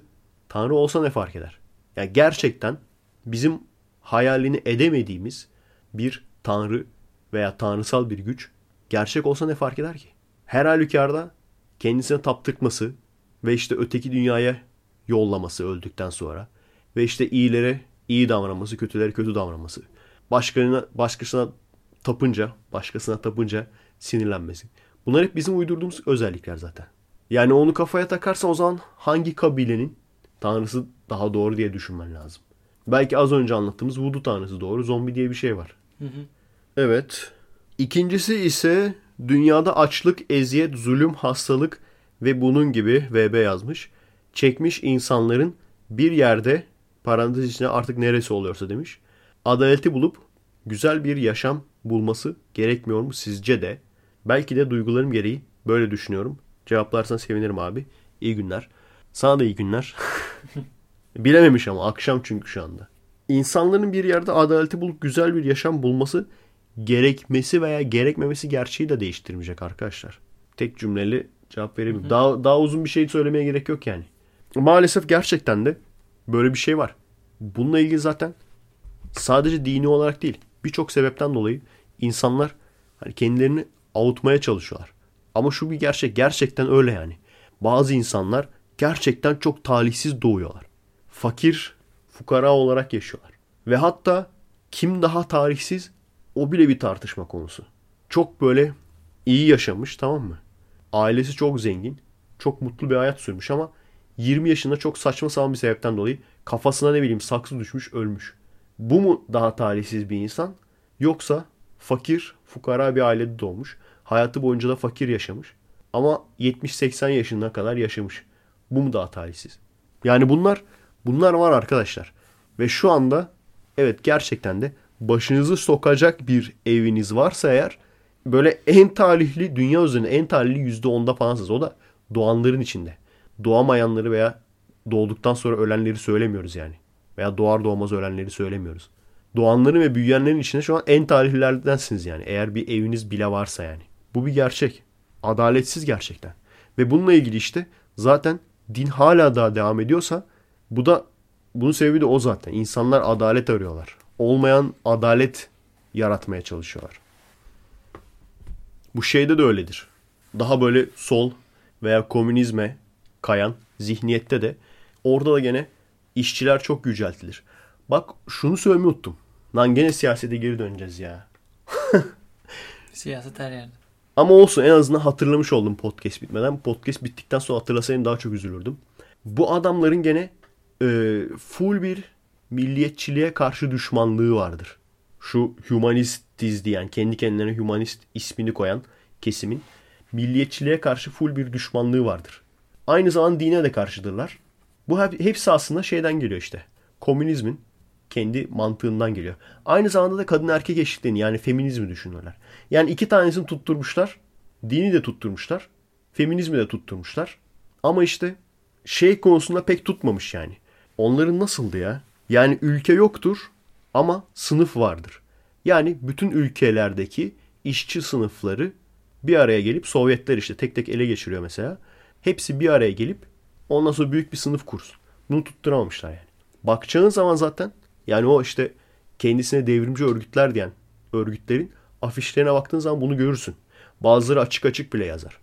tanrı olsa ne fark eder? Yani gerçekten bizim hayalini edemediğimiz bir tanrı veya tanrısal bir güç gerçek olsa ne fark eder ki? Her halükarda kendisine taptırması ve işte öteki dünyaya yollaması öldükten sonra ve işte iyilere iyi davranması, kötülere kötü davranması. Başkalarına, başkasına tapınca, başkasına tapınca sinirlenmesi. Bunlar hep bizim uydurduğumuz özellikler zaten. Yani onu kafaya takarsan o zaman hangi kabilenin tanrısı daha doğru diye düşünmen lazım. Belki az önce anlattığımız voodoo tanrısı doğru. Zombi diye bir şey var. Hı hı. Evet. İkincisi ise dünyada açlık, eziyet, zulüm, hastalık ve bunun gibi VB yazmış. Çekmiş insanların bir yerde parantez içine artık neresi oluyorsa demiş. Adaleti bulup güzel bir yaşam bulması gerekmiyor mu sizce de? Belki de duygularım gereği böyle düşünüyorum. Cevaplarsan sevinirim abi. İyi günler. Sana da iyi günler. (laughs) Bilememiş ama akşam çünkü şu anda. İnsanların bir yerde adaleti bulup güzel bir yaşam bulması gerekmesi veya gerekmemesi gerçeği de değiştirmeyecek arkadaşlar. Tek cümleli cevap verebilirim. Daha, daha uzun bir şey söylemeye gerek yok yani. Maalesef gerçekten de böyle bir şey var. Bununla ilgili zaten sadece dini olarak değil birçok sebepten dolayı insanlar hani kendilerini avutmaya çalışıyorlar. Ama şu bir gerçek. Gerçekten öyle yani. Bazı insanlar gerçekten çok talihsiz doğuyorlar. Fakir, fukara olarak yaşıyorlar. Ve hatta kim daha talihsiz o bile bir tartışma konusu. Çok böyle iyi yaşamış tamam mı? Ailesi çok zengin. Çok mutlu bir hayat sürmüş ama 20 yaşında çok saçma sapan bir sebepten dolayı kafasına ne bileyim saksı düşmüş ölmüş. Bu mu daha talihsiz bir insan? Yoksa fakir, fukara bir ailede doğmuş. Hayatı boyunca da fakir yaşamış. Ama 70-80 yaşına kadar yaşamış. Bu mu daha talihsiz? Yani bunlar bunlar var arkadaşlar. Ve şu anda evet gerçekten de başınızı sokacak bir eviniz varsa eğer böyle en talihli dünya üzerinde en talihli %10'da falansınız. O da doğanların içinde. Doğamayanları veya doğduktan sonra ölenleri söylemiyoruz yani. Veya doğar doğmaz ölenleri söylemiyoruz. Doğanların ve büyüyenlerin içinde şu an en talihlilerdensiniz yani. Eğer bir eviniz bile varsa yani. Bu bir gerçek. Adaletsiz gerçekten. Ve bununla ilgili işte zaten din hala daha devam ediyorsa bu da bunun sebebi de o zaten. İnsanlar adalet arıyorlar. Olmayan adalet yaratmaya çalışıyorlar. Bu şeyde de öyledir. Daha böyle sol veya komünizme kayan zihniyette de orada da gene işçiler çok yüceltilir. Bak şunu söylemeyi unuttum. Lan gene siyasete geri döneceğiz ya. (laughs) Siyaset her yerde. Ama olsun en azından hatırlamış oldum podcast bitmeden. Podcast bittikten sonra hatırlasaydım daha çok üzülürdüm. Bu adamların gene e, full bir milliyetçiliğe karşı düşmanlığı vardır. Şu humanistiz diyen, kendi kendilerine humanist ismini koyan kesimin milliyetçiliğe karşı full bir düşmanlığı vardır. Aynı zaman dine de karşıdırlar. Bu hepsi aslında şeyden geliyor işte. Komünizmin kendi mantığından geliyor. Aynı zamanda da kadın erkek eşitliğini yani feminizmi düşünüyorlar. Yani iki tanesini tutturmuşlar. Dini de tutturmuşlar. Feminizmi de tutturmuşlar. Ama işte şey konusunda pek tutmamış yani. Onların nasıldı ya? Yani ülke yoktur ama sınıf vardır. Yani bütün ülkelerdeki işçi sınıfları bir araya gelip Sovyetler işte tek tek ele geçiriyor mesela. Hepsi bir araya gelip ondan sonra büyük bir sınıf kursun. Bunu tutturamamışlar yani. Bakacağın zaman zaten yani o işte kendisine devrimci örgütler diyen örgütlerin afişlerine baktığın zaman bunu görürsün. Bazıları açık açık bile yazar.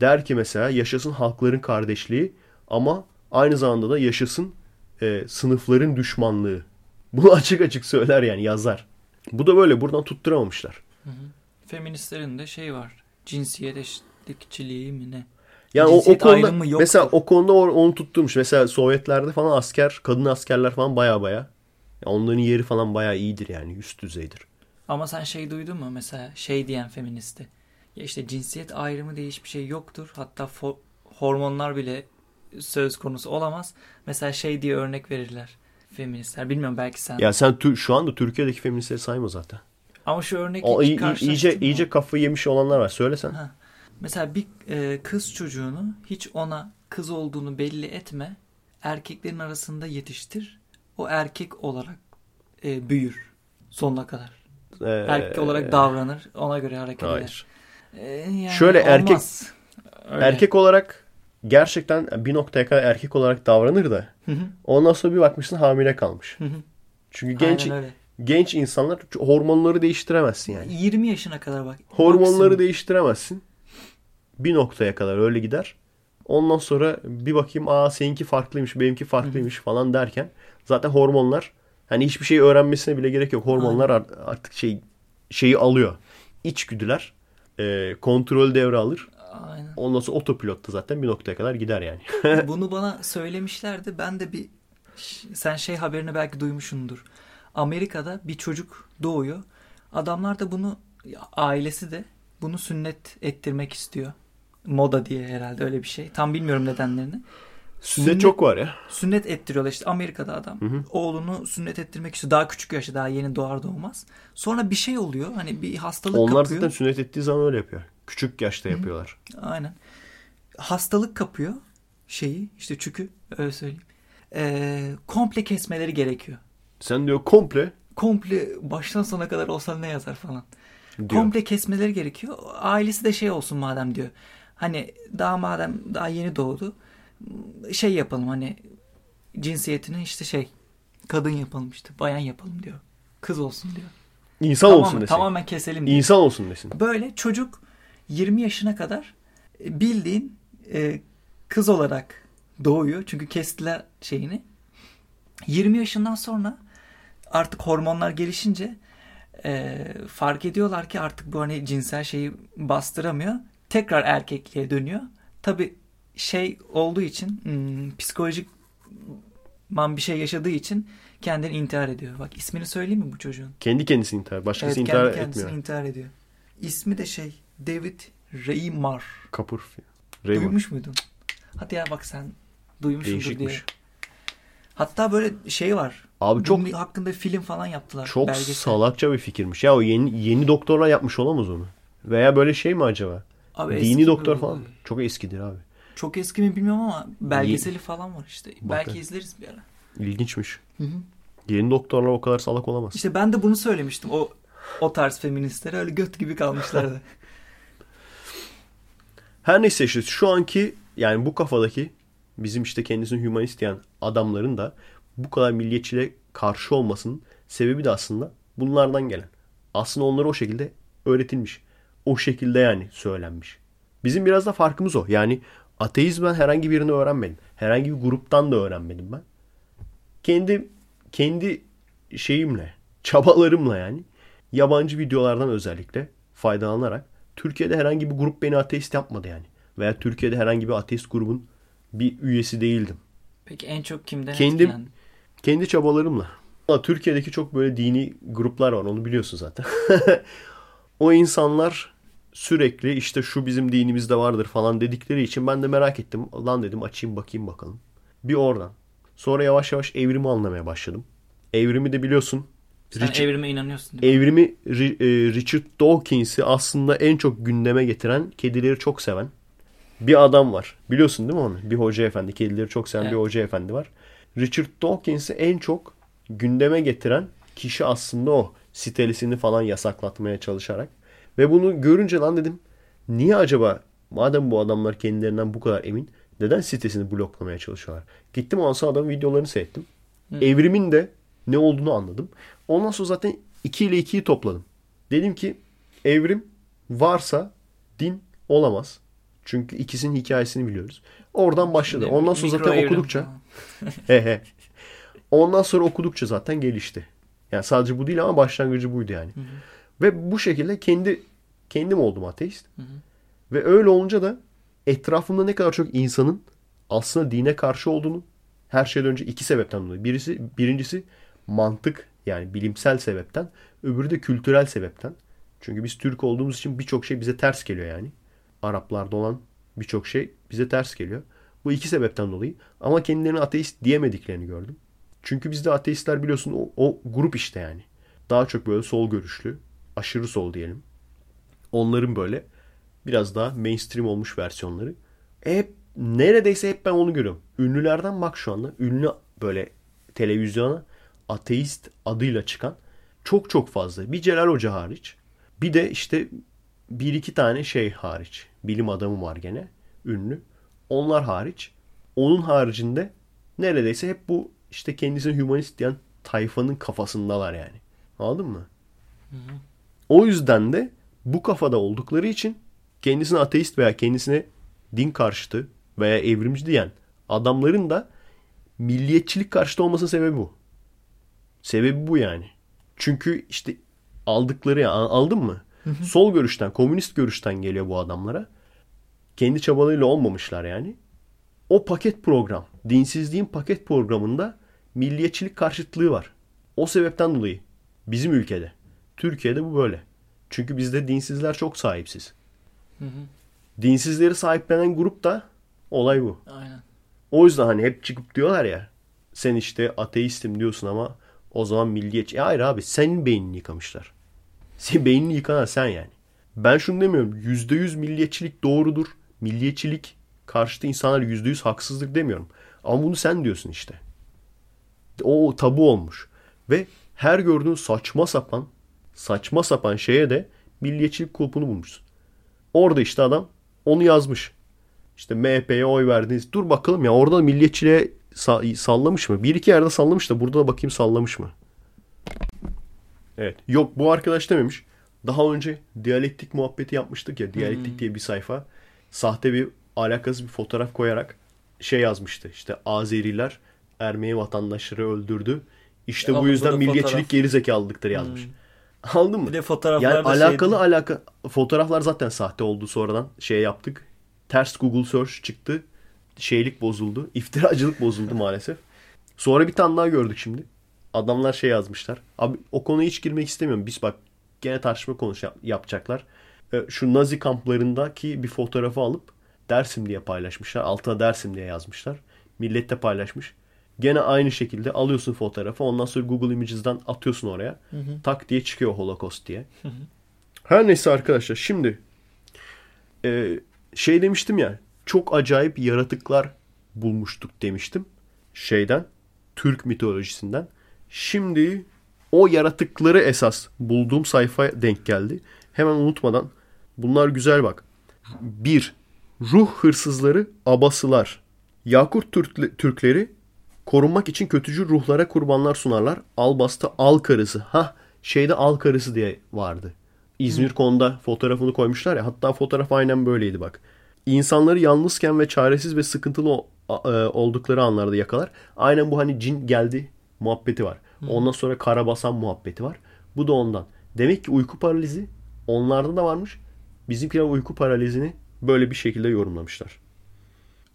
Der ki mesela yaşasın halkların kardeşliği ama aynı zamanda da yaşasın e, sınıfların düşmanlığı. Bunu (laughs) açık açık söyler yani yazar. Bu da böyle buradan tutturamamışlar. Hı hı. Feministlerin de şey var. Cinsiyet eşitlikçiliği mi ne? Yani o, o konuda mesela o konuda onu tutturmuş. Mesela Sovyetlerde falan asker, kadın askerler falan baya baya. Yani onların yeri falan baya iyidir yani üst düzeydir. Ama sen şey duydun mu mesela şey diyen feministi. Ya işte cinsiyet ayrımı diye hiçbir şey yoktur. Hatta hormonlar bile söz konusu olamaz. Mesela şey diye örnek verirler feministler. Bilmiyorum belki sen. Ya sen şu anda Türkiye'deki feministleri sayma zaten. Ama şu örnek o, hiç iyice, iyice kafayı yemiş olanlar var. Söylesen. Ha. Mesela bir e, kız çocuğunu hiç ona kız olduğunu belli etme. Erkeklerin arasında yetiştir. O erkek olarak e, büyür sonuna kadar. Ee, erkek olarak davranır. Ona göre hareket hayır. eder. Ee, yani Şöyle olmaz. erkek Öyle. erkek olarak gerçekten bir noktaya kadar erkek olarak davranır da hı hı. ondan sonra bir bakmışsın hamile kalmış. Hı hı. Çünkü genç genç insanlar hormonları değiştiremezsin yani. 20 yaşına kadar bak. Hormonları maksimum. değiştiremezsin bir noktaya kadar öyle gider. Ondan sonra bir bakayım aa seninki farklıymış benimki farklıymış Hı. falan derken zaten hormonlar hani hiçbir şey öğrenmesine bile gerek yok. Hormonlar Aynen. artık şey şeyi alıyor. İçgüdüler e, kontrol devre alır. Aynen. Ondan sonra otopilotta zaten bir noktaya kadar gider yani. (laughs) Bunu bana söylemişlerdi. Ben de bir sen şey haberini belki duymuşsundur. Amerika'da bir çocuk doğuyor. Adamlar da bunu ailesi de bunu sünnet ettirmek istiyor moda diye herhalde öyle bir şey. Tam bilmiyorum nedenlerini. Sünnet, sünnet çok var ya. Sünnet ettiriyorlar işte Amerika'da adam. Hı hı. Oğlunu sünnet ettirmek istiyor. Daha küçük yaşı daha yeni doğar doğmaz. Sonra bir şey oluyor. Hani bir hastalık Onlar kapıyor. zaten sünnet ettiği zaman öyle yapıyor. Küçük yaşta yapıyorlar. Hı. Aynen. Hastalık kapıyor şeyi işte çünkü öyle söyleyeyim. Ee, komple kesmeleri gerekiyor. Sen diyor komple komple baştan sona kadar olsa ne yazar falan. Diyor. Komple kesmeleri gerekiyor. Ailesi de şey olsun madem diyor. Hani daha madem daha yeni doğdu şey yapalım hani cinsiyetini işte şey kadın yapalım işte bayan yapalım diyor. Kız olsun diyor. İnsan Tamamen, olsun desin. tamamen keselim diyor. İnsan olsun desin. Böyle çocuk 20 yaşına kadar e, bildiğin e, kız olarak doğuyor. Çünkü kestiler şeyini. 20 yaşından sonra artık hormonlar gelişince e, fark ediyorlar ki artık bu hani cinsel şeyi bastıramıyor. Tekrar erkekliğe dönüyor. Tabi şey olduğu için hmm, psikolojik man bir şey yaşadığı için kendini intihar ediyor. Bak ismini söyleyeyim mi bu çocuğun? Kendi kendisini intihar. Başkası Evet, intihar kendi kendisini etmiyor. intihar ediyor. İsmi de şey David Raymar. Kapur. Raymond. Duymuş muydun? Hadi ya bak sen duymuşsundur diye. Hatta böyle şey var. Abi çok Bunun hakkında film falan yaptılar. çok belgesel. salakça bir fikirmiş. Ya o yeni yeni doktorlar yapmış olamaz onu. Veya böyle şey mi acaba? Abi Dini doktor olay. falan. Çok eskidir abi. Çok eski mi bilmiyorum ama belgeseli falan var işte. Belki Bakın. izleriz bir ara. İlginçmiş. Hı hı. Yeni doktorlar o kadar salak olamaz. İşte ben de bunu söylemiştim. O o tarz feministlere öyle göt gibi kalmışlardı. (laughs) Her neyse işte şu anki yani bu kafadaki bizim işte kendisini hümanist diyen adamların da bu kadar milliyetçiliğe karşı olmasının sebebi de aslında bunlardan gelen. Aslında onlara o şekilde öğretilmiş. O şekilde yani söylenmiş. Bizim biraz da farkımız o. Yani ateizm ben herhangi birini öğrenmedim. Herhangi bir gruptan da öğrenmedim ben. Kendi kendi şeyimle, çabalarımla yani yabancı videolardan özellikle faydalanarak Türkiye'de herhangi bir grup beni ateist yapmadı yani. Veya Türkiye'de herhangi bir ateist grubun bir üyesi değildim. Peki en çok kimden Kendim- etkilendin? Kendi çabalarımla. Türkiye'deki çok böyle dini gruplar var onu biliyorsun zaten. (laughs) o insanlar sürekli işte şu bizim dinimizde vardır falan dedikleri için ben de merak ettim. Lan dedim açayım bakayım bakalım. Bir oradan. Sonra yavaş yavaş evrimi anlamaya başladım. Evrimi de biliyorsun. Sen Richard- evrime inanıyorsun değil mi? Evrimi Ri- e, Richard Dawkins'i aslında en çok gündeme getiren, kedileri çok seven bir adam var. Biliyorsun değil mi onu? Bir hoca efendi, kedileri çok seven bir Evet. hoca efendi var. Richard Dawkins'i en çok gündeme getiren kişi aslında o. Sitelisini falan yasaklatmaya çalışarak. Ve bunu görünce lan dedim niye acaba madem bu adamlar kendilerinden bu kadar emin neden sitesini bloklamaya çalışıyorlar? Gittim ondan sonra adamın videolarını seyrettim. Evrimin de ne olduğunu anladım. Ondan sonra zaten 2 ile 2'yi topladım. Dedim ki evrim varsa din olamaz. Çünkü ikisinin hikayesini biliyoruz. Oradan başladı. Ondan sonra zaten okudukça (laughs) he he. Ondan sonra okudukça zaten gelişti. Yani sadece bu değil ama başlangıcı buydu yani. Ve bu şekilde kendi kendim oldum ateist. Ve öyle olunca da etrafımda ne kadar çok insanın aslında dine karşı olduğunu her şeyden önce iki sebepten dolayı. Birisi birincisi mantık yani bilimsel sebepten, öbürü de kültürel sebepten. Çünkü biz Türk olduğumuz için birçok şey bize ters geliyor yani. Araplarda olan birçok şey bize ters geliyor. Bu iki sebepten dolayı. Ama kendilerine ateist diyemediklerini gördüm. Çünkü bizde ateistler biliyorsun o, o grup işte yani. Daha çok böyle sol görüşlü, aşırı sol diyelim. Onların böyle biraz daha mainstream olmuş versiyonları. Hep neredeyse hep ben onu görüyorum. Ünlülerden bak şu anda ünlü böyle televizyona ateist adıyla çıkan çok çok fazla. Bir Celal Hoca hariç. Bir de işte bir iki tane şey hariç. Bilim adamı var gene ünlü. Onlar hariç. Onun haricinde neredeyse hep bu işte kendisini humanist diyen tayfanın kafasındalar yani. Anladın mı? O yüzden de bu kafada oldukları için kendisine ateist veya kendisine din karşıtı veya evrimci diyen adamların da milliyetçilik karşıtı olmasının sebebi bu. Sebebi bu yani. Çünkü işte aldıkları ya aldın mı? Sol görüşten, komünist görüşten geliyor bu adamlara. Kendi çabalarıyla olmamışlar yani. O paket program, dinsizliğin paket programında milliyetçilik karşıtlığı var. O sebepten dolayı bizim ülkede, Türkiye'de bu böyle. Çünkü bizde dinsizler çok sahipsiz. Dinsizleri sahiplenen grup da olay bu. Aynen. O yüzden hani hep çıkıp diyorlar ya sen işte ateistim diyorsun ama o zaman milliyetçi. E hayır abi senin beynini yıkamışlar. Senin beynini yıkanan sen yani. Ben şunu demiyorum. %100 milliyetçilik doğrudur. Milliyetçilik karşıtı insanlar %100 haksızlık demiyorum. Ama bunu sen diyorsun işte. O tabu olmuş. Ve Her gördüğün saçma sapan saçma sapan şeye de milliyetçilik kulpunu bulmuşsun. Orada işte adam onu yazmış. İşte MHP'ye oy verdiniz. Dur bakalım ya orada milliyetçiliğe sallamış mı? Bir iki yerde sallamış da burada da bakayım sallamış mı? Evet. Yok bu arkadaş dememiş. Daha önce diyalektik muhabbeti yapmıştık ya. Diyalektik diye bir sayfa. Sahte bir alakasız bir fotoğraf koyarak şey yazmıştı. İşte Azeriler Ermeni vatandaşları öldürdü. İşte bu Alnında yüzden milliyetçilik fotoğraf. geri zekalılıktır yazmış. Aldın mı? Bir de fotoğraflarda Yani alakalı alaka fotoğraflar zaten sahte oldu sonradan şey yaptık. Ters Google search çıktı. Şeylik bozuldu. (laughs) İftiracılık bozuldu maalesef. Sonra bir tane daha gördük şimdi. Adamlar şey yazmışlar. Abi o konuya hiç girmek istemiyorum. Biz bak gene tartışma yap- yapacaklar. Ee, Şu Nazi kamplarındaki bir fotoğrafı alıp Dersim diye paylaşmışlar. Altına Dersim diye yazmışlar. Millet de paylaşmış. Gene aynı şekilde alıyorsun fotoğrafı. Ondan sonra Google Images'dan atıyorsun oraya. Tak diye çıkıyor Holocaust diye. Her neyse arkadaşlar şimdi e, şey demiştim ya çok acayip yaratıklar bulmuştuk demiştim şeyden Türk mitolojisinden. Şimdi o yaratıkları esas bulduğum sayfa denk geldi. Hemen unutmadan bunlar güzel bak. Bir Ruh hırsızları abasılar. Yakurt Türk- Türkleri korunmak için kötücül ruhlara kurbanlar sunarlar. Albas'ta al karısı. Ha şeyde al karısı diye vardı. İzmir konuda fotoğrafını koymuşlar ya. Hatta fotoğraf aynen böyleydi bak. İnsanları yalnızken ve çaresiz ve sıkıntılı e, oldukları anlarda yakalar. Aynen bu hani cin geldi muhabbeti var. Ondan sonra karabasan muhabbeti var. Bu da ondan. Demek ki uyku paralizi onlarda da varmış. Bizimkiler uyku paralizini böyle bir şekilde yorumlamışlar.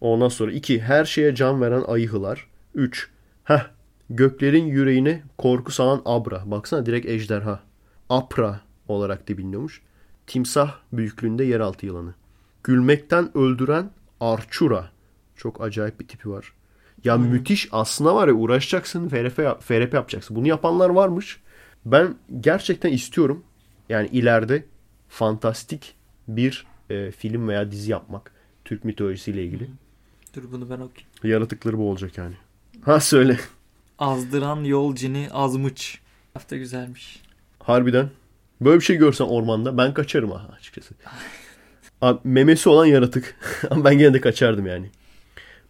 Ondan sonra 2. Her şeye can veren ayıhılar. 3. Heh. Göklerin yüreğine korku salan Abra. Baksana direkt ejderha. Apra olarak da biliniyormuş. Timsah büyüklüğünde yeraltı yılanı. Gülmekten öldüren Arçura. Çok acayip bir tipi var. Ya müthiş aslında var ya uğraşacaksın FRP, FRP yapacaksın. Bunu yapanlar varmış. Ben gerçekten istiyorum. Yani ileride fantastik bir e, film veya dizi yapmak. Türk mitolojisiyle ilgili. Dur bunu ben okuyayım. Yaratıkları bu olacak yani. (laughs) Ha söyle. Azdıran yol cini azmıç. Hafta güzelmiş. Harbiden. Böyle bir şey görsen ormanda ben kaçarım ha açıkçası. (laughs) Abi, memesi olan yaratık. (laughs) Ama ben gene de kaçardım yani.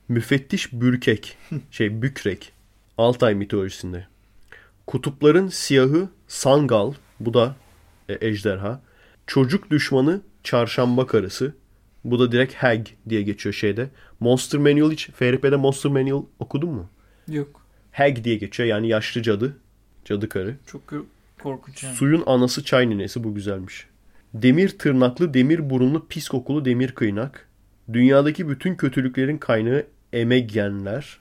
Müfettiş bürkek. (laughs) Şey bükrek. Altay mitolojisinde. Kutupların siyahı Sangal. Bu da e, ejderha. Çocuk düşmanı çarşamba karısı. Bu da direkt Hag diye geçiyor şeyde. Monster Manual hiç FRP'de Monster Manual okudun mu? Yok. Hag diye geçiyor yani yaşlı cadı. Cadı karı. Çok korkunç yani. Suyun anası çay ninesi bu güzelmiş. Demir tırnaklı, demir burunlu, pis kokulu demir kıynak. Dünyadaki bütün kötülüklerin kaynağı emegenler.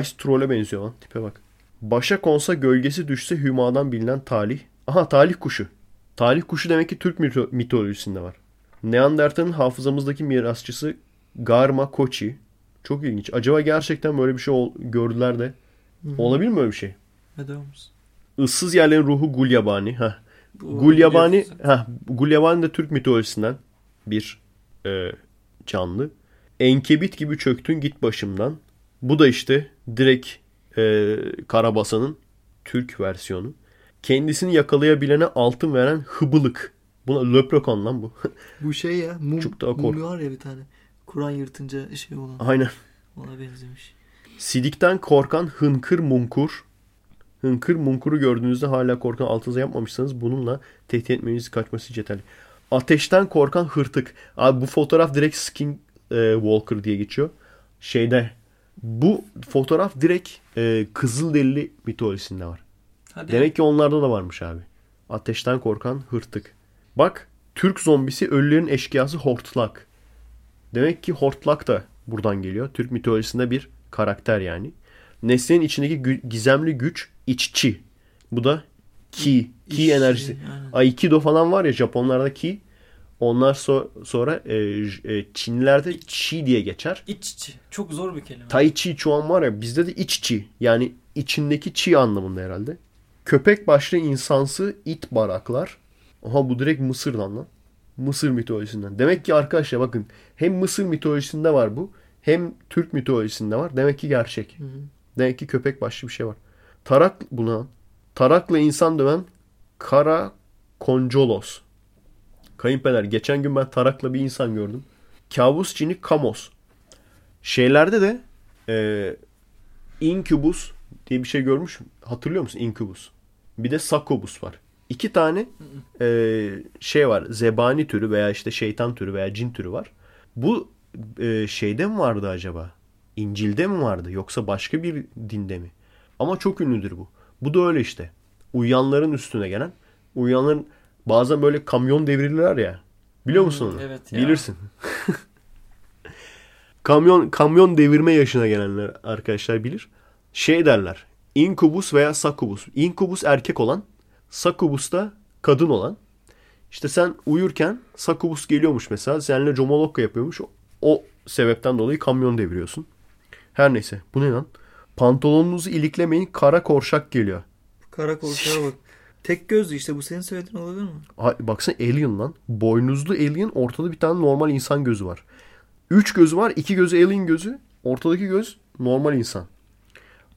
Ice Troll'e benziyor lan tipe bak. Başa konsa gölgesi düşse hümadan bilinen talih. Aha talih kuşu. Talih kuşu demek ki Türk mito- mitolojisinde var. Neandertal'ın hafızamızdaki mirasçısı Garma Koçi. Çok ilginç. Acaba gerçekten böyle bir şey ol- gördüler de olabilir mi böyle bir şey? Neden olmasın? Issız yerlerin ruhu Gulyabani. Heh. Bu Gulyabani, heh, Gulyabani de Türk mitolojisinden bir e, canlı. Enkebit gibi çöktün git başımdan. Bu da işte direkt e, Karabasan'ın Türk versiyonu. Kendisini yakalayabilene altın veren hıbılık. Buna löprokon lan bu. Bu şey ya. Mum, Çok daha mum var ya bir tane. Kur'an yırtınca şey olan. Aynen. Ona benzemiş. Sidikten korkan hınkır munkur. Hınkır munkuru gördüğünüzde hala korkan altınıza yapmamışsanız bununla tehdit etmeniz kaçması yeterli. Ateşten korkan hırtık. Abi bu fotoğraf direkt Skin e, Walker diye geçiyor. Şeyde bu fotoğraf direkt e, Kızılderili mitolojisinde var. Hadi. Demek ki onlarda da varmış abi. Ateşten korkan hırtık. Bak Türk zombisi ölülerin eşkıyası hortlak. Demek ki hortlak da buradan geliyor. Türk mitolojisinde bir karakter yani. Nesnenin içindeki gü- gizemli güç iççi. Bu da ki. Ki enerjisi. aynen. Aikido falan var ya Japonlarda ki. Onlar so- sonra e, e, Çinlilerde chi diye geçer. İç içi. Çok zor bir kelime. Tai Chi şu an var ya bizde de iç chi. Yani içindeki chi anlamında herhalde. Köpek başlı insansı it baraklar. Aha bu direkt Mısır'dan lan. Mısır mitolojisinden. Demek ki arkadaşlar bakın hem Mısır mitolojisinde var bu hem Türk mitolojisinde var. Demek ki gerçek. Hı hı. Demek ki köpek başlı bir şey var. Tarak buna Tarakla insan döven Kara Koncolos. Kayınpeder geçen gün ben tarakla bir insan gördüm. Kabus cini Kamos. Şeylerde de e, Incubus diye bir şey görmüş. Hatırlıyor musun Incubus? Bir de Succubus var. İki tane e, şey var. Zebani türü veya işte şeytan türü veya cin türü var. Bu e, şeyde mi vardı acaba? İncil'de mi vardı yoksa başka bir dinde mi? Ama çok ünlüdür bu. Bu da öyle işte. Uyuyanların üstüne gelen. Uyuyanların bazen böyle kamyon devirirler ya. Biliyor musun onu? evet ya. Bilirsin. (laughs) kamyon kamyon devirme yaşına gelenler arkadaşlar bilir. Şey derler. Inkubus veya succubus. Inkubus erkek olan, succubus da kadın olan. İşte sen uyurken succubus geliyormuş mesela. Seninle comolokka yapıyormuş. O sebepten dolayı kamyon deviriyorsun. Her neyse. Bu ne lan? Pantolonunuzu iliklemeyin kara korşak geliyor. Kara korkağa bak. Tek gözlü işte bu senin söylediğin olabilir mi? Ay, baksana alien lan. Boynuzlu alien ortada bir tane normal insan gözü var. Üç gözü var. iki gözü alien gözü. Ortadaki göz normal insan.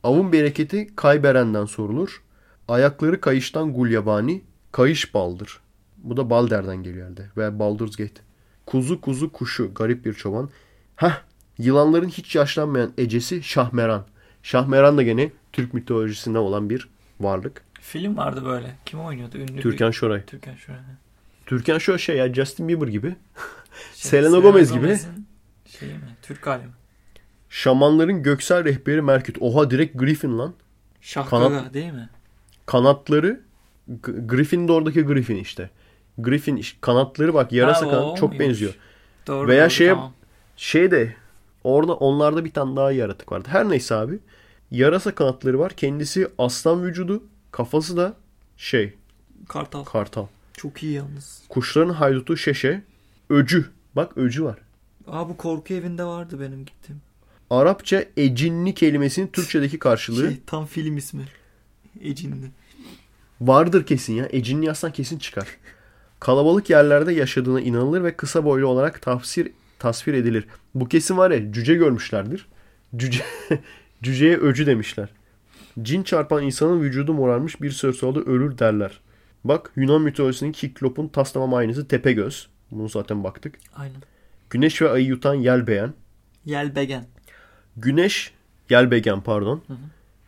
Avın bereketi kayberenden sorulur. Ayakları kayıştan gulyabani. Kayış baldır. Bu da Balder'den geliyor herhalde. Veya Baldur's Gate. Kuzu kuzu kuşu. Garip bir çoban. Heh. Yılanların hiç yaşlanmayan ecesi Şahmeran. Şahmeran da gene Türk mitolojisinde olan bir varlık. Film vardı böyle. Kim oynuyordu? Ünlü Türkan bir... Şoray. Türkan Şoray. Türkan Şoray şey ya Justin Bieber gibi. Şey, (laughs) Selena Gomez gibi. Şeyi mi? Türk hali mi? Şamanların göksel rehberi Merküt. Oha direkt Griffin lan. Şahkaga Kanat- değil mi? Kanatları G- Griffin de oradaki Griffin işte. Griffin kanatları bak yarasa Ha, kanat çok muymuş? benziyor. Doğru. Veya doğru, şeye- tamam. Şey de orada onlarda bir tane daha yaratık vardı. Her neyse abi. Yarasa kanatları var. Kendisi aslan vücudu. Kafası da şey Kartal. kartal. Çok iyi yalnız. Kuşların haydutu şeşe. Öcü. Bak öcü var. Aa bu korku evinde vardı benim gittiğim. Arapça ecinli kelimesinin Türkçedeki karşılığı Şey tam film ismi. Ecinli. Vardır kesin ya. Ecinli yazsan kesin çıkar. Kalabalık yerlerde yaşadığına inanılır ve kısa boylu olarak tafsir tasvir edilir. Bu kesin var ya cüce görmüşlerdir. Cüce (laughs) cüceye öcü demişler. Cin çarpan insanın vücudu morarmış bir süre sonra ölür derler. Bak Yunan mitolojisinin Kiklop'un tas tamam aynısı Tepegöz. Bunu zaten baktık. Aynen. Güneş ve ayı yutan Yelbeyen. Yelbegen. Güneş Yelbegen pardon.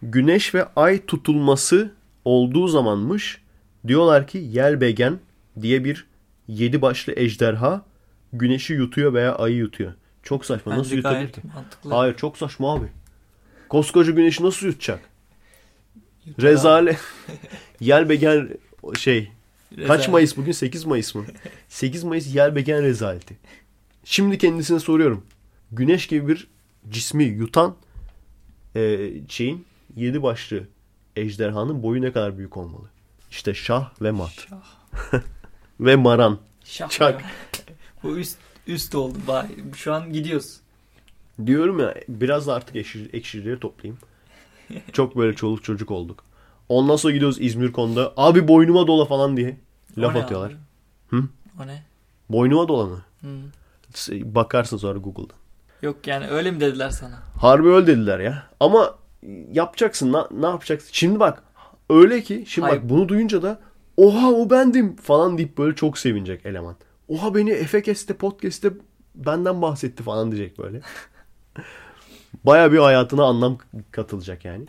Güneş ve ay tutulması olduğu zamanmış. Diyorlar ki Yelbegen diye bir yedi başlı ejderha güneşi yutuyor veya ayı yutuyor. Çok saçma. nasıl Bence yutabilir ki? mantıklı. Hayır çok saçma abi. Koskoca güneşi nasıl yutacak? Yutar Rezale. (laughs) Yelbegen şey. abi. Kaç Rezalet. Mayıs bugün? 8 Mayıs mı? (laughs) 8 Mayıs Yelbegen rezaleti. Şimdi kendisine soruyorum. Güneş gibi bir cismi yutan e, şeyin yedi başlı ejderhanın boyu ne kadar büyük olmalı? İşte şah ve mat. Şah. (laughs) Ve maran. Şah. Çak. Bu üst üst oldu. Bay. Şu an gidiyoruz. Diyorum ya biraz da artık ekşi, ekşileri toplayayım. Çok böyle çoluk çocuk olduk. Ondan sonra gidiyoruz İzmir konuda. Abi boynuma dola falan diye laf O ne atıyorlar. abi? Hı? O ne? Boynuma dola mı? Hı. Bakarsın sonra Google'da. Yok yani öyle mi dediler sana? Harbi öyle dediler ya. Ama yapacaksın. Na, ne yapacaksın? Şimdi bak öyle ki şimdi Hayır. bak bunu duyunca da oha o bendim falan deyip böyle çok sevinecek eleman. Oha beni Efekes'te podcast'te benden bahsetti falan diyecek böyle. (laughs) Baya bir hayatına anlam katılacak yani.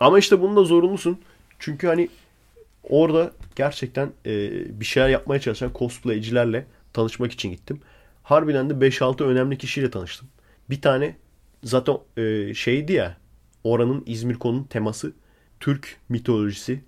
Ama işte bunu da zorunlusun. Çünkü hani orada gerçekten e, bir şeyler yapmaya çalışan cosplaycilerle tanışmak için gittim. Harbiden de 5-6 önemli kişiyle tanıştım. Bir tane zaten e, şeydi ya oranın İzmir konunun teması Türk mitolojisi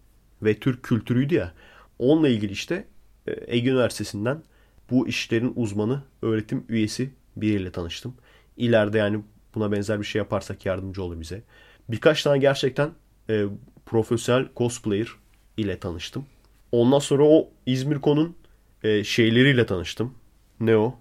ve Türk kültürüydü ya. Onunla ilgili işte e, Ege Üniversitesi'nden bu işlerin uzmanı öğretim üyesi biriyle tanıştım. İleride yani buna benzer bir şey yaparsak yardımcı olur bize. Birkaç tane gerçekten e, profesyonel cosplayer ile tanıştım. Ondan sonra o İzmir konun e, şeyleriyle tanıştım. Ne o?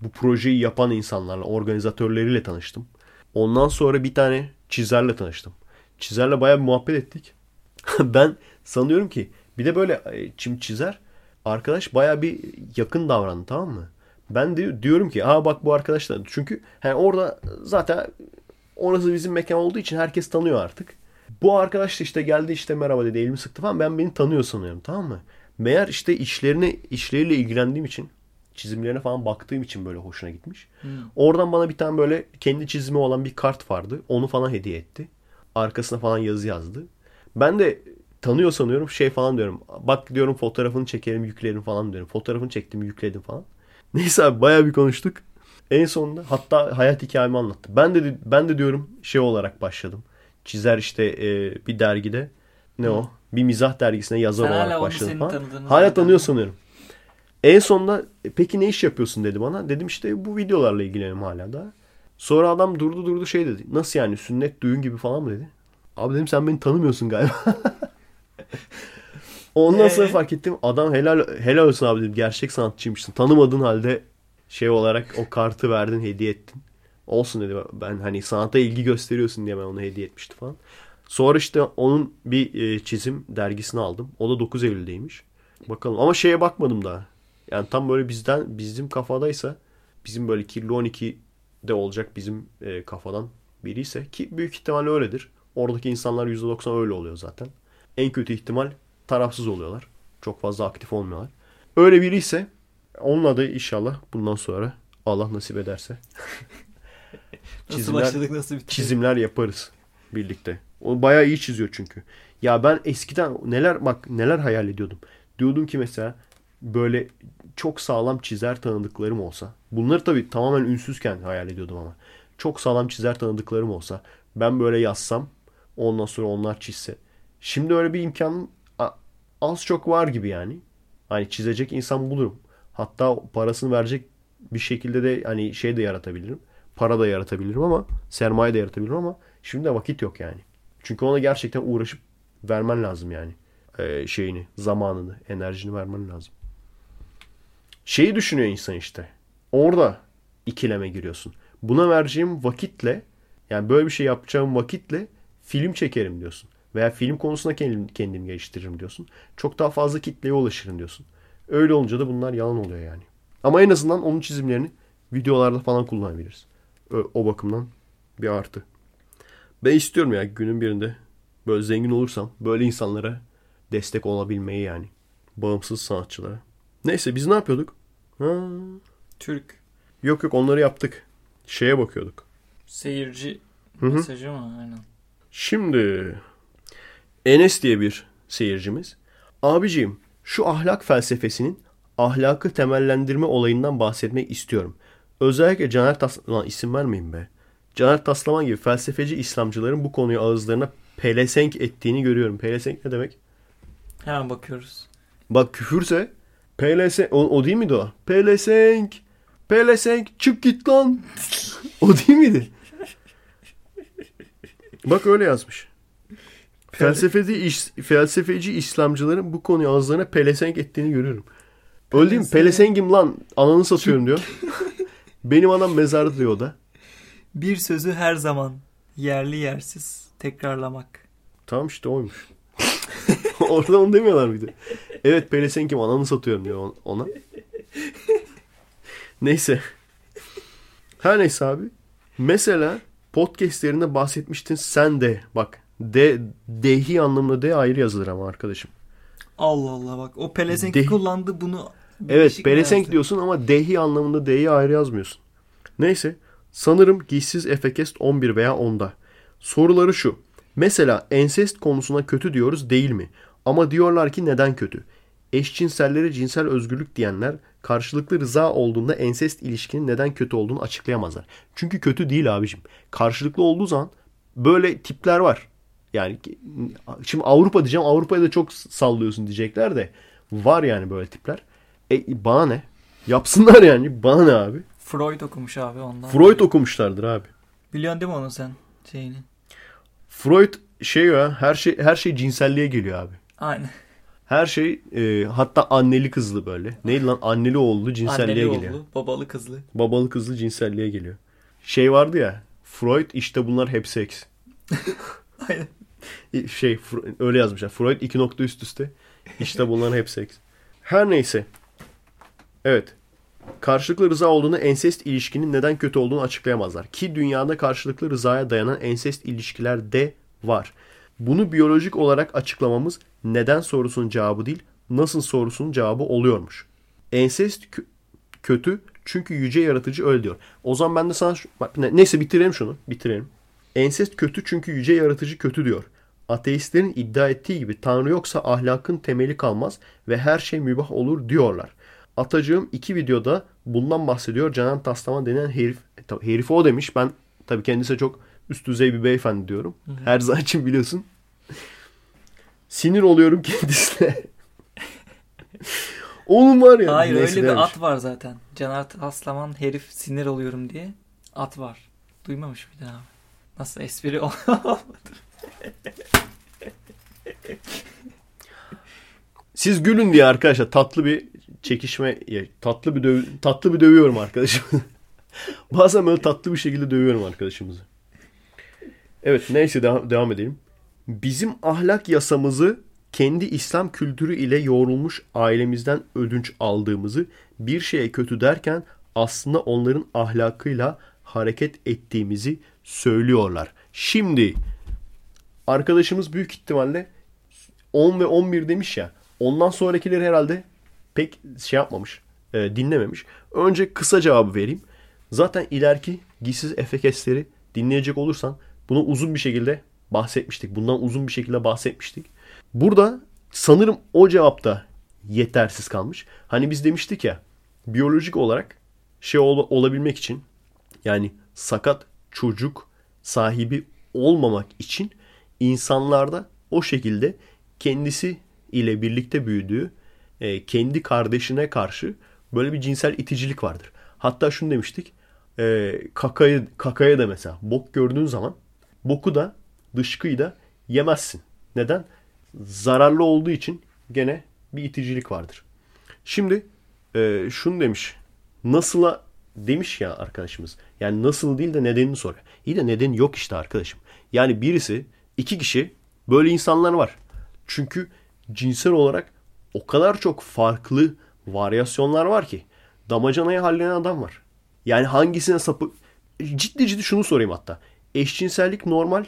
Bu projeyi yapan insanlarla, organizatörleriyle tanıştım. Ondan sonra bir tane çizerle tanıştım. Çizerle bayağı bir muhabbet ettik. (laughs) ben sanıyorum ki bir de böyle e, çim çizer arkadaş bayağı bir yakın davrandı tamam mı? Ben de diyorum ki aa bak bu arkadaşlar çünkü hani orada zaten orası bizim mekan olduğu için herkes tanıyor artık. Bu arkadaş da işte geldi işte merhaba dedi elimi sıktı falan. Ben beni tanıyor sanıyorum tamam mı? Meğer işte işlerine işleriyle ilgilendiğim için çizimlerine falan baktığım için böyle hoşuna gitmiş. Hmm. Oradan bana bir tane böyle kendi çizimi olan bir kart vardı. Onu falan hediye etti. Arkasına falan yazı yazdı. Ben de tanıyor sanıyorum şey falan diyorum. Bak diyorum fotoğrafını çekelim yüklerim falan diyorum. Fotoğrafını çektim yükledim falan. Neyse abi bayağı bir konuştuk. En sonunda hatta hayat hikayemi anlattı. Ben de ben de diyorum şey olarak başladım. Çizer işte e, bir dergide. Ne o? Bir mizah dergisine yazar Sen olarak başladım falan. Hala zaten- tanıyor sanıyorum. En sonunda "E, peki ne iş yapıyorsun dedi bana. Dedim işte bu videolarla ilgileniyorum hala da. Sonra adam durdu durdu şey dedi. Nasıl yani sünnet düğün gibi falan mı dedi. Abi dedim sen beni tanımıyorsun galiba. (laughs) Ondan sonra Ee? fark ettim. Adam helal helal olsun abi dedim. Gerçek sanatçıymışsın. Tanımadığın halde şey olarak o kartı verdin hediye ettin. Olsun dedi. Ben hani sanata ilgi gösteriyorsun diye ben ona hediye etmiştim falan. Sonra işte onun bir e, çizim dergisini aldım. O da 9 Eylül'deymiş. Bakalım ama şeye bakmadım daha. Yani tam böyle bizden bizim kafadaysa bizim böyle kirli 12'de olacak bizim e, kafadan biri ise ki büyük ihtimal öyledir. Oradaki insanlar %90 öyle oluyor zaten. En kötü ihtimal tarafsız oluyorlar. Çok fazla aktif olmuyorlar. Öyle biri ise onunla da inşallah bundan sonra Allah nasip ederse (laughs) Nasıl çizimler- başladık nasıl bitirdik? çizimler yaparız birlikte. O bayağı iyi çiziyor çünkü. Ya ben eskiden neler bak neler hayal ediyordum. Diyordum ki mesela böyle çok sağlam çizer tanıdıklarım olsa. Bunları tabii tamamen ünsüzken hayal ediyordum ama. Çok sağlam çizer tanıdıklarım olsa. Ben böyle yazsam ondan sonra onlar çizse. Şimdi öyle bir imkanım a- az çok var gibi yani. Hani çizecek insan bulurum. Hatta parasını verecek bir şekilde de hani şey de yaratabilirim. Para da yaratabilirim ama sermaye de yaratabilirim ama şimdi de vakit yok yani. Çünkü ona gerçekten uğraşıp vermen lazım yani. Ee, şeyini, zamanını, enerjini vermen lazım. Şeyi düşünüyor insan işte. Orada ikileme giriyorsun. Buna vereceğim vakitle yani böyle bir şey yapacağım vakitle film çekerim diyorsun. Veya film konusunda kendim, kendimi geliştiririm diyorsun. Çok daha fazla kitleye ulaşırım diyorsun. Öyle olunca da bunlar yalan oluyor yani. Ama en azından onun çizimlerini videolarda falan kullanabiliriz. Ö- O bakımdan bir artı. Ben istiyorum ya günün birinde böyle zengin olursam böyle insanlara destek olabilmeyi yani. Bağımsız sanatçılara. Neyse biz ne yapıyorduk? Ha, Türk yok yok onları yaptık. Şeye bakıyorduk. seyirci Hı hı. mesajı mı? Aynen. Şimdi Enes diye bir seyircimiz. Abiciğim şu ahlak felsefesinin ahlakı temellendirme olayından bahsetmek istiyorum. Özellikle Caner Taslaman isim vermeyin be. Caner Taslaman gibi felsefeci İslamcıların bu konuyu ağızlarına pelesenk ettiğini görüyorum. Pelesenk ne demek? Hemen bakıyoruz. Bak küfürse pelesenk o, o değil miydi o? Pelesenk pelesenk çık git lan. (laughs) o değil miydi? Bak öyle yazmış. Felsefeci, iş, felsefeci İslamcıların bu konuyu ağızlarına pelesenk ettiğini görüyorum. Öyle değil mi? Pelesengim lan ananı satıyorum diyor. (laughs) Benim anam mezarda diyor o da. Bir sözü her zaman yerli yersiz tekrarlamak. Tamam işte oymuş. (laughs) Orada onu demiyorlar mıydı? Evet pelesenkim ananı satıyorum diyor ona. Neyse. Her neyse abi. Mesela podcastlerinde bahsetmiştin sen de bak de dehi anlamında de ayrı yazılır ama arkadaşım. Allah Allah bak. O pelesenk De- kullandı bunu. Evet pelesenk yazdı? diyorsun ama dehi anlamında dehi ayrı yazmıyorsun. Neyse. Sanırım giysiz Efekest 11 veya 10'da. Soruları şu. Mesela ensest konusuna kötü diyoruz değil mi? Ama diyorlar ki neden kötü? Eşcinsellere cinsel özgürlük diyenler karşılıklı rıza olduğunda ensest ilişkinin neden kötü olduğunu açıklayamazlar. Çünkü kötü değil abicim. Karşılıklı olduğu zaman böyle tipler var. Yani şimdi Avrupa diyeceğim Avrupa'ya da çok sallıyorsun diyecekler de var yani böyle tipler. E bana ne? Yapsınlar yani. Bana ne abi? Freud okumuş abi ondan. Freud okumuşlardır abi. Biliyorsun değil mi onu sen şeyini? Freud şey ya her şey her şey cinselliğe geliyor abi. Aynen. Her şey e, hatta anneli kızlı böyle. Neydi lan anneli oğullu cinselliğe Anneli geliyor. oğlu, babalı kızlı. Babalı kızlı cinselliğe geliyor. Şey vardı ya. Freud işte bunlar hep seks. (laughs) Aynen. Şey öyle yazmışlar. Freud iki nokta üst üste. İşte bunların hep seks. Her neyse. Evet. Karşılıklı rıza olduğunu ensest ilişkinin neden kötü olduğunu açıklayamazlar. Ki dünyada karşılıklı rızaya dayanan ensest ilişkiler de var. Bunu biyolojik olarak açıklamamız neden sorusunun cevabı değil, nasıl sorusunun cevabı oluyormuş. Ensest kö- kötü çünkü yüce yaratıcı öyle diyor. O zaman ben de sana şu- bak, ne- neyse bitirelim şunu. Bitirelim. Ensest kötü çünkü yüce yaratıcı kötü diyor. Ateistlerin iddia ettiği gibi Tanrı yoksa ahlakın temeli kalmaz ve her şey mübah olur diyorlar. Atacığım iki videoda bundan bahsediyor. Canan Taslaman denen herif. e, herifi o demiş. Ben tabii kendisi çok üst düzey bir beyefendi diyorum. Her zaman için biliyorsun. Sinir oluyorum (laughs) kendisine. Oğlum var ya. Hayır Neyse öyle bir demiş. at var zaten. Caner Taslaman herif sinir oluyorum diye at var. Duymamış mıydın abi? Nasıl espri (laughs) olmadı? Siz gülün diye arkadaşlar tatlı bir çekişme tatlı bir döv, tatlı bir dövüyorum arkadaşımı. (laughs) Bazen böyle tatlı bir şekilde dövüyorum arkadaşımızı. Evet neyse devam, devam edelim. Bizim ahlak yasamızı kendi İslam kültürü ile yoğrulmuş ailemizden ödünç aldığımızı bir şeye kötü derken aslında onların ahlakıyla hareket ettiğimizi söylüyorlar. Şimdi arkadaşımız büyük ihtimalle 10 ve 11 demiş ya. Ondan sonrakileri herhalde pek şey yapmamış, e, dinlememiş. Önce kısa cevabı vereyim. Zaten ileriki giysiz efekesleri dinleyecek olursan bunu uzun bir şekilde bahsetmiştik. Bundan uzun bir şekilde bahsetmiştik. Burada sanırım o cevapta yetersiz kalmış. Hani biz demiştik ya biyolojik olarak şey ol- olabilmek için yani sakat çocuk sahibi olmamak için insanlarda o şekilde kendisi ile birlikte büyüdüğü e, kendi kardeşine karşı böyle bir cinsel iticilik vardır. Hatta şunu demiştik. E, kakayı, kakaya da mesela bok gördüğün zaman boku da dışkıyı da yemezsin. Neden? Zararlı olduğu için gene bir iticilik vardır. Şimdi e, şunu demiş. Nasıla demiş ya arkadaşımız. Yani nasıl değil de nedenini soruyor. İyi de nedeni yok işte arkadaşım. Yani birisi iki kişi böyle insanlar var. Çünkü cinsel olarak o kadar çok farklı varyasyonlar var ki. Damacanayı halleden adam var. Yani hangisine sapı... Ciddi ciddi şunu sorayım hatta. Eşcinsellik normal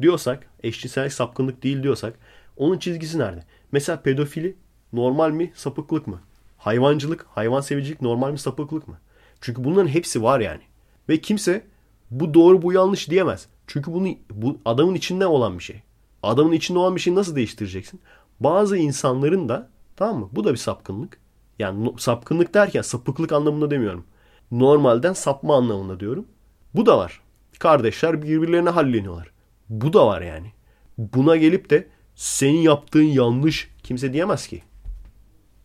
diyorsak, eşcinsellik sapkınlık değil diyorsak onun çizgisi nerede? Mesela pedofili normal mi, sapıklık mı? Hayvancılık, hayvan sevicilik normal mi, sapıklık mı? Çünkü bunların hepsi var yani. Ve kimse bu doğru bu yanlış diyemez. Çünkü bunu bu adamın içinde olan bir şey. Adamın içinde olan bir şeyi nasıl değiştireceksin? Bazı insanların da tamam mı? Bu da bir sapkınlık. Yani no- sapkınlık derken sapıklık anlamında demiyorum. Normalden sapma anlamında diyorum. Bu da var. Kardeşler birbirlerine halleniyorlar. Bu da var yani. Buna gelip de senin yaptığın yanlış kimse diyemez ki.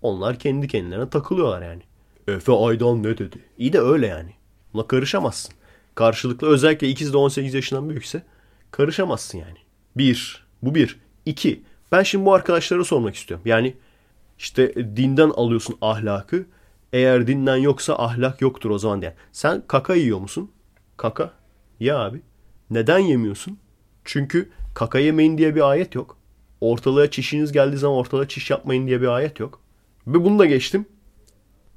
Onlar kendi kendilerine takılıyorlar yani. Efe Aydan ne dedi? İyi de öyle yani. Buna karışamazsın. Karşılıklı özellikle ikiz de 18 yaşından büyükse karışamazsın yani. Bir. Bu bir. İki. Ben şimdi bu arkadaşlara sormak istiyorum. Yani işte dinden alıyorsun ahlakı. Eğer dinden yoksa ahlak yoktur o zaman diyen. Sen kaka yiyor musun? Kaka. Ya abi. Neden yemiyorsun? Çünkü kaka yemeyin diye bir ayet yok. Ortalığa çişiniz geldiği zaman ortalığa çiş yapmayın diye bir ayet yok. Ve bunu da geçtim.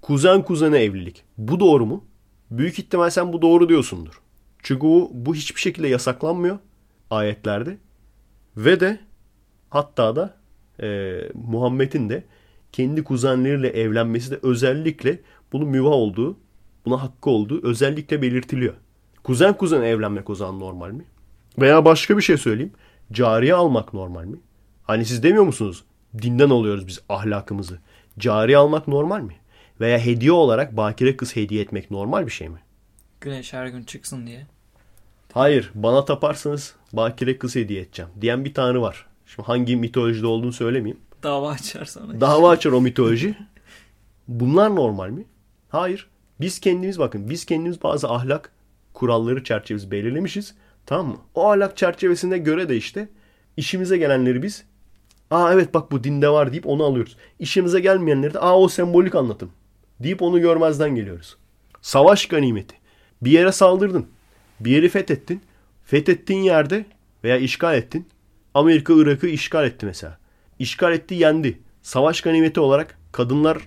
Kuzen kuzene evlilik. Bu doğru mu? Büyük ihtimal sen bu doğru diyorsundur. Çünkü bu, bu hiçbir şekilde yasaklanmıyor ayetlerde. Ve de hatta da e, Muhammed'in de kendi kuzenleriyle evlenmesi de özellikle bunun mübah olduğu, buna hakkı olduğu özellikle belirtiliyor. Kuzen kuzen evlenmek o zaman normal mi? Veya başka bir şey söyleyeyim. Cariye almak normal mi? Hani siz demiyor musunuz? Dinden alıyoruz biz ahlakımızı. Cariye almak normal mi? Veya hediye olarak bakire kız hediye etmek normal bir şey mi? Güneş her gün çıksın diye. Hayır bana taparsanız bakire kız hediye edeceğim diyen bir tanrı var. Şimdi hangi mitolojide olduğunu söylemeyeyim. Dava açar sonra. Dava (laughs) açar o mitoloji. Bunlar normal mi? Hayır. Biz kendimiz bakın biz kendimiz bazı ahlak kuralları çerçevesi belirlemişiz. Tamam mı? O ahlak çerçevesine göre de işte işimize gelenleri biz aa evet bak bu dinde var deyip onu alıyoruz. İşimize gelmeyenleri de aa o sembolik anlatım deyip onu görmezden geliyoruz. Savaş ganimeti. Bir yere saldırdın. Bir yeri fethettin. Fethettiğin yerde veya işgal ettin. Amerika Irak'ı işgal etti mesela. İşgal etti yendi. Savaş ganimeti olarak kadınları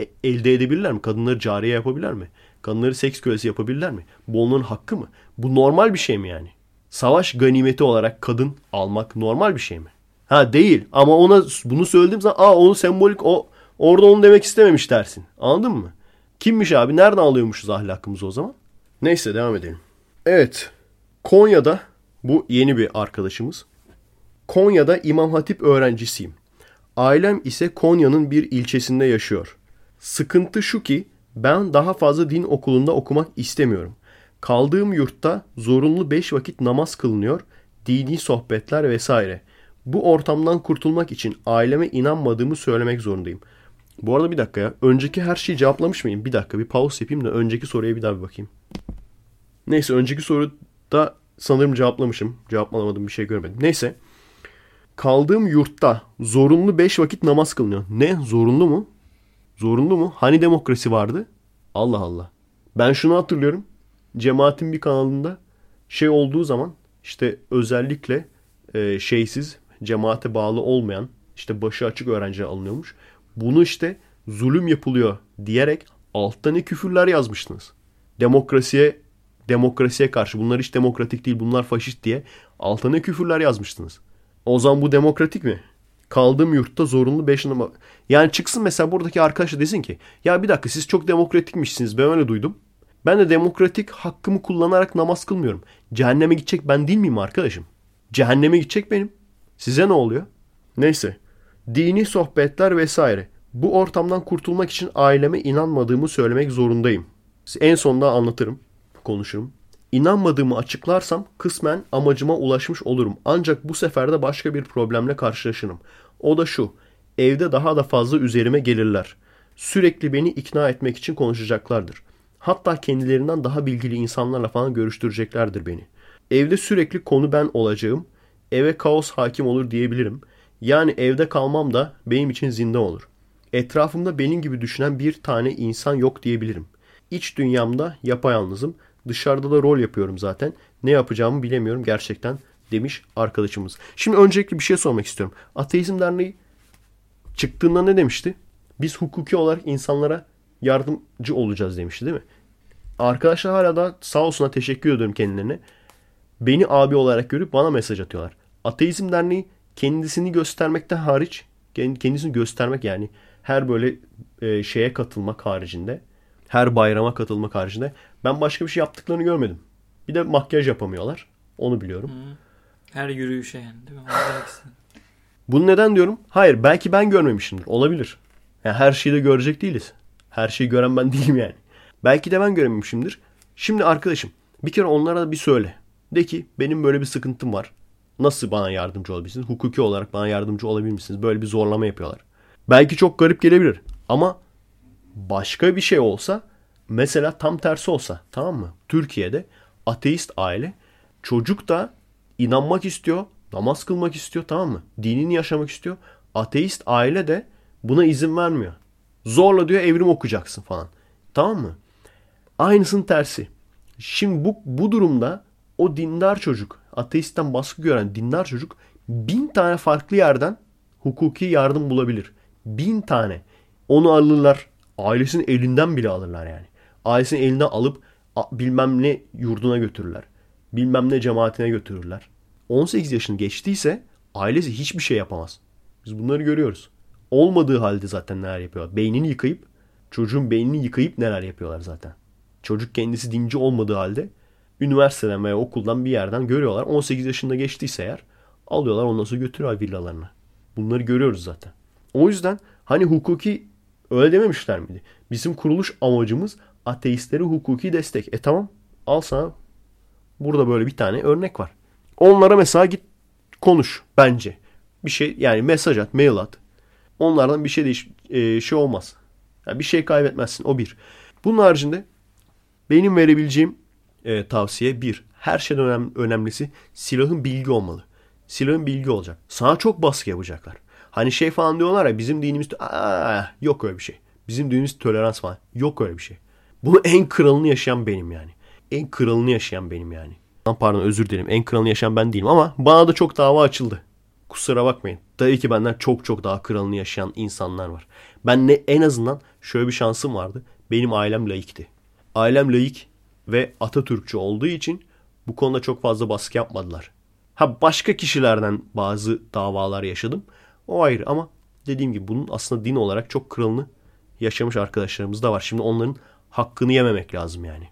e- elde edebilirler mi? Kadınları cariye yapabilirler mi? Kadınları seks kölesi yapabilirler mi? Bu onların hakkı mı? Bu normal bir şey mi yani? Savaş ganimeti olarak kadın almak normal bir şey mi? Ha değil ama ona bunu söylediğim zaman aa onu sembolik o orada onu demek istememiş dersin. Anladın mı? Kimmiş abi? Nereden alıyormuşuz ahlakımızı o zaman? Neyse devam edelim. Evet. Konya'da bu yeni bir arkadaşımız. Konya'da İmam Hatip öğrencisiyim. Ailem ise Konya'nın bir ilçesinde yaşıyor. Sıkıntı şu ki ben daha fazla din okulunda okumak istemiyorum. Kaldığım yurtta zorunlu 5 vakit namaz kılınıyor, dini sohbetler vesaire. Bu ortamdan kurtulmak için aileme inanmadığımı söylemek zorundayım. Bu arada bir dakika ya. Önceki her şeyi cevaplamış mıyım? Bir dakika bir pause yapayım da önceki soruya bir daha bir bakayım. Neyse önceki soruda sanırım cevaplamışım. Cevaplamadım bir şey görmedim. Neyse. Kaldığım yurtta zorunlu 5 vakit namaz kılınıyor. Ne? Zorunlu mu? Zorunlu mu? Hani demokrasi vardı? Allah Allah. Ben şunu hatırlıyorum. Cemaatin bir kanalında şey olduğu zaman işte özellikle e, şeysiz cemaate bağlı olmayan işte başı açık öğrenciler alınıyormuş. Bunu işte zulüm yapılıyor diyerek altta ne küfürler yazmıştınız. Demokrasiye demokrasiye karşı bunlar hiç demokratik değil bunlar faşist diye altta ne küfürler yazmıştınız. O zaman bu demokratik mi? Kaldığım yurtta zorunlu 5 namaz. Yani çıksın mesela buradaki arkadaş desin ki ya bir dakika siz çok demokratikmişsiniz ben öyle duydum. Ben de demokratik hakkımı kullanarak namaz kılmıyorum. Cehenneme gidecek ben değil miyim arkadaşım? Cehenneme gidecek benim. Size ne oluyor? Neyse. Dini sohbetler vesaire. Bu ortamdan kurtulmak için aileme inanmadığımı söylemek zorundayım. En sonunda anlatırım, konuşurum. İnanmadığımı açıklarsam kısmen amacıma ulaşmış olurum. Ancak bu sefer de başka bir problemle karşılaşırım. O da şu. Evde daha da fazla üzerime gelirler. Sürekli beni ikna etmek için konuşacaklardır. Hatta kendilerinden daha bilgili insanlarla falan görüştüreceklerdir beni. Evde sürekli konu ben olacağım. Eve kaos hakim olur diyebilirim. Yani evde kalmam da benim için zindan olur. Etrafımda benim gibi düşünen bir tane insan yok diyebilirim. İç dünyamda yapayalnızım. Dışarıda da rol yapıyorum zaten. Ne yapacağımı bilemiyorum gerçekten demiş arkadaşımız. Şimdi öncelikle bir şey sormak istiyorum. Ateizm Derneği çıktığında ne demişti? Biz hukuki olarak insanlara yardımcı olacağız demişti değil mi? Arkadaşlar hala da sağ olsuna teşekkür ediyorum kendilerine. Beni abi olarak görüp bana mesaj atıyorlar. Ateizm Derneği kendisini göstermekten hariç kendisini göstermek yani her böyle e, şeye katılmak haricinde her bayrama katılmak haricinde ben başka bir şey yaptıklarını görmedim. Bir de makyaj yapamıyorlar. Onu biliyorum. Her yürüyüşe yani değil mi? (laughs) Bunu neden diyorum? Hayır belki ben görmemişimdir. Olabilir. Yani her şeyi de görecek değiliz. Her şeyi gören ben (laughs) değilim yani. Belki de ben görememişimdir. Şimdi arkadaşım bir kere onlara da bir söyle. De ki benim böyle bir sıkıntım var. Nasıl bana yardımcı olabilirsiniz? Hukuki olarak bana yardımcı olabilir misiniz? Böyle bir zorlama yapıyorlar. Belki çok garip gelebilir. Ama başka bir şey olsa mesela tam tersi olsa tamam mı? Türkiye'de ateist aile çocuk da inanmak istiyor, namaz kılmak istiyor tamam mı? Dinini yaşamak istiyor. Ateist aile de buna izin vermiyor. Zorla diyor evrim okuyacaksın falan. Tamam mı? Aynısının tersi. Şimdi bu, bu durumda o dindar çocuk, ateistten baskı gören dindar çocuk bin tane farklı yerden hukuki yardım bulabilir. Bin tane. Onu alırlar. Ailesinin elinden bile alırlar yani. Ailesinin elinden alıp bilmem ne yurduna götürürler. Bilmem ne cemaatine götürürler. 18 yaşını geçtiyse ailesi hiçbir şey yapamaz. Biz bunları görüyoruz. Olmadığı halde zaten neler yapıyorlar. Beynini yıkayıp çocuğun beynini yıkayıp neler yapıyorlar zaten. Çocuk kendisi dinci olmadığı halde üniversiteden veya okuldan bir yerden görüyorlar. 18 yaşında geçtiyse eğer alıyorlar ondan sonra götürüyorlar villalarına. Bunları görüyoruz zaten. O yüzden hani hukuki öyle dememişler miydi? Bizim kuruluş amacımız ateistlere hukuki destek. E tamam al sana burada böyle bir tane örnek var. Onlara mesela git konuş bence. Bir şey yani mesaj at, mail at. Onlardan bir şey değiş e, şey olmaz. Yani bir şey kaybetmezsin o bir. Bunun haricinde benim verebileceğim e, tavsiye bir. Her şeyden önem, önemlisi silahın bilgi olmalı. Silahın bilgi olacak. Sana çok baskı yapacaklar. Hani şey falan diyorlar ya bizim dinimiz Aa, yok öyle bir şey. Bizim dinimiz tolerans falan. Yok öyle bir şey. Bunu en kralını yaşayan benim yani. En kralını yaşayan benim yani. Pardon özür dilerim. En kralını yaşayan ben değilim ama bana da çok dava açıldı. Kusura bakmayın. Tabii ki benden çok çok daha kralını yaşayan insanlar var. Ben ne en azından şöyle bir şansım vardı. Benim ailem laikti. Ailem laik ve Atatürkçü olduğu için Bu konuda çok fazla baskı yapmadılar. Ha başka kişilerden bazı davalar yaşadım. O ayrı ama dediğim gibi bunun aslında din olarak çok kralını yaşamış arkadaşlarımız da var. Şimdi onların hakkını yememek lazım yani.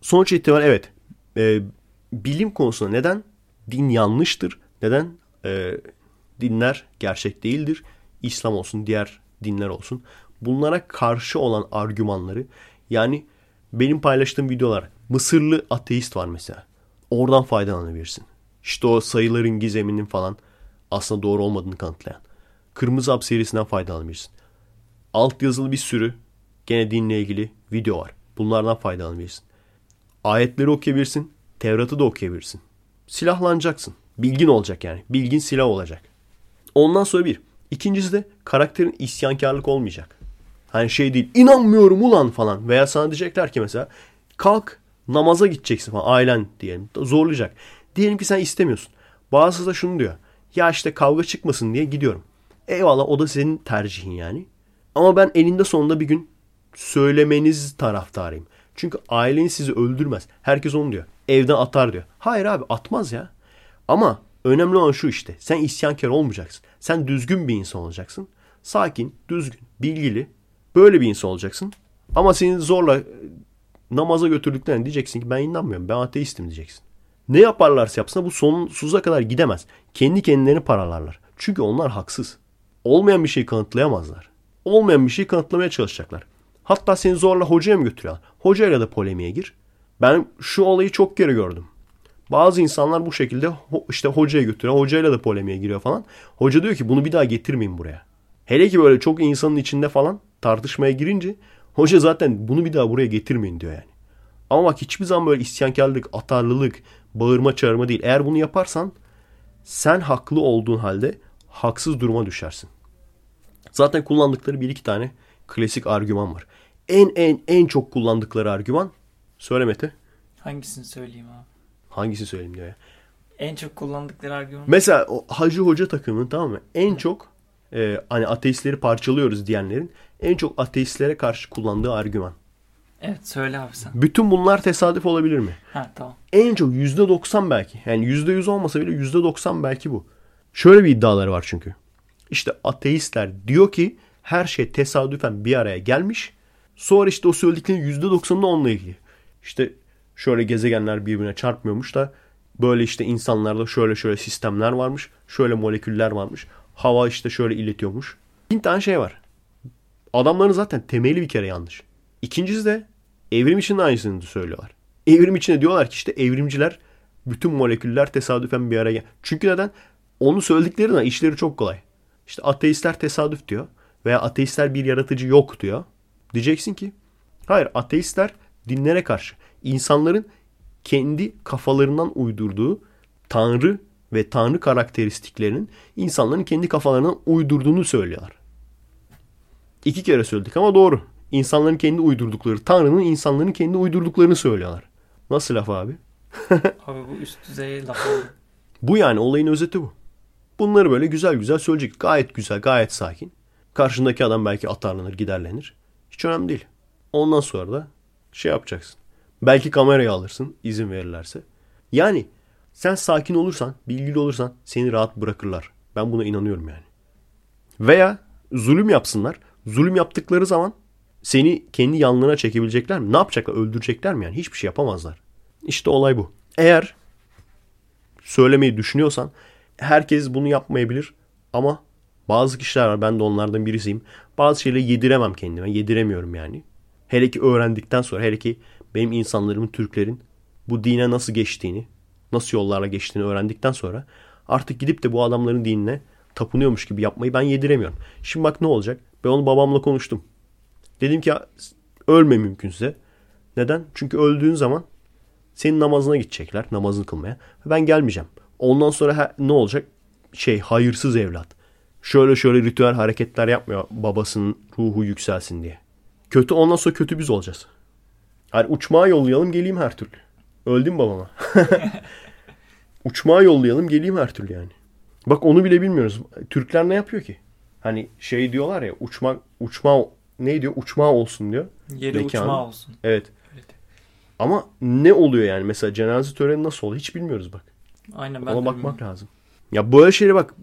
Sonuç itibariyle evet e, bilim konusunda neden din yanlıştır? Neden e, dinler gerçek değildir? İslam olsun diğer dinler olsun. Bunlara karşı olan argümanları yani benim paylaştığım videolar Mısırlı ateist var mesela. Oradan faydalanabilirsin. İşte o sayıların gizeminin falan aslında doğru olmadığını kanıtlayan. Kırmızı Hap serisinden faydalanabilirsin. Alt yazılı bir sürü gene dinle ilgili video var. Bunlardan faydalanabilirsin. Ayetleri okuyabilirsin. Tevrat'ı da okuyabilirsin. Silahlanacaksın. Bilgin olacak yani. Bilgin silah olacak. Ondan sonra bir. İkincisi de karakterin isyankarlık olmayacak. Hani şey değil inanmıyorum ulan falan. Veya sana diyecekler ki mesela kalk namaza gideceksin falan ailen diyelim zorlayacak. Diyelim ki sen istemiyorsun. Bazısı da şunu diyor. Ya işte kavga çıkmasın diye gidiyorum. Eyvallah o da senin tercihin yani. Ama ben elinde sonunda bir gün söylemeniz taraftarıyım. Çünkü ailen sizi öldürmez. Herkes onu diyor. Evden atar diyor. Hayır abi atmaz ya. Ama önemli olan şu işte. Sen isyankar olmayacaksın. Sen düzgün bir insan olacaksın. Sakin, düzgün, bilgili. Böyle bir insan olacaksın. Ama seni zorla namaza götürdüklerini diyeceksin ki ben inanmıyorum. Ben ateistim diyeceksin. Ne yaparlarsa yapsın bu sonsuza kadar gidemez. Kendi kendilerini paralarlar. Çünkü onlar haksız. Olmayan bir şeyi kanıtlayamazlar. Olmayan bir şeyi kanıtlamaya çalışacaklar. Hatta seni zorla hocaya mı götürüyorlar? Hocayla da polemiğe gir. Ben şu olayı çok kere gördüm. Bazı insanlar bu şekilde işte hocaya götürüyor. Hocayla da polemiğe giriyor falan. Hoca diyor ki bunu bir daha getirmeyin buraya. Hele ki böyle çok insanın içinde falan tartışmaya girince hoca zaten bunu bir daha buraya getirmeyin diyor yani. Ama bak hiçbir zaman böyle isyankarlık, atarlılık, bağırma çağırma değil. Eğer bunu yaparsan sen haklı olduğun halde haksız duruma düşersin. Zaten kullandıkları bir iki tane klasik argüman var. En en en çok kullandıkları argüman söyle Mete. Hangisini söyleyeyim abi? Hangisini söyleyeyim diyor ya. En çok kullandıkları argüman. Mesela o Hacı Hoca takımının tamam mı? En çok e, hani ateistleri parçalıyoruz diyenlerin en çok ateistlere karşı kullandığı argüman. Evet söyle abi sen. Bütün bunlar tesadüf olabilir mi? Ha tamam. En çok %90 belki. Yani %100 olmasa bile %90 belki bu. Şöyle bir iddiaları var çünkü. İşte ateistler diyor ki her şey tesadüfen bir araya gelmiş. Sonra işte o söylediklerinin %90'ı da onunla ilgili. İşte şöyle gezegenler birbirine çarpmıyormuş da böyle işte insanlarda şöyle şöyle sistemler varmış. Şöyle moleküller varmış. Hava işte şöyle iletiyormuş. Bin tane şey var. Adamların zaten temeli bir kere yanlış. İkincisi de evrim için de aynısını söylüyorlar. Evrim içinde diyorlar ki işte evrimciler bütün moleküller tesadüfen bir araya gel. Çünkü neden? Onu söylediklerinde işleri çok kolay. İşte ateistler tesadüf diyor. Veya ateistler bir yaratıcı yok diyor. Diyeceksin ki hayır ateistler dinlere karşı insanların kendi kafalarından uydurduğu tanrı ve tanrı karakteristiklerinin insanların kendi kafalarından uydurduğunu söylüyorlar. İki kere söyledik ama doğru. İnsanların kendi uydurdukları, Tanrı'nın insanların kendi uydurduklarını söylüyorlar. Nasıl laf abi? (laughs) abi bu üst düzey laf. Bu yani olayın özeti bu. Bunları böyle güzel güzel söyleyecek. Gayet güzel, gayet sakin. Karşındaki adam belki atarlanır, giderlenir. Hiç önemli değil. Ondan sonra da şey yapacaksın. Belki kamerayı alırsın izin verirlerse. Yani sen sakin olursan, bilgili olursan seni rahat bırakırlar. Ben buna inanıyorum yani. Veya zulüm yapsınlar. Zulüm yaptıkları zaman seni kendi yanlarına çekebilecekler mi? Ne yapacaklar? Öldürecekler mi yani? Hiçbir şey yapamazlar. İşte olay bu. Eğer söylemeyi düşünüyorsan herkes bunu yapmayabilir ama bazı kişiler var. Ben de onlardan birisiyim. Bazı şeyleri yediremem kendime. Yediremiyorum yani. Hele ki öğrendikten sonra hele ki benim insanlarımın, Türklerin bu dine nasıl geçtiğini, nasıl yollarla geçtiğini öğrendikten sonra artık gidip de bu adamların dinine tapınıyormuş gibi yapmayı ben yediremiyorum. Şimdi bak ne olacak? Ben onu babamla konuştum. Dedim ki ölme mümkünse. Neden? Çünkü öldüğün zaman senin namazına gidecekler. Namazını kılmaya. Ben gelmeyeceğim. Ondan sonra ne olacak? Şey hayırsız evlat. Şöyle şöyle ritüel hareketler yapmıyor babasının ruhu yükselsin diye. Kötü ondan sonra kötü biz olacağız. Hani uçmağa yollayalım geleyim her türlü. Öldüm babama. (laughs) uçmağa yollayalım geleyim her türlü yani. Bak onu bile bilmiyoruz. Türkler ne yapıyor ki? Hani şey diyorlar ya uçma uçma ne diyor? Uçma olsun diyor. Yeri Mekanı. uçma olsun. Evet. Evet. Ama ne oluyor yani? Mesela cenaze töreni nasıl oluyor? Hiç bilmiyoruz bak. Aynen ben Ona bakmak bilmiyorum. lazım. Ya böyle şeylere bak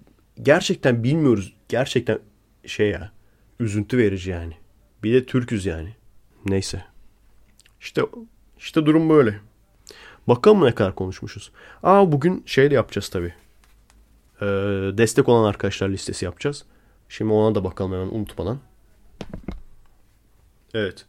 gerçekten bilmiyoruz. Gerçekten şey ya üzüntü verici yani. Bir de Türküz yani. Neyse. İşte işte durum böyle. Bakalım ne kadar konuşmuşuz. Aa bugün şey de yapacağız tabii. Ee, destek olan arkadaşlar listesi yapacağız. Şimdi ona da bakalım hemen unutmadan. Evet.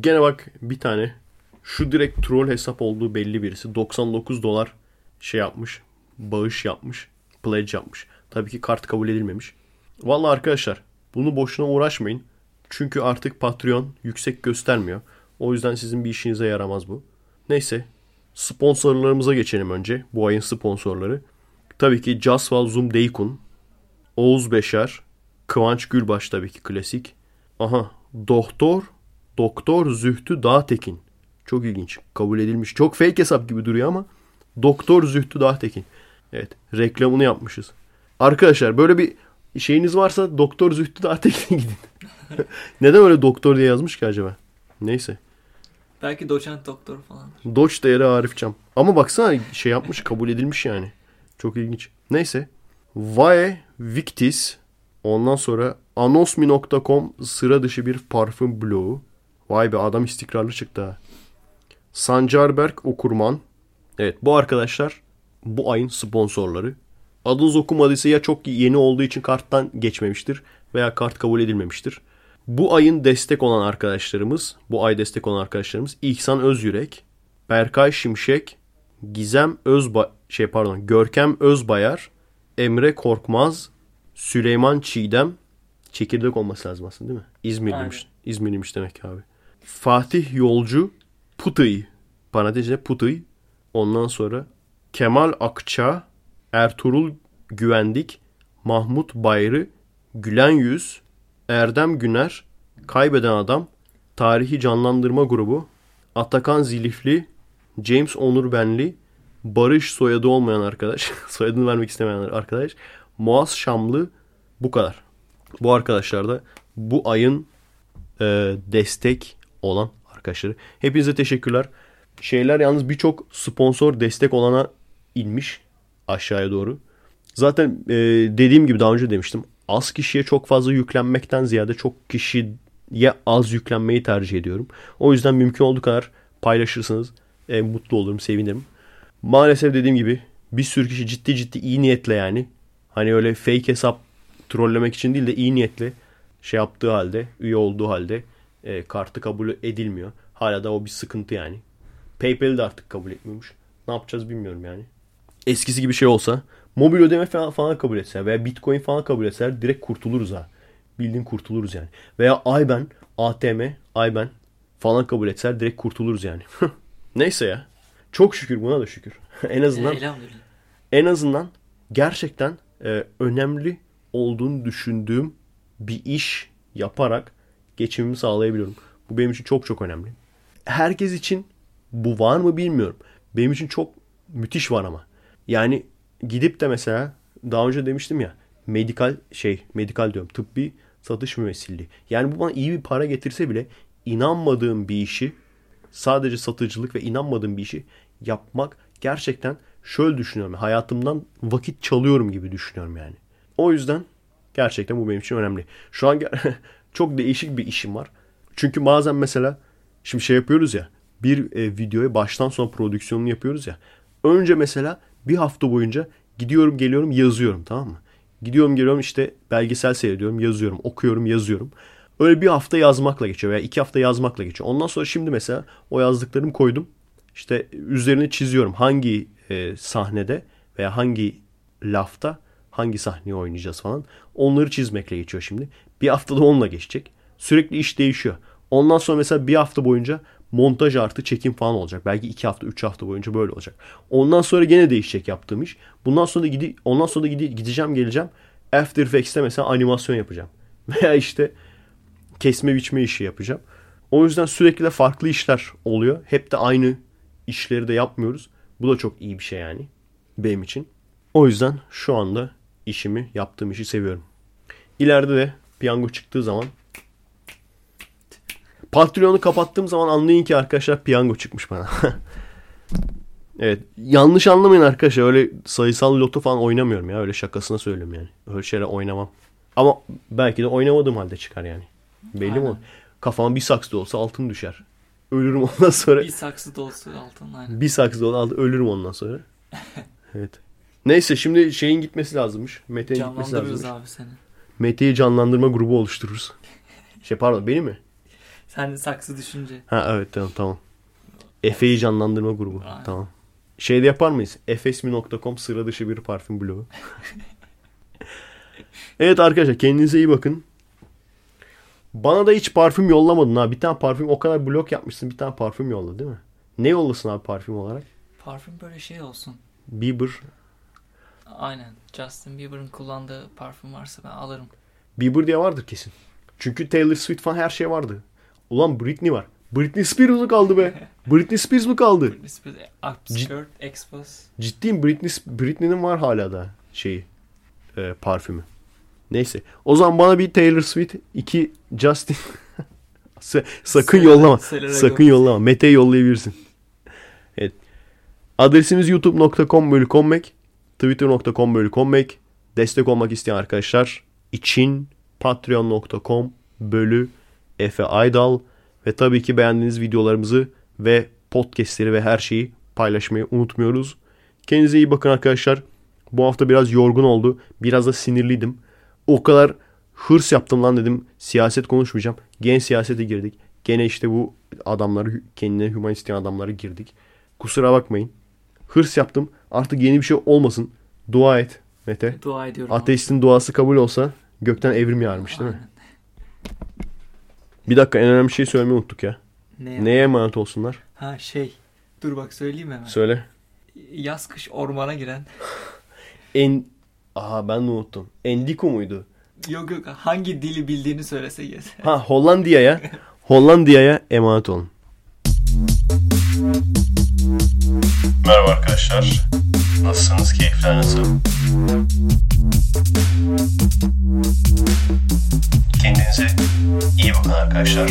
Gene bak bir tane şu direkt troll hesap olduğu belli birisi 99 dolar şey yapmış. Bağış yapmış. Pledge yapmış. Tabii ki kart kabul edilmemiş. Vallahi arkadaşlar bunu boşuna uğraşmayın. Çünkü artık Patreon yüksek göstermiyor. O yüzden sizin bir işinize yaramaz bu. Neyse. Sponsorlarımıza geçelim önce. Bu ayın sponsorları. Tabii ki Casval Zoom Deykun. Oğuz Beşer. Kıvanç Gülbaş tabii ki klasik. Aha. Doktor. Doktor Zühtü Dağtekin. Çok ilginç. Kabul edilmiş. Çok fake hesap gibi duruyor ama Doktor Zühtü Dağtekin. Evet. Reklamını yapmışız. Arkadaşlar böyle bir şeyiniz varsa Doktor Zühtü Dağtekin'e gidin. (laughs) Neden öyle doktor diye yazmış ki acaba? Neyse. Belki doçent doktor falan. Doç değeri Arif Cam. Ama baksana şey yapmış kabul edilmiş yani. Çok ilginç. Neyse. Vae Victis. Ondan sonra anosmi.com sıra dışı bir parfüm bloğu. Vay be adam istikrarlı çıktı ha. Sancarberk Okurman. Evet bu arkadaşlar bu ayın sponsorları. Adınız okumadıysa ya çok yeni olduğu için karttan geçmemiştir veya kart kabul edilmemiştir. Bu ayın destek olan arkadaşlarımız, bu ay destek olan arkadaşlarımız İhsan Özyürek, Berkay Şimşek, Gizem Özba şey pardon, Görkem Özbayar, Emre Korkmaz, Süleyman Çiğdem, çekirdek olması lazım aslında değil mi? İzmirliymiş. İzmirliymiş demek ki abi. Fatih Yolcu, Putıy, parantezine Putıy. Ondan sonra Kemal Akça, Ertuğrul Güvendik, Mahmut Bayrı, Gülen Yüz, Erdem Güner, Kaybeden Adam, Tarihi Canlandırma Grubu, Atakan Zilifli, James Onur Benli, Barış soyadı olmayan arkadaş, (laughs) soyadını vermek istemeyen arkadaş, Muaz Şamlı bu kadar. Bu arkadaşlar da bu ayın e, destek olan arkadaşları. Hepinize teşekkürler. Şeyler yalnız birçok sponsor destek olana inmiş aşağıya doğru. Zaten e, dediğim gibi daha önce demiştim. Az kişiye çok fazla yüklenmekten ziyade çok kişiye az yüklenmeyi tercih ediyorum. O yüzden mümkün olduğu kadar paylaşırsanız e, mutlu olurum, sevinirim. Maalesef dediğim gibi bir sürü kişi ciddi ciddi iyi niyetle yani hani öyle fake hesap trollemek için değil de iyi niyetle şey yaptığı halde, üye olduğu halde e, kartı kabul edilmiyor. Hala da o bir sıkıntı yani. PayPal'i de artık kabul etmiyormuş. Ne yapacağız bilmiyorum yani. Eskisi gibi şey olsa mobil ödeme falan, falan kabul etseler veya Bitcoin falan kabul etseler direkt kurtuluruz ha. Bildiğin kurtuluruz yani. Veya IBAN, ATM, IBAN falan kabul etseler direkt kurtuluruz yani. (laughs) Neyse ya. Çok şükür buna da şükür. (laughs) en azından en azından gerçekten e, önemli olduğunu düşündüğüm bir iş yaparak geçimimi sağlayabiliyorum. Bu benim için çok çok önemli. Herkes için bu var mı bilmiyorum. Benim için çok müthiş var ama. Yani gidip de mesela daha önce demiştim ya medikal şey medikal diyorum tıbbi satış mümessilliği. Yani bu bana iyi bir para getirse bile inanmadığım bir işi sadece satıcılık ve inanmadığım bir işi yapmak gerçekten şöyle düşünüyorum. Hayatımdan vakit çalıyorum gibi düşünüyorum yani. O yüzden gerçekten bu benim için önemli. Şu an (laughs) çok değişik bir işim var. Çünkü bazen mesela şimdi şey yapıyoruz ya bir e, videoya baştan sona prodüksiyonunu yapıyoruz ya. Önce mesela bir hafta boyunca gidiyorum geliyorum yazıyorum tamam mı? Gidiyorum geliyorum işte belgesel seyrediyorum yazıyorum okuyorum yazıyorum. Öyle bir hafta yazmakla geçiyor veya iki hafta yazmakla geçiyor. Ondan sonra şimdi mesela o yazdıklarımı koydum. İşte üzerine çiziyorum hangi e, sahnede veya hangi lafta hangi sahneyi oynayacağız falan. Onları çizmekle geçiyor şimdi. Bir haftada onunla geçecek. Sürekli iş değişiyor. Ondan sonra mesela bir hafta boyunca montaj artı çekim falan olacak. Belki iki hafta, üç hafta boyunca böyle olacak. Ondan sonra gene değişecek yaptığım iş. Bundan sonra da gidi, ondan sonra da gidi, gideceğim geleceğim. After Effects'te mesela animasyon yapacağım. (laughs) Veya işte kesme biçme işi yapacağım. O yüzden sürekli de farklı işler oluyor. Hep de aynı işleri de yapmıyoruz. Bu da çok iyi bir şey yani benim için. O yüzden şu anda işimi, yaptığım işi seviyorum. İleride de piyango çıktığı zaman Patreon'u kapattığım zaman anlayın ki arkadaşlar piyango çıkmış bana. (laughs) evet. Yanlış anlamayın arkadaşlar. Öyle sayısal loto falan oynamıyorum ya. Öyle şakasına söylüyorum yani. Öyle şeyler oynamam. Ama belki de oynamadığım halde çıkar yani. Belli mi? Kafama bir saksı olsa altın düşer. Ölürüm ondan sonra. Bir saksı dolusu altın aynen. Bir saksı da olsa ölürüm ondan sonra. (laughs) evet. Neyse şimdi şeyin gitmesi lazımmış. Mete'nin gitmesi lazımmış. abi seni. Mete'yi canlandırma grubu oluştururuz. (laughs) Şey pardon beni mi? Sen saksı düşünce. Ha evet tamam tamam. Efe'yi canlandırma grubu. Aynen. Tamam. Şeyde yapar mıyız? efesmi.com sıra dışı bir parfüm bloğu. (laughs) evet arkadaşlar kendinize iyi bakın. Bana da hiç parfüm yollamadın ha. Bir tane parfüm o kadar blok yapmışsın bir tane parfüm yolla değil mi? Ne yollasın abi parfüm olarak? Parfüm böyle şey olsun. Bieber. Aynen. Justin Bieber'ın kullandığı parfüm varsa ben alırım. Bieber diye vardır kesin. Çünkü Taylor Swift falan her şey vardı. Ulan Britney var. Britney Spears mı kaldı be? (laughs) Britney Spears mı kaldı? Britney Spears Upskirt Expos. Ciddiyim Britney, Britney'nin var hala da şeyi e, parfümü. Neyse. O zaman bana bir Taylor Swift, iki Justin. (laughs) Sa- sakın Selena- yollama. Selena sakın Gomez. yollama. Mete'ye yollayabilirsin. Evet. Adresimiz youtube.com bölü kommek. Twitter.com bölü kommek. Destek olmak isteyen arkadaşlar için patreon.com bölü Efe Aydal ve tabii ki beğendiğiniz videolarımızı ve podcastleri ve her şeyi paylaşmayı unutmuyoruz. Kendinize iyi bakın arkadaşlar. Bu hafta biraz yorgun oldu. Biraz da sinirliydim. O kadar hırs yaptım lan dedim. Siyaset konuşmayacağım. Gene siyasete girdik. Gene işte bu adamları kendine human isteyen adamları girdik. Kusura bakmayın. Hırs yaptım. Artık yeni bir şey olmasın. Dua et Mete. Dua ediyorum. abi. Ateistin duası kabul olsa gökten evrim yağarmış değil mi? Aynen. Bir dakika en önemli şey söylemeyi unuttuk ya. Ne Neye emanet olsunlar? Ha şey. Dur bak söyleyeyim hemen. Söyle. Yaz kış ormana giren. En... Aha ben de unuttum. Endiko muydu? Yok yok hangi dili bildiğini söylese yeter. (laughs) Ha Hollandiya'ya Hollandiya'ya emanet olun. Merhaba arkadaşlar. Nasılsınız? Keyifler nasıl? Kendinize iyi bakın arkadaşlar.